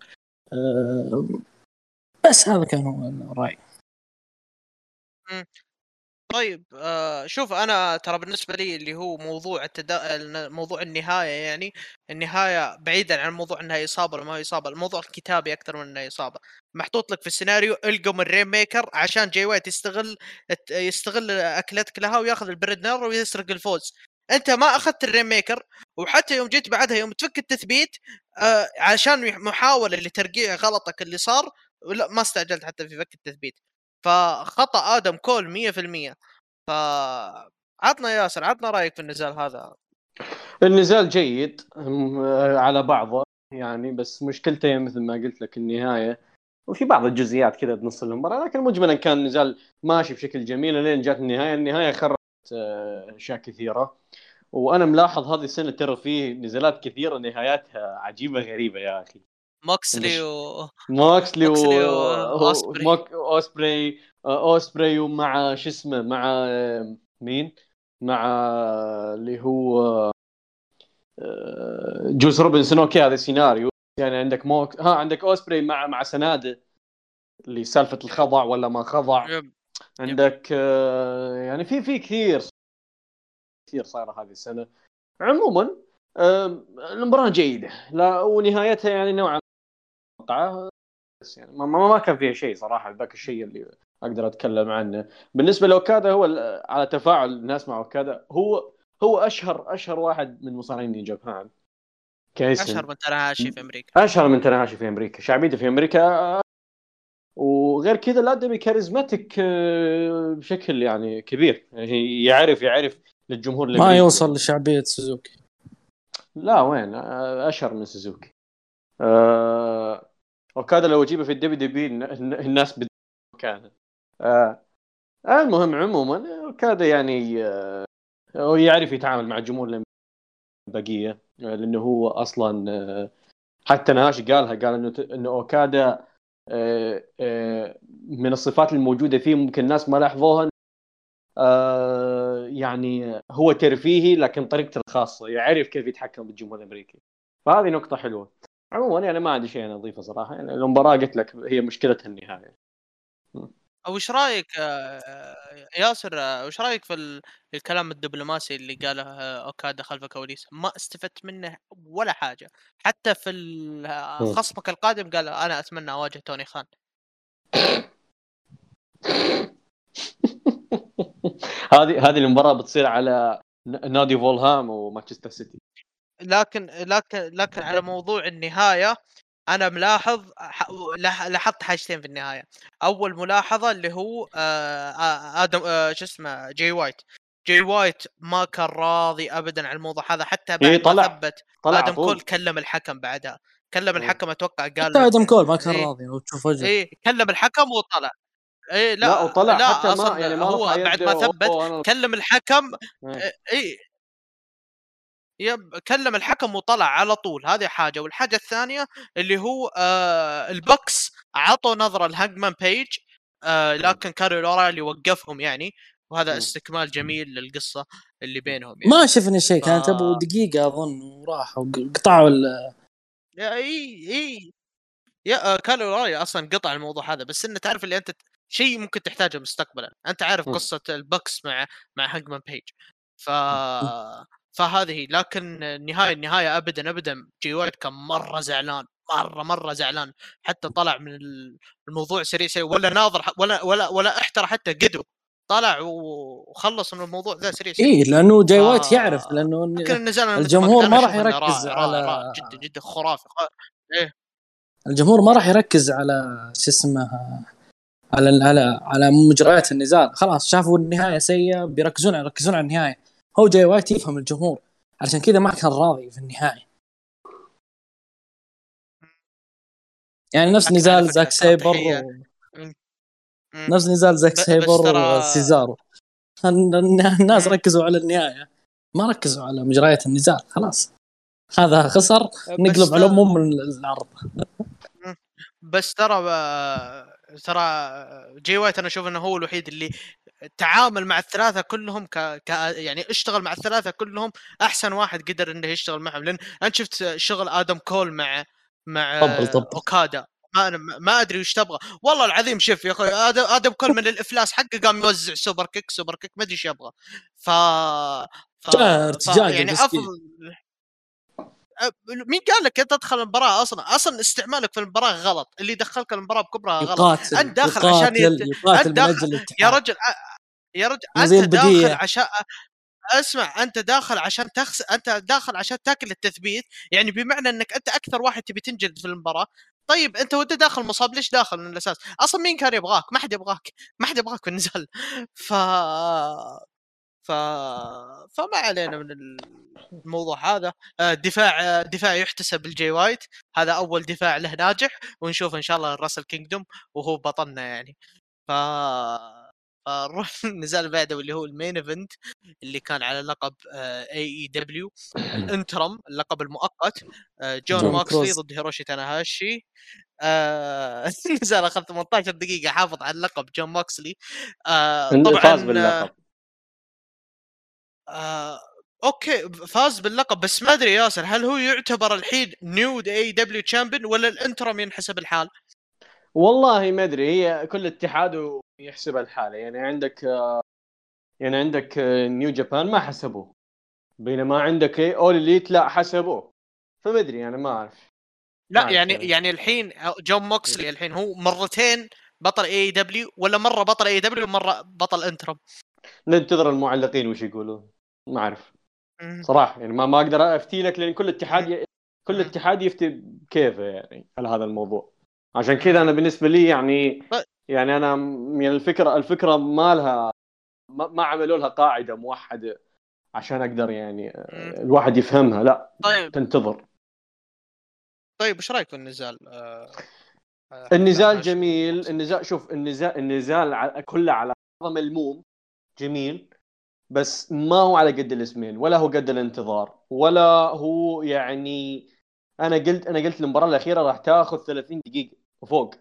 بس هذا كان هو الرأي. طيب آه شوف أنا ترى بالنسبة لي اللي هو موضوع التدا... موضوع النهاية يعني النهاية بعيدا عن موضوع إنها إصابة ولا ما هي إصابة الموضوع الكتابي أكثر من إنها إصابة. محطوط لك في السيناريو إلقوا من Rainmaker عشان جاي وايت يستغل يستغل أكلتك لها وياخذ البريد نار ويسرق الفوز. أنت ما أخذت الرين ميكر وحتى يوم جيت بعدها يوم تفك التثبيت آه عشان محاولة لترقيع غلطك اللي صار لا ما استعجلت حتى في فك التثبيت. فخطأ آدم كول 100% ف عطنا ياسر عطنا رأيك في النزال هذا. النزال جيد على بعضه يعني بس مشكلته مثل ما قلت لك النهاية. وفي بعض الجزئيات كذا بنص المباراه لكن مجملا كان النزال ماشي بشكل جميل لين جات النهاية. النهاية خربت آه، أشياء كثيرة. وأنا ملاحظ هذه السنة ترى فيه نزالات كثيرة نهاياتها عجيبة غريبة يا أخي. موكسلي و موكسلي و... واوسبري موك... أوسبري. أوسبري ومع شو اسمه مع مين؟ مع اللي هو آه، جوس روبنسون. okay هذا سيناريو. يعني عندك موك ها عندك أوسبري مع مع سنادة اللي سالفة الخضع ولا ما خضع. يب. عندك آه، يعني في في كثير كثير صايرة هذه السنة. عموما المباراة جيدة. لا ونهايتها يعني نوعا متوقعه بس يعني ما, ما كان فيها شيء صراحة ذاك الشيء اللي أقدر أتكلم عنه. بالنسبة لأوكادا هو على تفاعل الناس مع أوكادا هو هو اشهر أشهر واحد من مصارعين Japan كاسم أشهر من تناهاشي في أمريكا. أشهر من تناهاشي في أمريكا. شعبيته في أمريكا. وغير كذا الادمي charismatic آه، بشكل يعني كبير. يعني يعرف يعرف للجمهور ما يوصل لشعبية سوزوكي. لا وين؟ آه، أشهر من سوزوكي. آه أوكادا لو أجيبه في ال WWE الناس مكانه آه. المهم عموما كاد يعني آه يعرف يتعامل مع الجمهور البقية آه، لأنه هو أصلا آه حتى نهاش قالها قال إنه إنه أوكادا آه آه من الصفات الموجودة فيه ممكن الناس ما لاحظوها آه يعني هو ترفيهي لكن طريقته الخاصة يعرف كيف يتحكم بالجمهور الأمريكي. فهذه نقطة حلوة. عموما يعني ما عندي شيء أنا أضيفه صراحة. يعني المباراة قلت لك هي مشكلتها النهاية. أو إيش رأيك آه، ياسر آه، وش رأيك في الكلام الدبلوماسي اللي قاله آه، أوكادا خلف الكواليس ما استفدت منه ولا حاجة. حتى في خصمك القادم قال أنا أتمنى أواجه توني خان. هذه هذه المباراة بتصير على نادي فولهام ومانشستر سيتي. لكن لكن لكن على موضوع النهاية أنا ملاحظ لاحظت حاجتين في النهاية. أول ملاحظة اللي هو آه، آدم آه، شو اسمه جاي وايت. جاي وايت ما كان راضي ابدا عن الموضوع هذا حتى بعد إيه طلع. ما ثبت طلع آدم كول كلم الحكم بعدها. كلم إيه. الحكم أتوقع قال حتى آدم كول ما كان إيه راضي لو تشوف وجهه. اي كلم الحكم وطلع. اي لا لا وطلع لا حتى ما يعني ما هو بعد ما ثبت كلم الحكم اي إيه yep كلم الحكم وطلع على طول هذه حاجة. والحاجة الثانية اللي هو آه ال Bucks عطوا نظرة ل Hangman Page آه لكن كاري اللي وقفهم يعني. وهذا استكمال جميل للقصة اللي بينهم يعني. ما شفنا شيء كانت ابو دقيقة أظن وراحوا قطعوا ال إي إي. يا آه كاري أصلا قطع الموضوع هذا. بس إنه تعرف اللي أنت شيء ممكن تحتاجه مستقبلا. أنت عارف قصة ال Bucks مع مع Hangman Page. ف فهذه لكن النهايه النهايه ابدا ابدا جاي وايت كان مرة زعلان مرة مرة زعلان. حتى طلع من الموضوع سريع سريع ولا ناظر ولا ولا ولا احترى حتى قدو. طلع وخلص من الموضوع ذا سريع سريع. اي لأنه جاي آه. وايت يعرف لأنه الجمهور ما راح يركز رائع- رائع- على- رائع جدا جدا خرافي الجمهور ما راح يركز على شو اسمه على على على مجريات النزال. خلاص شافوا النهاية سيئة بيركزون يركزون على النهاية. هو جاي وايت يفهم الجمهور عشان كذا ما كان راضي في النهاية. يعني نفس نزال زاك سيبر. و... نفس نزال زاك سيبر ترى- وسيزارو الن- الن- الناس. ركزوا على النهاية. ما ركزوا على مجريات النزال خلاص. هذا خسر نقلب على من العرض بس ترى ترى جاي وايت أنا أشوف إنه هو الوحيد اللي تعامل مع الثلاثة كلهم ك... ك يعني اشتغل مع الثلاثة كلهم أحسن واحد قدر إنه يشتغل معهم لأن أنت شفت شغل آدم كول مع مع طبل طبل. أوكادا ما أنا ما أدري وش تبغى والله العظيم شوف يا أخوي آدم آدم كول من الإفلاس حقه قام يوزع superkick superkick ما أدري إيش يبغى ف, ف... ف... يعني. أفضل مين قال لك أنت تدخل المباراة أصلا أصلا استعمالك في المباراة غلط اللي دخلك المباراة بكبرها غلط يقاتل أنت داخل عشان يقاتل يت- يقاتل من داخل- يا رجل يا رجل أنت داخل. عشان اسمع أنت داخل عشان تخس أنت داخل عشان تاكل التثبيت يعني بمعنى إنك أنت أكثر واحد تبي تنجلد في المباراة طيب أنت وانت داخل مصاب ليش داخل من الأساس؟ أصلا مين كان يبغاك؟ ما حد يبغاك، ما حد يبغاك في النزال ف ف فما علينا من الموضوع هذا. آه، دفاع آه، دفاع يحتسب لجاي وايت. هذا أول دفاع له ناجح ونشوف إن شاء الله Wrestle Kingdom وهو بطلنا يعني. ف فنروح النزال اللي بعده واللي هو ال main event اللي كان على لقب AEW interim اللقب المؤقت. آه، جون كروز. ضد هيروشي تاناهاشي. النزال اخذ 18 دقيقة حافظ على اللقب جون موكسلي آه، طبعا فاز باللقب. آه، okay فاز باللقب بس ما أدري ياسر هل هو يعتبر الحين new AEW champion ولا ال interim ينحسب لحاله؟ والله ما أدري هي كل اتحاد يحسب لحاله يعني عندك يعني عندك New Japan ما حسبوه بينما عندك All Elite لا حسبوه فما أدري أنا ما أعرف لا عارف يعني يعني. يعني الحين جون موكسلي الحين هو مرتين بطل AEW ولا مرة بطل AEW ومرة بطل interim؟ ننتظر المعلقين وش يقولون ما أعرف. صراحة يعني ما ما أقدر أفتي لك لأن كل اتحاد ي... كل. اتحاد يفتي بكيفه يعني على هذا الموضوع عشان كذا أنا بالنسبة لي يعني طيب. يعني أنا م- يعني الفكرة الفكرة ما لها ما, ما عملوا لها قاعدة موحدة عشان أقدر يعني آه،. الواحد يفهمها لا طيب تنتظر طيب إيش رأيك في النزال؟ آه، آه، النزال جميل؟ النزال شوف النزال النزال كله على ملموم جميل بس ما هو على قد الاسمين ولا هو قد الانتظار ولا هو يعني أنا قلت أنا قلت المباراة الأخيرة راح تاخذ 30 دقيقة وفوق.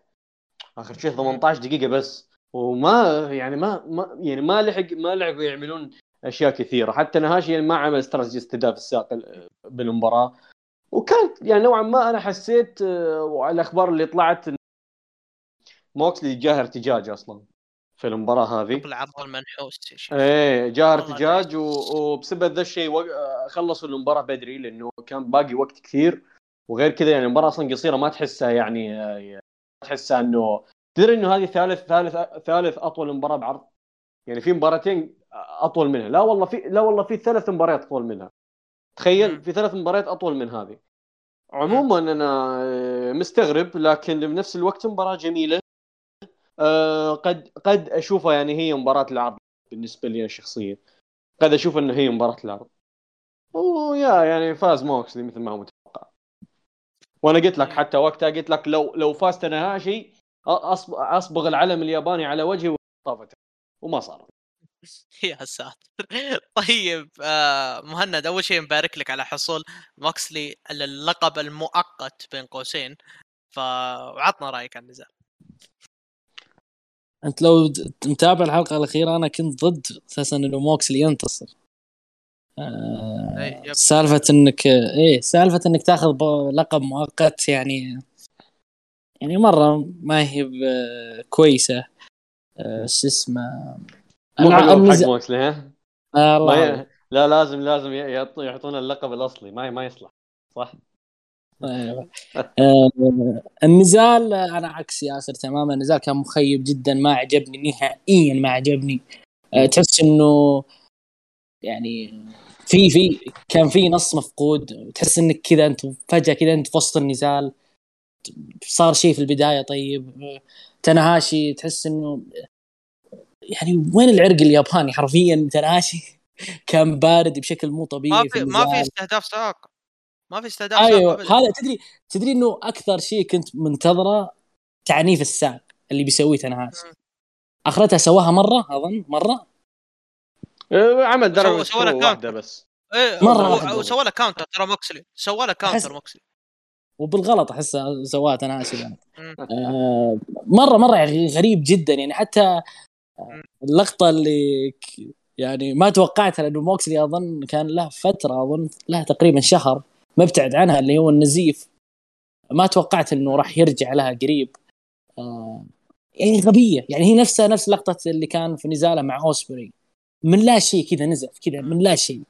آخر شيء 18 دقيقة بس. وما يعني ما, ما يعني ما لحق ما لعبوا يعملون أشياء كثيرة. حتى نهاشي يعني ما عمل استراتيجي استهداف الساق ال- بالمباراة. وكانت يعني نوعا ما أنا حسيت آه، وعلى الأخبار اللي طلعت موكسلي جاه ارتجاج أصلا. في المباراة هذه. العرض المنحوس يا شيخ. إيه جاء ارتجاج و- وبسبب ذا الشيء وق- خلصوا المباراة بدري لأنه كان باقي وقت كثير. وغير كذا يعني المباراة أصلا قصيرة ما تحسها يعني آه، ما تحسها إنه تدري إنه هذه ثالث ثالث ثالث أطول مباراة بعرض؟ يعني في مباراتين أطول منها. لا والله في لا والله في ثلاث مباريات أطول منها. تخيل. في ثلاث مباريات أطول من هذه. عموما أنا آه، مستغرب لكن بنفس الوقت مباراة جميلة. آه، قد قد أشوفها يعني هي مباراة العرض بالنسبة لي شخصيا. قد أشوف انه هي مباراة العرض. ويا يعني فاز موكسلي مثل ما هو متوقع. وأنا قلت لك حتى وقتها قلت لك لو لو فاز تناهاشي أصبغ العلم الياباني على وجهي وطافت. وما صار. يا ساتر. طيب آه مهند أول شيء مبارك لك على حصول موكسلي اللقب المؤقت بين قوسين. فعطنا رأيك عن النزال أنت لو متابع الحلقة الأخيرة أنا كنت ضد أساسا إنه موكسلي ينتصر. آه يب. سالفة إنك إيه سالفة إنك تاخذ لقب مؤقت يعني يعني مرة ما هي كويسة. آه، شو اسمه؟ مو حق موكسلي ها؟ آه،. لا لازم لازم يعطونا اللقب الأصلي ما ما يصلح. صح. النزال آه، أنا عكس ياسر تماما. النزال كان مخيب جدا ما عجبني نهائيا ما عجبني. آه، تحس إنه يعني في في كان في نص مفقود. تحس إنك كذا أنت فجأة كذا أنت في وسط النزال. صار شيء في البداية طيب. تنهاشي تحس إنه يعني وين العرق الياباني؟ حرفيا تنهاشي كان بارد بشكل مو طبيعي ما في ما في. استهداف ساق ما في استهداف أيوه هذا تدري تدري إنه أكثر شيء كنت منتظره تعنيف الساق اللي بيسويه تنهاشي مم. أخرتها سواها مرة أظن مرة آه، عمل درجه سوى- له واحدة counter. بس إيه. هو سوى له counter ترى موكسلي سوى له أحس- counter موكسلي وبالغلط احسها سواها تنهاشي بعد. مم. آه مره مرة يعني غريب جدا يعني حتى اللقطة اللي يعني ما توقعتها لأنه موكسلي أظن كان له فترة أظن له تقريبا شهر مبتعد عنها اللي هو النزيف. ما توقعت إنه راح يرجع لها قريب. آه يعني غبية. يعني هي نفسها نفس لقطة اللي كان في نزاله مع أوسبري. من لا شيء كذا نزف كذا من لا شيء.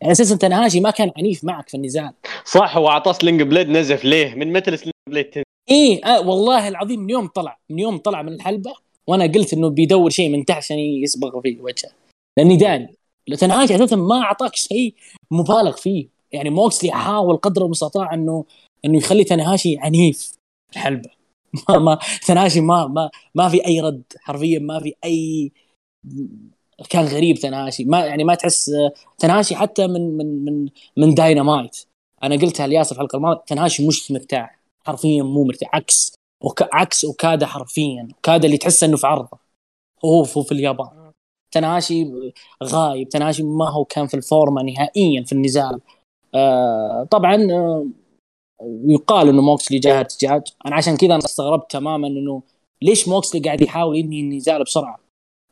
يعني أساسا تنهاشي ما كان عنيف معك في النزال. صح هو أعطاه sling blade نزف ليه؟ من متى ال sling blade؟ إيه آه والله العظيم من يوم طلع. من يوم طلع من الحلبة وأنا قلت إنه بيدور شيء من تحت عشان يصبغ في وجهه. لأني داني. تنهاشي أساسا ما أعطاك شيء مبالغ فيه. يعني موكسلي حاول قدر المستطاع انه إنه يخلي تنهاشي عنيف في الحلبة. ما ما تنهاشي ما ما ما في أي رد حرفيا ما في اي كان غريب تنهاشي. ما يعني ما تحس تنهاشي حتى من من من من داينامايت. أنا قلتها لياسر في الحلقة الماضية تنهاشي مش مرتاح. حرفيا مو مرتاح. عكس وك... عكس أوكادا حرفيا. أوكادا اللي تحس إنه في عرضه. هو هو في اليابان. تناشي غايب. تناشي ما هو كان في الفورمه نهائيا في النزال. آه طبعا آه يقال إنه موكسلي جاه ارتجاج أنا عشان كذا أنا استغربت تماما إنه ليش موكسلي قاعد يحاول ينهي النزال بسرعة؟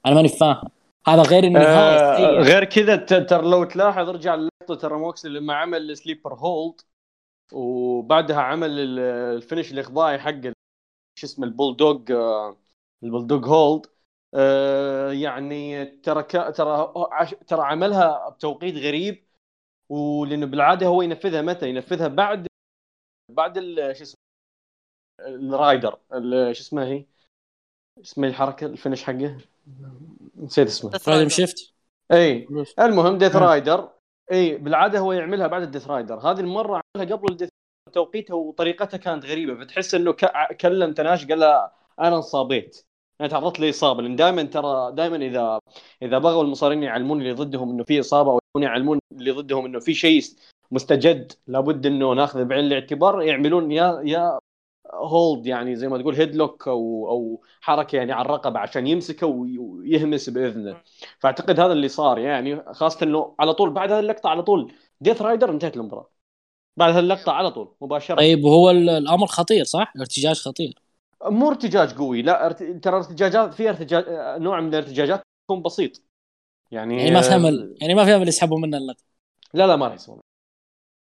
أنا ماني فاهم. هذا غير إنه آه. غير كذا ترى لو تلاحظ ارجع اللقطه ترى موكسلي لما عمل sleeper hold وبعدها عمل ال- ال finish الإخضاعي حق شو اسمه البولدوج آه، ال bulldog hold. يعني ترى ترى ترى عملها بتوقيت غريب. ولأنه بالعادة هو ينفذها متى؟ ينفذها بعد بعد ال- شو اسمه؟ ال Rider ال- شو اسمها هي؟ اسمها الحركة ال finish حقه؟ نسيت اسمه. Paradigm Shift إي. المهم Death. Rider إي بالعادة هو يعملها بعد ال Death Rider هذه المرة عملها قبل الديث توقيتها وطريقتها كانت غريبة. فتحس إنه ك- كلم تناش قال لها أنا انصابيت. أنا تعرضت لإصابة. لأن دائما ترى دائما اذا إذا بغوا المصارعين يعلمون اللي ضدهم إنه في إصابة أو يعلمون اللي ضدهم إنه في شيء مستجد لابد إنه ناخذه بعين الاعتبار يعملون يا يا hold يعني زي ما تقول headlock أو أو حركة يعني على الرقبة عشان يمسكه وي- ويهمس بإذنه فأعتقد هذا اللي صار يعني خاصة إنه على طول بعد هذه اللقطة على طول Death Rider انتهت المباراة بعد هذه اللقطة على طول مباشرة طيب وهو ال- الأمر خطير صح؟ ارتجاج خطير مو ارتجاج قوي لا. ترى ارتجاجات في ارتجاج نوع من الارتجاجات يكون بسيط يعني يعني ما في امل يعني ما في امل يسحبوا منه اللقب. لا لا ما راح يسوون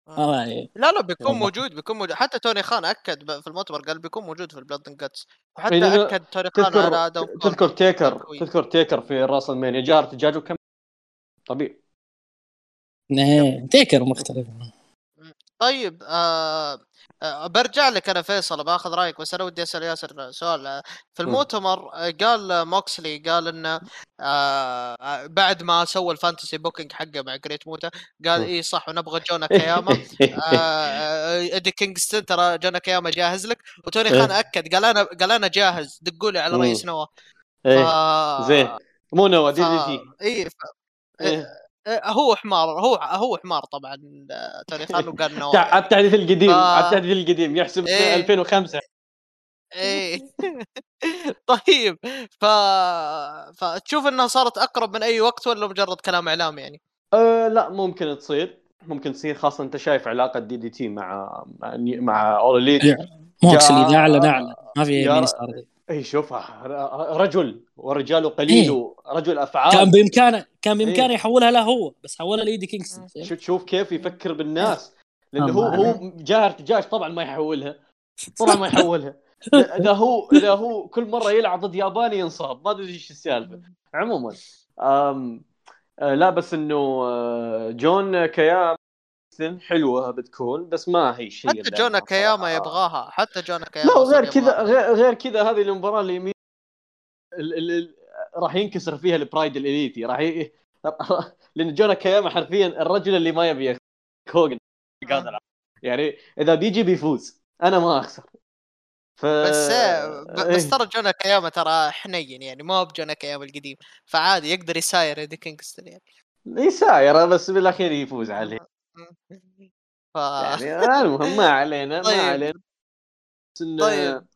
آه، يعني لا لا بيكون والله. موجود بيكون موجود. حتى توني خان أكد ب- في المؤتمر قال بيكون موجود في ال Blood and Guts وحتى إيه، أكد توني خان تذكر على. تذكر تيكر. تذكر تيكر في WrestleMania جاء ارتجاجه كم؟ طبيعي. إيه، تيكر مختلف. طيب آه آه برجع لك أنا فيصل بآخذ رأيك بس أنا ودي أسأل ياسر سؤال آه، في. المؤتمر آه، قال موكسلي قال إنه آه بعد ما سوى ال fantasy booking حقه مع جريت موتا قال. اي صح ونبغى جون أكياما آه، آه، ايدي كينغستون ترى جون أكياما جاهز لك وتوني خان أكد قال أنا قال أنا جاهز دقوا لي على. رئيس NOAH ف... إيه زين مو NOAH DDT. إيه. إيه، هو حمار هو هو حمار طبعا آه، توني خان وقال على التحديث القديم ف- على التحديث القديم يحسب إيه. 2005 إيه طيب ف... فتشوف إنها صارت أقرب من أي وقت ولا مجرد كلام اعلام يعني؟ أه لا ممكن تصير ممكن تصير خاصة أنت شايف علاقة DDT مع مع, مع All Elite موكسلي جاء- اذا أعلن أعلن ما في يمين يسار اي شوف ر- رجل ورجاله قليل إيه. رجل أفعال كان بإمكانه كان بإمكانه إيه. يحولها له هو بس حولها لإيدي كينغستون شو- تشوف كيف يفكر بالناس لأنه هو هو جاه ارتجاج طبعا ما يحولها طبعا ما يحولها اذا هو إذا هو كل مرة يلعب ضد ياباني ينصاب ما أدري إيش السالفة عموما أم آه، لا بس إنه آه، جون كيام حلوة بتكون بس ما هي شيء حتى أنا كياما. يبغاها حتى جونا كياما لا وغير كذا. غير, غير كذا هذه المباراه اللي راح ينكسر فيها البرايد الإليتي راح ي... لأن جونا كياما حرفيا الرجل اللي ما يبي يخسر هوجن قادر. على- يعني إذا بيجي بيفوز أنا ما أخسر. ف بس ب- بس إيه. ترى جونا كياما ترى حنين يعني ما هو بجونا كياما القديم. فعادي يقدر يساير ايدي كينغستون يعني. يساير بس بالأخير يفوز عليه. ف... يعني المهم ما علينا طيب. ما علينا. بس انه طيب.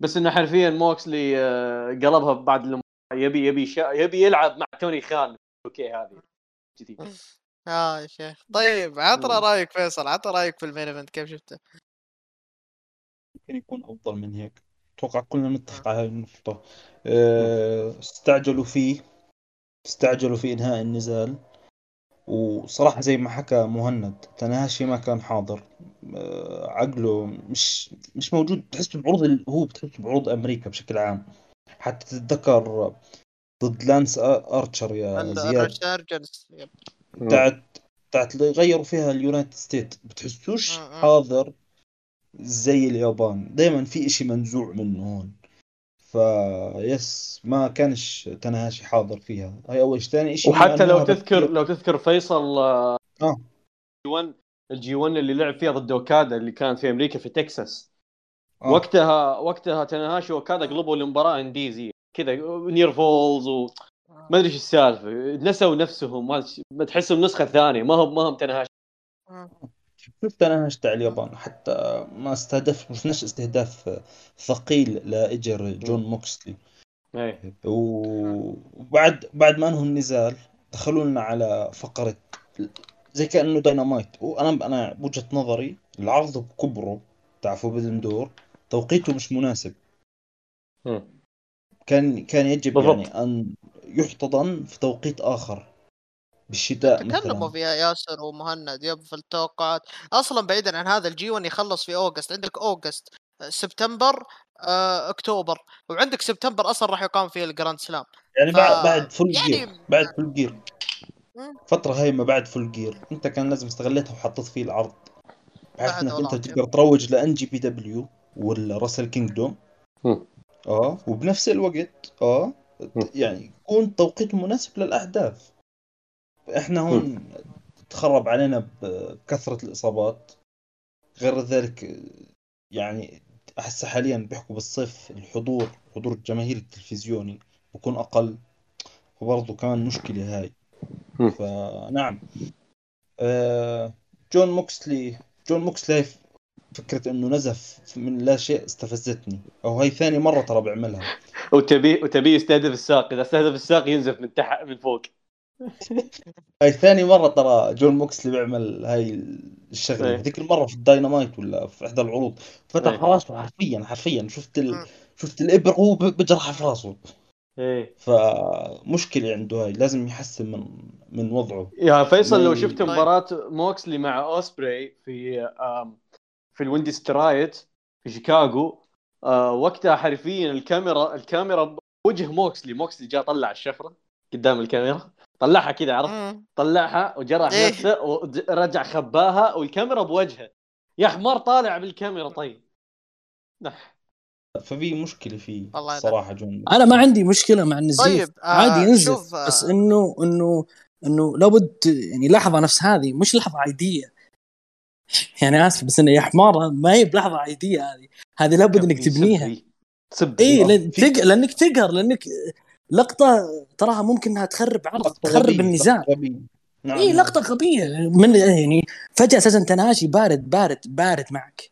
بس إنه حرفيا موكسلي آه، قلبها بعد الم- يبي يبي شا... يبي يلعب مع توني خان. okay هذه جديد آه يا شيخ. طيب عطنا. رأيك فيصل عطنا رأيك في ال main event كيف شفته؟ ممكن يكون أفضل من هيك. أتوقع كلنا نتفق على هاي النقطة. أه، استعجلوا فيه. استعجلوا في إنهاء النزال. وصراحة زي ما حكى مهند تناهاشي ما كان حاضر. أه، عقله مش مش موجود. تحس بعروض ال- هو بتحس بعروض أمريكا بشكل عام. حتى تتذكر ضد لانس أرشر يا زياد. بتاعت بتاعت اللي غيروا فيها ال United State. بتحسوش. حاضر زي اليابان. دائما في إشي منزوع منه هون. فيس ما كانش تناهاشي حاضر فيها. هاي أول شيء ثاني إشي وحتى لو تذكر بكير- لو تذكر فيصل آه، آه. 1 ال G 1 اللي لعب فيها ضد أوكادا اللي كانت في أمريكا في تكساس. آه. وقتها وقتها تناهاشي واوكادا قلبوا المباراة indies كذا near falls وما أدري إيش السالفة. نسوا نفسهم ما ما تحسهم نسخة ثانية ما هم ما هم تناهاشي شوف تناهش تاع اليابان حتى ما استهدف مش نفس استهداف ثقيل لاجر جون موكسلي. إيه. وبعد بعد ما انهوا النزال دخلوا لنا على فقرة زي كأنه داينامايت. وأنا أنا بوجهة نظري العرض بكبره تاع Forbidden Door توقيته مش مناسب. مم. كان كان يجب بالضبط. يعني أن يحتضن في توقيت آخر بالشتاء تكلموا فيها ياسر ومهند يب في التوقعات. أصلا بعيدا عن هذا ال G 1 يخلص في August. عندك August سبتمبر آه، أكتوبر. وعندك سبتمبر أصلا راح يقام فيه ال Grand Slam. يعني ف- بعد بعد Full يعني- Gear بعد Full Gear مم. فترة هاي ما بعد Full Gear أنت كان لازم استغلتها وحطيت فيه العرض. بحيث إنك أنت تقدر تروج ل NJPW. وال Wrestle Kingdom. آه وبنفس الوقت آه. يعني يكون توقيت مناسب للاحداث إحنا هون تخرب علينا ب- بكثرة الإصابات. غير ذلك يعني أحس حاليا بيحكوا بالصيف الحضور حضور الجماهير التلفزيوني بكون أقل. وبرضه كمان مشكلة هاي. فنعم. آه، جون موكسلي جون موكسلي فكرة إنه نزف من لا شيء استفزتني. أو هاي ثاني مرة ترى بعملها. وتبي وتبي يستهدف الساق. إذا استهدف الساق ينزف من تحت من فوق. هاي ثاني مرة ترى جون موكسلي بيعمل هاي الشغلة. هذيك المرة في الداينامايت ولا في إحدى العروض. فتح. راسه حرفيا حرفيا. شفت ال... شفت الإبر وهو ب- بجرحها في راسه. إيه. فمشكلة عنده هاي. لازم يحسن من من وضعه. يا فيصل لو شفت طيب. مباراة موكسلي مع أوسبري في آم، في ال Windy City Riot في شيكاغو آه، وقتها حرفيا الكاميرا الكاميرا بوجه موكسلي موكسلي جاء طلع الشفرة قدام الكاميرا طلعها كذا عرفت. طلعها وجرح إيه. نفسه ورجع خباها والكاميرا بوجهه يا حمار طالع بالكاميرا طيب نح ففي مشكلة فيه. صراحة جون أنا ما عندي مشكلة مع النزيف طيب، آه، عادي ينزف آه، بس إنه إنه إنه لابد يعني لحظة نفس هذه مش لحظة عادية يعني آسف بس إنه يا حمار ما هي بلحظة عادية هذه. هذه لابد إنك تبنيها. تسب اي لأن في- تق... لأنك تقهر لأنك لقطة تراها ممكن إنها تخرب عرض تخرب النزاع. نعم اي نعم. لقطة غبية. من يعني فجأة أساسا تناشي بارد بارد بارد معك.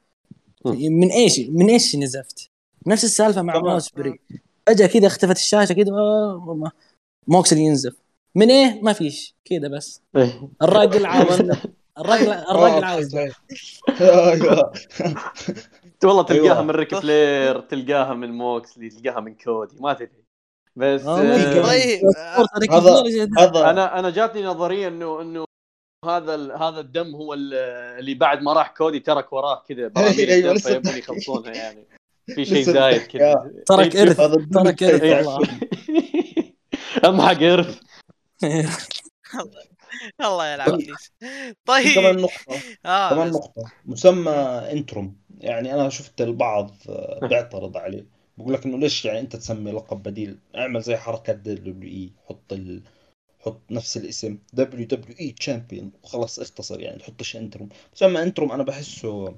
من إيش من إيش نزفت؟ نفس السالفة مع. موسبري فجأة كذا اختفت الشاشة كذا آه، موكسل ينزف. من إيه؟ ما فيش. كذا بس. إيه. الراجل عاوز الراجل آه، عاوز والله تلقاها أيوة. من ريك فلير تلقاها من موكسلي تلقاها من كودي ما تدري بس آه، آه،. طيب هذا هذا أنا أنا جاتني نظرية انه إنه هذا ال- هذا الدم هو ال- اللي بعد ما راح كودي ترك وراه كذا براميل أيوة، الدم لسه فيبون. يخلصونها يعني في شيء زايد. كذا ترك إرث ترك إرث التايب. والله اهم حاجة إرث الله يلعب طيب. طيب. كمان نقطة كمان. نقطة. مسمى interim. يعني أنا شفت البعض آه، بيعترض عليه. بقول لك إنه ليش يعني أنت تسمي لقب بديل؟ اعمل زي حركات WWE. حط ال... حط نفس الاسم WWE champion وخلاص اختصر يعني تحطش interim. بس اما interim أنا بحسه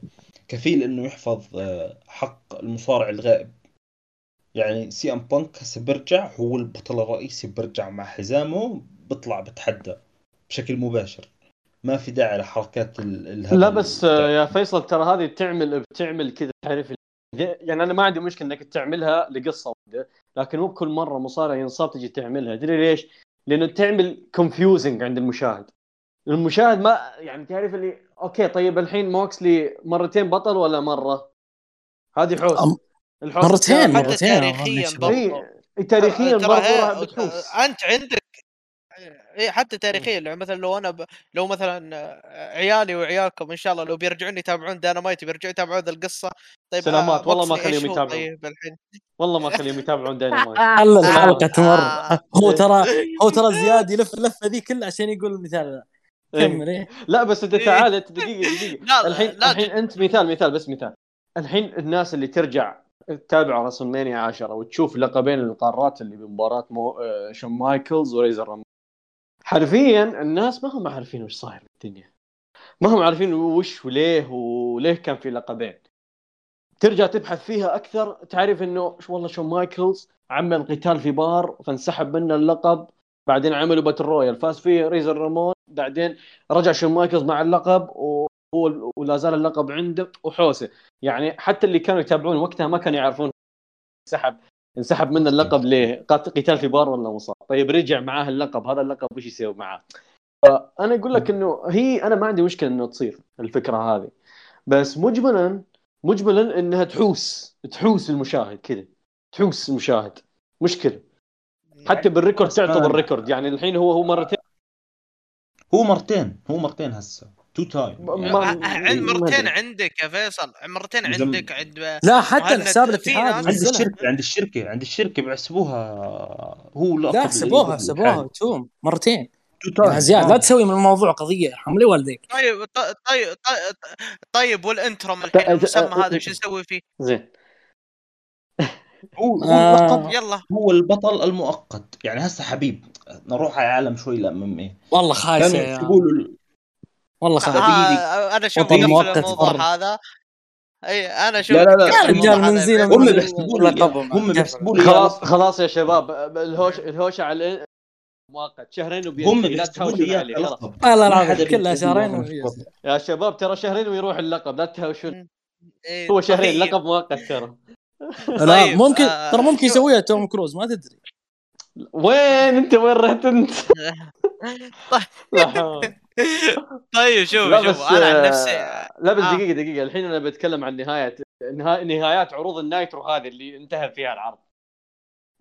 كفيل إنه يحفظ آه، حق المصارع الغائب. يعني CM Punk هسه بيرجع هو البطل الرئيسي بيرجع مع حزامه بطلع بتحدى بشكل مباشر. ما في داعي لحركات ال- الهبل لا بس آه، يا فيصل ترى هذه بتعمل بتعمل كذا تعرف يعني أنا ما عندي مشكلة إنك تعملها لقصة واحدة لكن مو بكل مرة مصارع ينصاب تجي تعملها. تدري ليش؟ لأنه تعمل confusing عند المشاهد. المشاهد ما يعني تعرف اللي أوكي طيب الحين موكسلي مرتين بطل ولا مرة؟ هذه حوس أم- الحوس مرتين مرتين تاريخياً تاريخيا أنت عندك اي حتى تاريخيا يعني مثلا لو أنا ب... لو مثلا عيالي وعيالكم إن شاء الله لو بيرجعون يتابعون داينامايت بيرجعون يتابعون ذا القصة طيب سلامات، آه، والله ما وقتي إيش خليهم هو؟ يتابعون. طيب الحين. والله ما خليهم يتابعون داينامايت حل الحلقة تمر. آه. هو ترى هو ترى زياد يلف اللفه ذي كلها عشان يقول المثال ذا إيه. كمل لا بس أنت إيه. تعال أنت دقيقة دقيقة. الحين الحين أنت مثال مثال بس مثال. الحين الناس اللي ترجع تتابع WrestleMania 10 وتشوف لقبين القارات اللي بمباراة مو... آه، شون مايكلز وريزر حرفيا الناس ما هم عارفين وش صاير بالدنيا ما هم عارفين وش وليه وليه كان في لقبين. ترجع تبحث فيها أكثر تعرف إنه والله شون مايكلز عمل قتال في بار فانسحب منه اللقب بعدين عملوا battle royal. فاز فيه ريزر رامون بعدين رجع شون مايكلز مع اللقب وهو ولا زال اللقب عنده وحوسه. يعني حتى اللي كانوا يتابعون وقتها ما كانوا يعرفون. انسحب. انسحب منه اللقب ليه؟ قتال في بار ولا مصاب؟ طيب رجع معاه اللقب هذا اللقب وش يسوي معاه؟ فأنا أقول لك إنه هي أنا ما عندي مشكلة إنه تصير الفكرة هذه. بس مجملا مجملا إنها تحوس تحوس المشاهد كذا تحوس المشاهد. مشكلة. حتى بال record تعتبر record. يعني الحين هو هو مرتين. هو مرتين هو مرتين هسه. two time آه، آه، عند مرتين. عندك يا فيصل مرتين عندك عند لا حتى الحساب في الاتحاد ناس- عند. الشركة عند الشركة عند الشركة بيحسبوها هو لا حسبوها قبل حسبوها. توم مرتين زياد آه. لا تسوي من الموضوع قضية ارحم لي والديك طيب ط- طيب طيب طيب والانترم الحين المسمى هذا شو نسوي فيه؟ زين هو آه. يلا هو البطل المؤقت يعني هسه حبيب نروح على عالم شوي لا ام إيه والله خايسة كانوا يا يحسبوا له والله خايسه آه أنا شوف وطن قفل مؤقت الموضوع. هذا. إي أنا شوف لا لا لا يا رجال من زين. هم لي لقبهم. هم لي خلاص خلاص يا شباب الهوش الهوشه على مؤقت شهرين وبينتهي هم لا تهاوشون لي عليه خلاص. ما العظيم كلها شهرين يا شباب ترى شهرين ويروح اللقب لا تهاوشون هو شهرين طيب. لقب مؤقت ترى. لا طيب، ممكن آه، ترى ممكن. يسويها توم كروز ما تدري. وين أنت؟ وين رحت أنت؟ طيب شوف شوف أنا عن آه، نفسي لا بس آه. دقيقة دقيقة الحين أنا بتكلم عن نهاية نها- نهايات عروض ال Nitro هذه اللي انتهى فيها العرض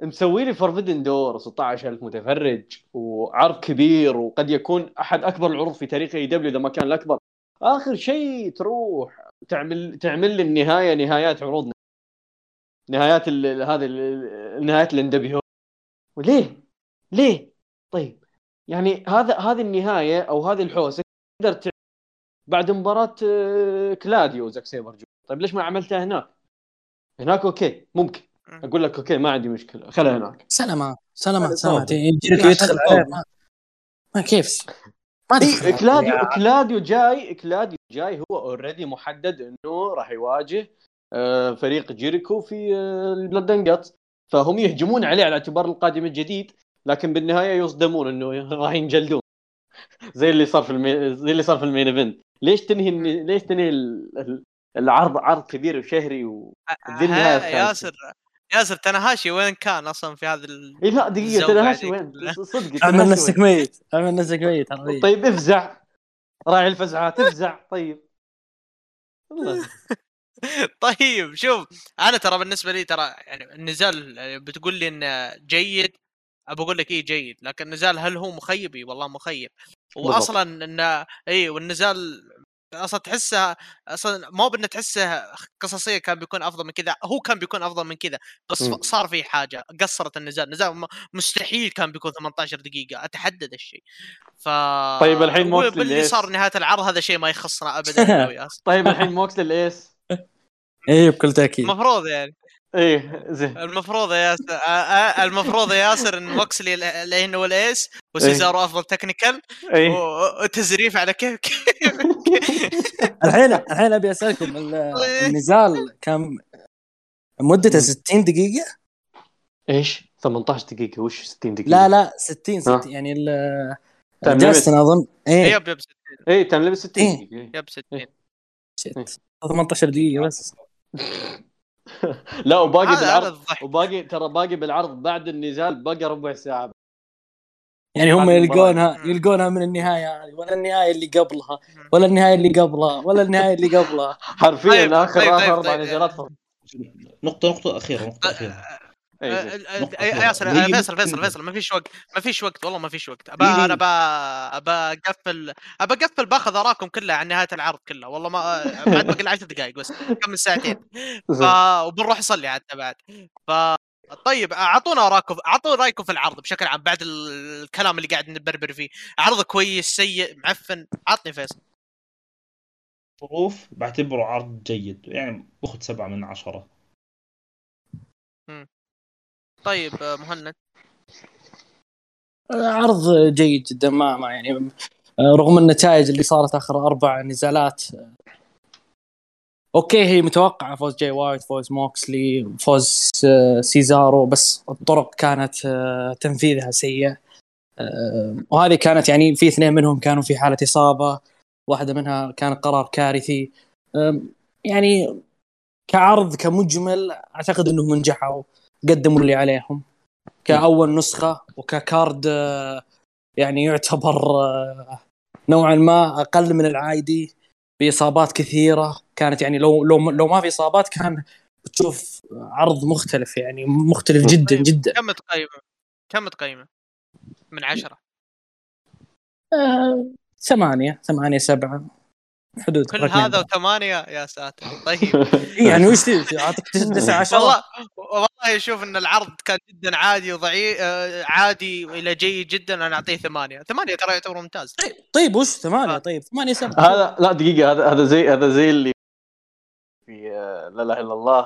مسوي لي Forbidden Door 16000 متفرج وعرض كبير وقد يكون أحد أكبر العروض في تاريخ AEW إذا ما كان الأكبر آخر شيء تروح تعمل تعمل لي النهاية نهايات عروضنا نهايات ال- هذه ال- نهايات الان وليه؟ ليه؟ طيب يعني هذا هذه النهاية أو هذه الحوسة تقدر بعد مباراة آه، كلاديو وزاك سيبر جونيور طيب ليش ما عملتها هناك؟ هناك أوكي ممكن. أقول لك أوكي ما عندي مشكلة. خلها هناك. سلامات سلامات سلامات. يجيك يدخل ما- ما كيف؟ ما إيه كلاديو كلاديو جاي كلاديو جاي هو already محدد إنه راح يواجه آه، فريق جيريكو في آه، ال Blood and Guts فهم يهجمون عليه على اعتبار القادم الجديد. لكن بالنهاية يصدمون إنه راح ينجلدون. زي اللي صار في المي... زي اللي صار في ال main event. ليش تنهي ليش تنهي ال- ال- العرض عرض كبير وشهري و... ذي النهاية ها- الخامسة. ياسر ياسر تنهاشي وين كان أصلا في هذا ال... إيه لا دقيقة الزوقة تنهاش هذيك. وين؟ صدق اعمل نفسك؟ ميت. اعمل نفسك ميت حرفيا طيب افزع. راعي الفزعات افزع طيب. طيب شوف أنا ترى بالنسبة لي ترى يعني النزال آه، بتقول لي إنه جيد أبى أقول لك إيه جيد لكن النزال هل هو مخيب؟ والله مخيب. واصلا انه إي والنزال أصلا تحسه أصلا مو بأنه تحسه قصصيا كان بيكون أفضل من كذا هو كان بيكون أفضل من كذا بس مم. صار في حاجة قصرت النزال. النزال م- مستحيل كان بيكون 18 دقيقة اتحدى ذا الشيء. ف طيب الحين باللي ليش؟ صار نهاية العرض هذا شيء ما يخصنا ابدا طيب الحين موكس لل ace إيه بكل تأكيد. المفروض يعني. إيه زين. المفروض يا ياسر آه، آه، المفروض يا ياسر إن موكسلي لأنه هو ال ace وسيزارو أفضل technical إيه. وتزريف على كيف الحين الحين أبي أسألكم ال- النزال كان مدته 60 دقيقة؟ إيش؟ 18 دقيقة وش 60 دقيقة؟ لا لا 60 ها. 60 يعني جاستن اظن إيه. yep yep 60 إيه تايم ليمت 60 إيه. دقيقة إيه. يب 60 شت. 18 دقيقة بس. لا وباقي بالعرض وباقي ترى باقي بالعرض بعد النزال بقى ربع ساعة يعني هم. يلقونها يلقونها من النهاية هذه ولا النهاية اللي قبلها ولا النهاية اللي قبلها ولا النهاية اللي قبلها حرفيا طيب، آخر طيب، آخر أربع طيب. نزالات فقط. نقطة نقطة أخيرة نقطة فيصل ممكن- فيصل فيصل ما فيش وقت ما فيش وقت والله ما فيش وقت. ابى؟ أنا ابى ابى أقفل ابى أقفل بأخذ اراكم كلها عن نهاية العرض كلها والله ما بعد باقي لي 10 دقائق بس كمل ساعتين. ف... وبنروح نصلي حتى بعد. ف طيب أعطونا رايكم أعطونا رأيكم في العرض بشكل عام بعد ال- الكلام اللي قاعد نبربر فيه. عرض كويس سيء معفن. عطني فيصل. ظروف بعتبره عرض جيد. يعني باخذ سبعة من عشرة. طيب آه، مهند. عرض جيد جدا ما ما يعني رغم النتائج اللي صارت آخر أربع نزالات okay هي متوقعة فوز جاي وايت فوز موكسلي فوز آه، سيزارو بس الطرق كانت آه، تنفيذها سيء آه، وهذه كانت يعني في اثنين منهم كانوا في حالة إصابة واحدة منها كان قرار كارثي. يعني كعرض كمجمل أعتقد إنهم نجحوا. قدموا اللي عليهم. كأول نسخة وككارد آه، يعني يعتبر آه، نوعا ما أقل من العادي بإصابات كثيرة. كانت يعني لو لو لو ما في إصابات كان بتشوف عرض مختلف يعني مختلف جدا طيب، جدا. كم تقيمه؟ كم تقيمه؟ من عشرة. آه، ثمانية ثمانية سبعة. حدود كل هذا ذا. وثمانية يا ساتر. طيب. يعني وش تبي؟ اعطيك تسعة عشرة. والله والله أشوف إن العرض كان جدا عادي وضعيف آه، عادي إلى جيد جدا أنا أعطيه ثمانية. ثمانية ترى يعتبر ممتاز. طيب وش ثمانية؟ آه. طيب ثمانية سبعة هذا لا دقيقة هذا هذا زي هذا زي اللي في آه، لا إله إلا الله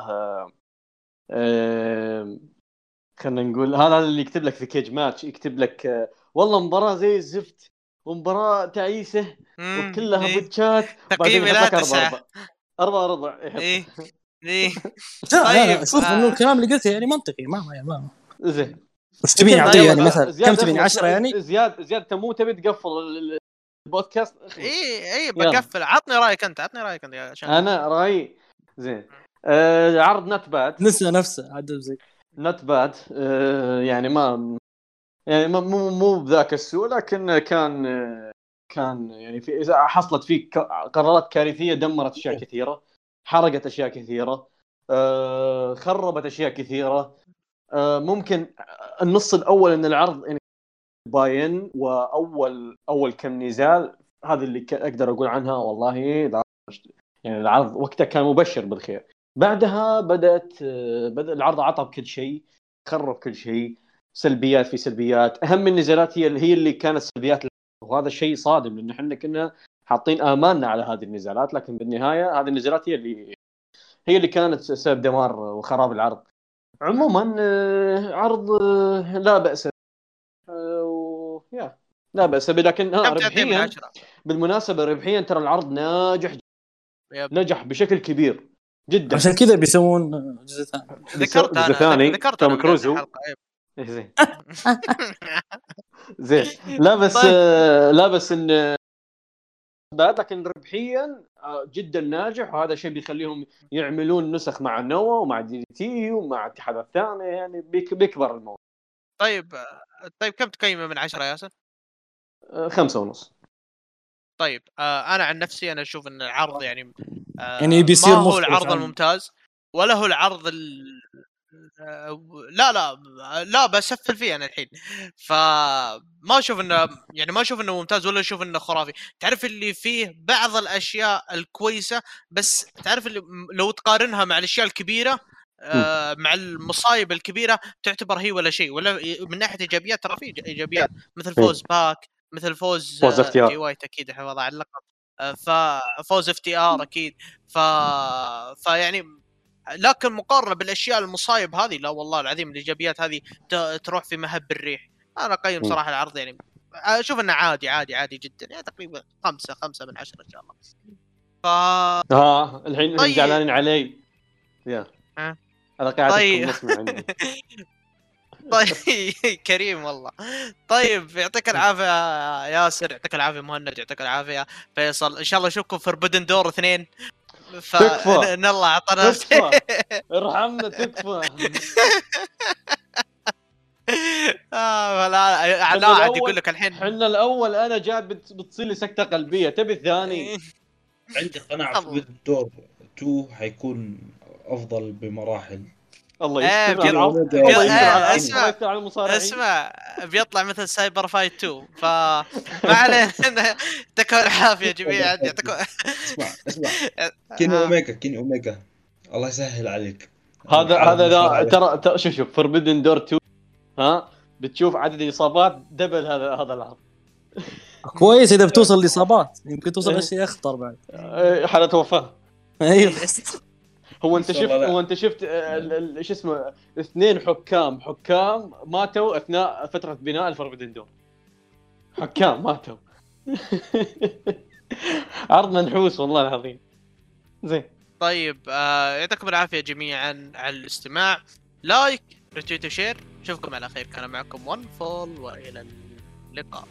خلينا نقول هذا اللي يكتب لك في Cagematch يكتب لك والله مباراة زي الزفت. ومباراة تعيسة مم، وكلها إيه. botch ات تقييمي لا لك تسعة. أربعة أربعة أربعة يحط. إيه إيه لا طيب، شوف آه. إنه الكلام اللي قلته يعني منطقي ما ما, ما. زين وش تبيني كم- أعطيه أيوة، يعني لا، مثلا كم تبيني اخلص. 10 يعني؟ زياد زياد انت مو تبي تقفل ال- ال- البودكاست. إيه إيه يلا. بقفل عطني رأيك أنت عطني رأيك أنت يا شان أنا رأيي زين آه عرض not bad نسى نفسه عدل زي not bad آه يعني ما يعني مو مو بذاك السوء لكن كان كان يعني في إذا حصلت فيه قرارات كارثية دمرت أشياء كثيرة حرقت أشياء كثيرة آه خربت أشياء كثيرة آه ممكن النص الأول من العرض يعني باين وأول أول كم نزال هذه اللي أقدر أقول عنها والله يعني العرض وقتها كان مبشر بالخير. بعدها بدأت آه، بدأ العرض عطى بكل شيء خرب كل شيء سلبيات في سلبيات. أهم النزالات هي هي اللي كانت سلبيات وهذا شيء صادم لأن إحنا كنا حاطين آمالنا على هذه النزالات لكن بالنهاية هذه النزالات هي اللي هي اللي كانت سبب دمار وخراب العرض. عموما آه، عرض آه، لا بأس. آه، و- يا لا بأس. به لكن آه، من ربحيا؟ بالمناسبة ربحيا ترى العرض ناجح يب. نجح بشكل كبير جدا. عشان كذا بيسوون جزء ثاني. ذكرت جزء ثاني، ذكرت توم كروز إيه زين زين لا بس طيب. لا بس إن لكن ربحيا آه، جدا ناجح وهذا شيء بيخليهم يعملون نسخ مع نوا ومع دي تي ومع اتحادات ثانية يعني بيك بيكبر الموضوع طيب آه، طيب كم تقيمة من عشرة يا ياسر؟ آه، خمسة ونص طيب آه أنا عن نفسي أنا أشوف إن العرض يعني آه يعني بيصير ما هو العرض عن- الممتاز ولا هو العرض ال... آه، لا لا لا بسفل فيه أنا الحين. فما أشوف إنه يعني ما أشوف إنه ممتاز ولا أشوف إنه خرافي. تعرف اللي فيه بعض الأشياء الكويسة بس تعرف اللي لو تقارنها مع الأشياء الكبيرة آه مع المصايب الكبيرة تعتبر هي ولا شيء. ولا من ناحية إيجابيات ترى في إيجابيات. مثل فوز باك مثل فوز فوز آه، FTR. جي وايت أكيد حفظ على اللقب. آه، ففوز FTR أكيد. ف فيعني لكن مقارنة بالأشياء المصايب هذه لا والله العظيم الإيجابيات هذه ت- تروح في مهب الريح أنا اقيم. صراحة العرض يعني أشوف إنه عادي عادي عادي جدا يعني تقريبا خمسة خمسة من عشرة إن شاء الله ف ها الحين طيب. زعلانين علي يا ها؟ أنا قاعد طيب. طيب. طيب كريم والله طيب يعطيك العافية يا ياسر يعطيك العافية مهند يعطيك العافية فيصل إن شاء الله أشوفكم في ربدن دور اثنين ف تكفى. إن الله اعطانا تكفى. ارحمنا تكفى. آه لا لا عاد يقول لك الحين حنا الأول أنا جاي بت- بتصير لي سكتة قلبية. تبي الثاني؟ عندي قناعة الله. في الدور 2 حيكون أفضل بمراحل. الله إيه، يستر على الله إيه، يستر على أسمع. على أسمع بيطلع مثل CyberFight 2 ف ما علينا. يعطيكم العافية جميعا. يعطيكم اسمع اسمع. كيني آه. أوميجا كيني أوميجا. الله يسهل عليك. هذا هذا. ترى شوف شوف Forbidden Door 2 ها؟ بتشوف عدد الإصابات double هذا هذا العرض. كويس إذا بتوصل لاصابات يمكن توصل إيه. لشيء أخطر بعد. إيه، حالة وفاة. أيوه هو أنت شفت. هو أنت شفت ال- ال- شو اسمه اثنين حكام حكام ماتوا أثناء فترة بناء ال Forbidden Door حكام ماتوا. عرض منحوس والله العظيم. زين. طيب آه يعطيكم العافية جميعا على الاستماع. like retweet و share نشوفكم على خير. كان معكم One Fall وإلى اللقاء.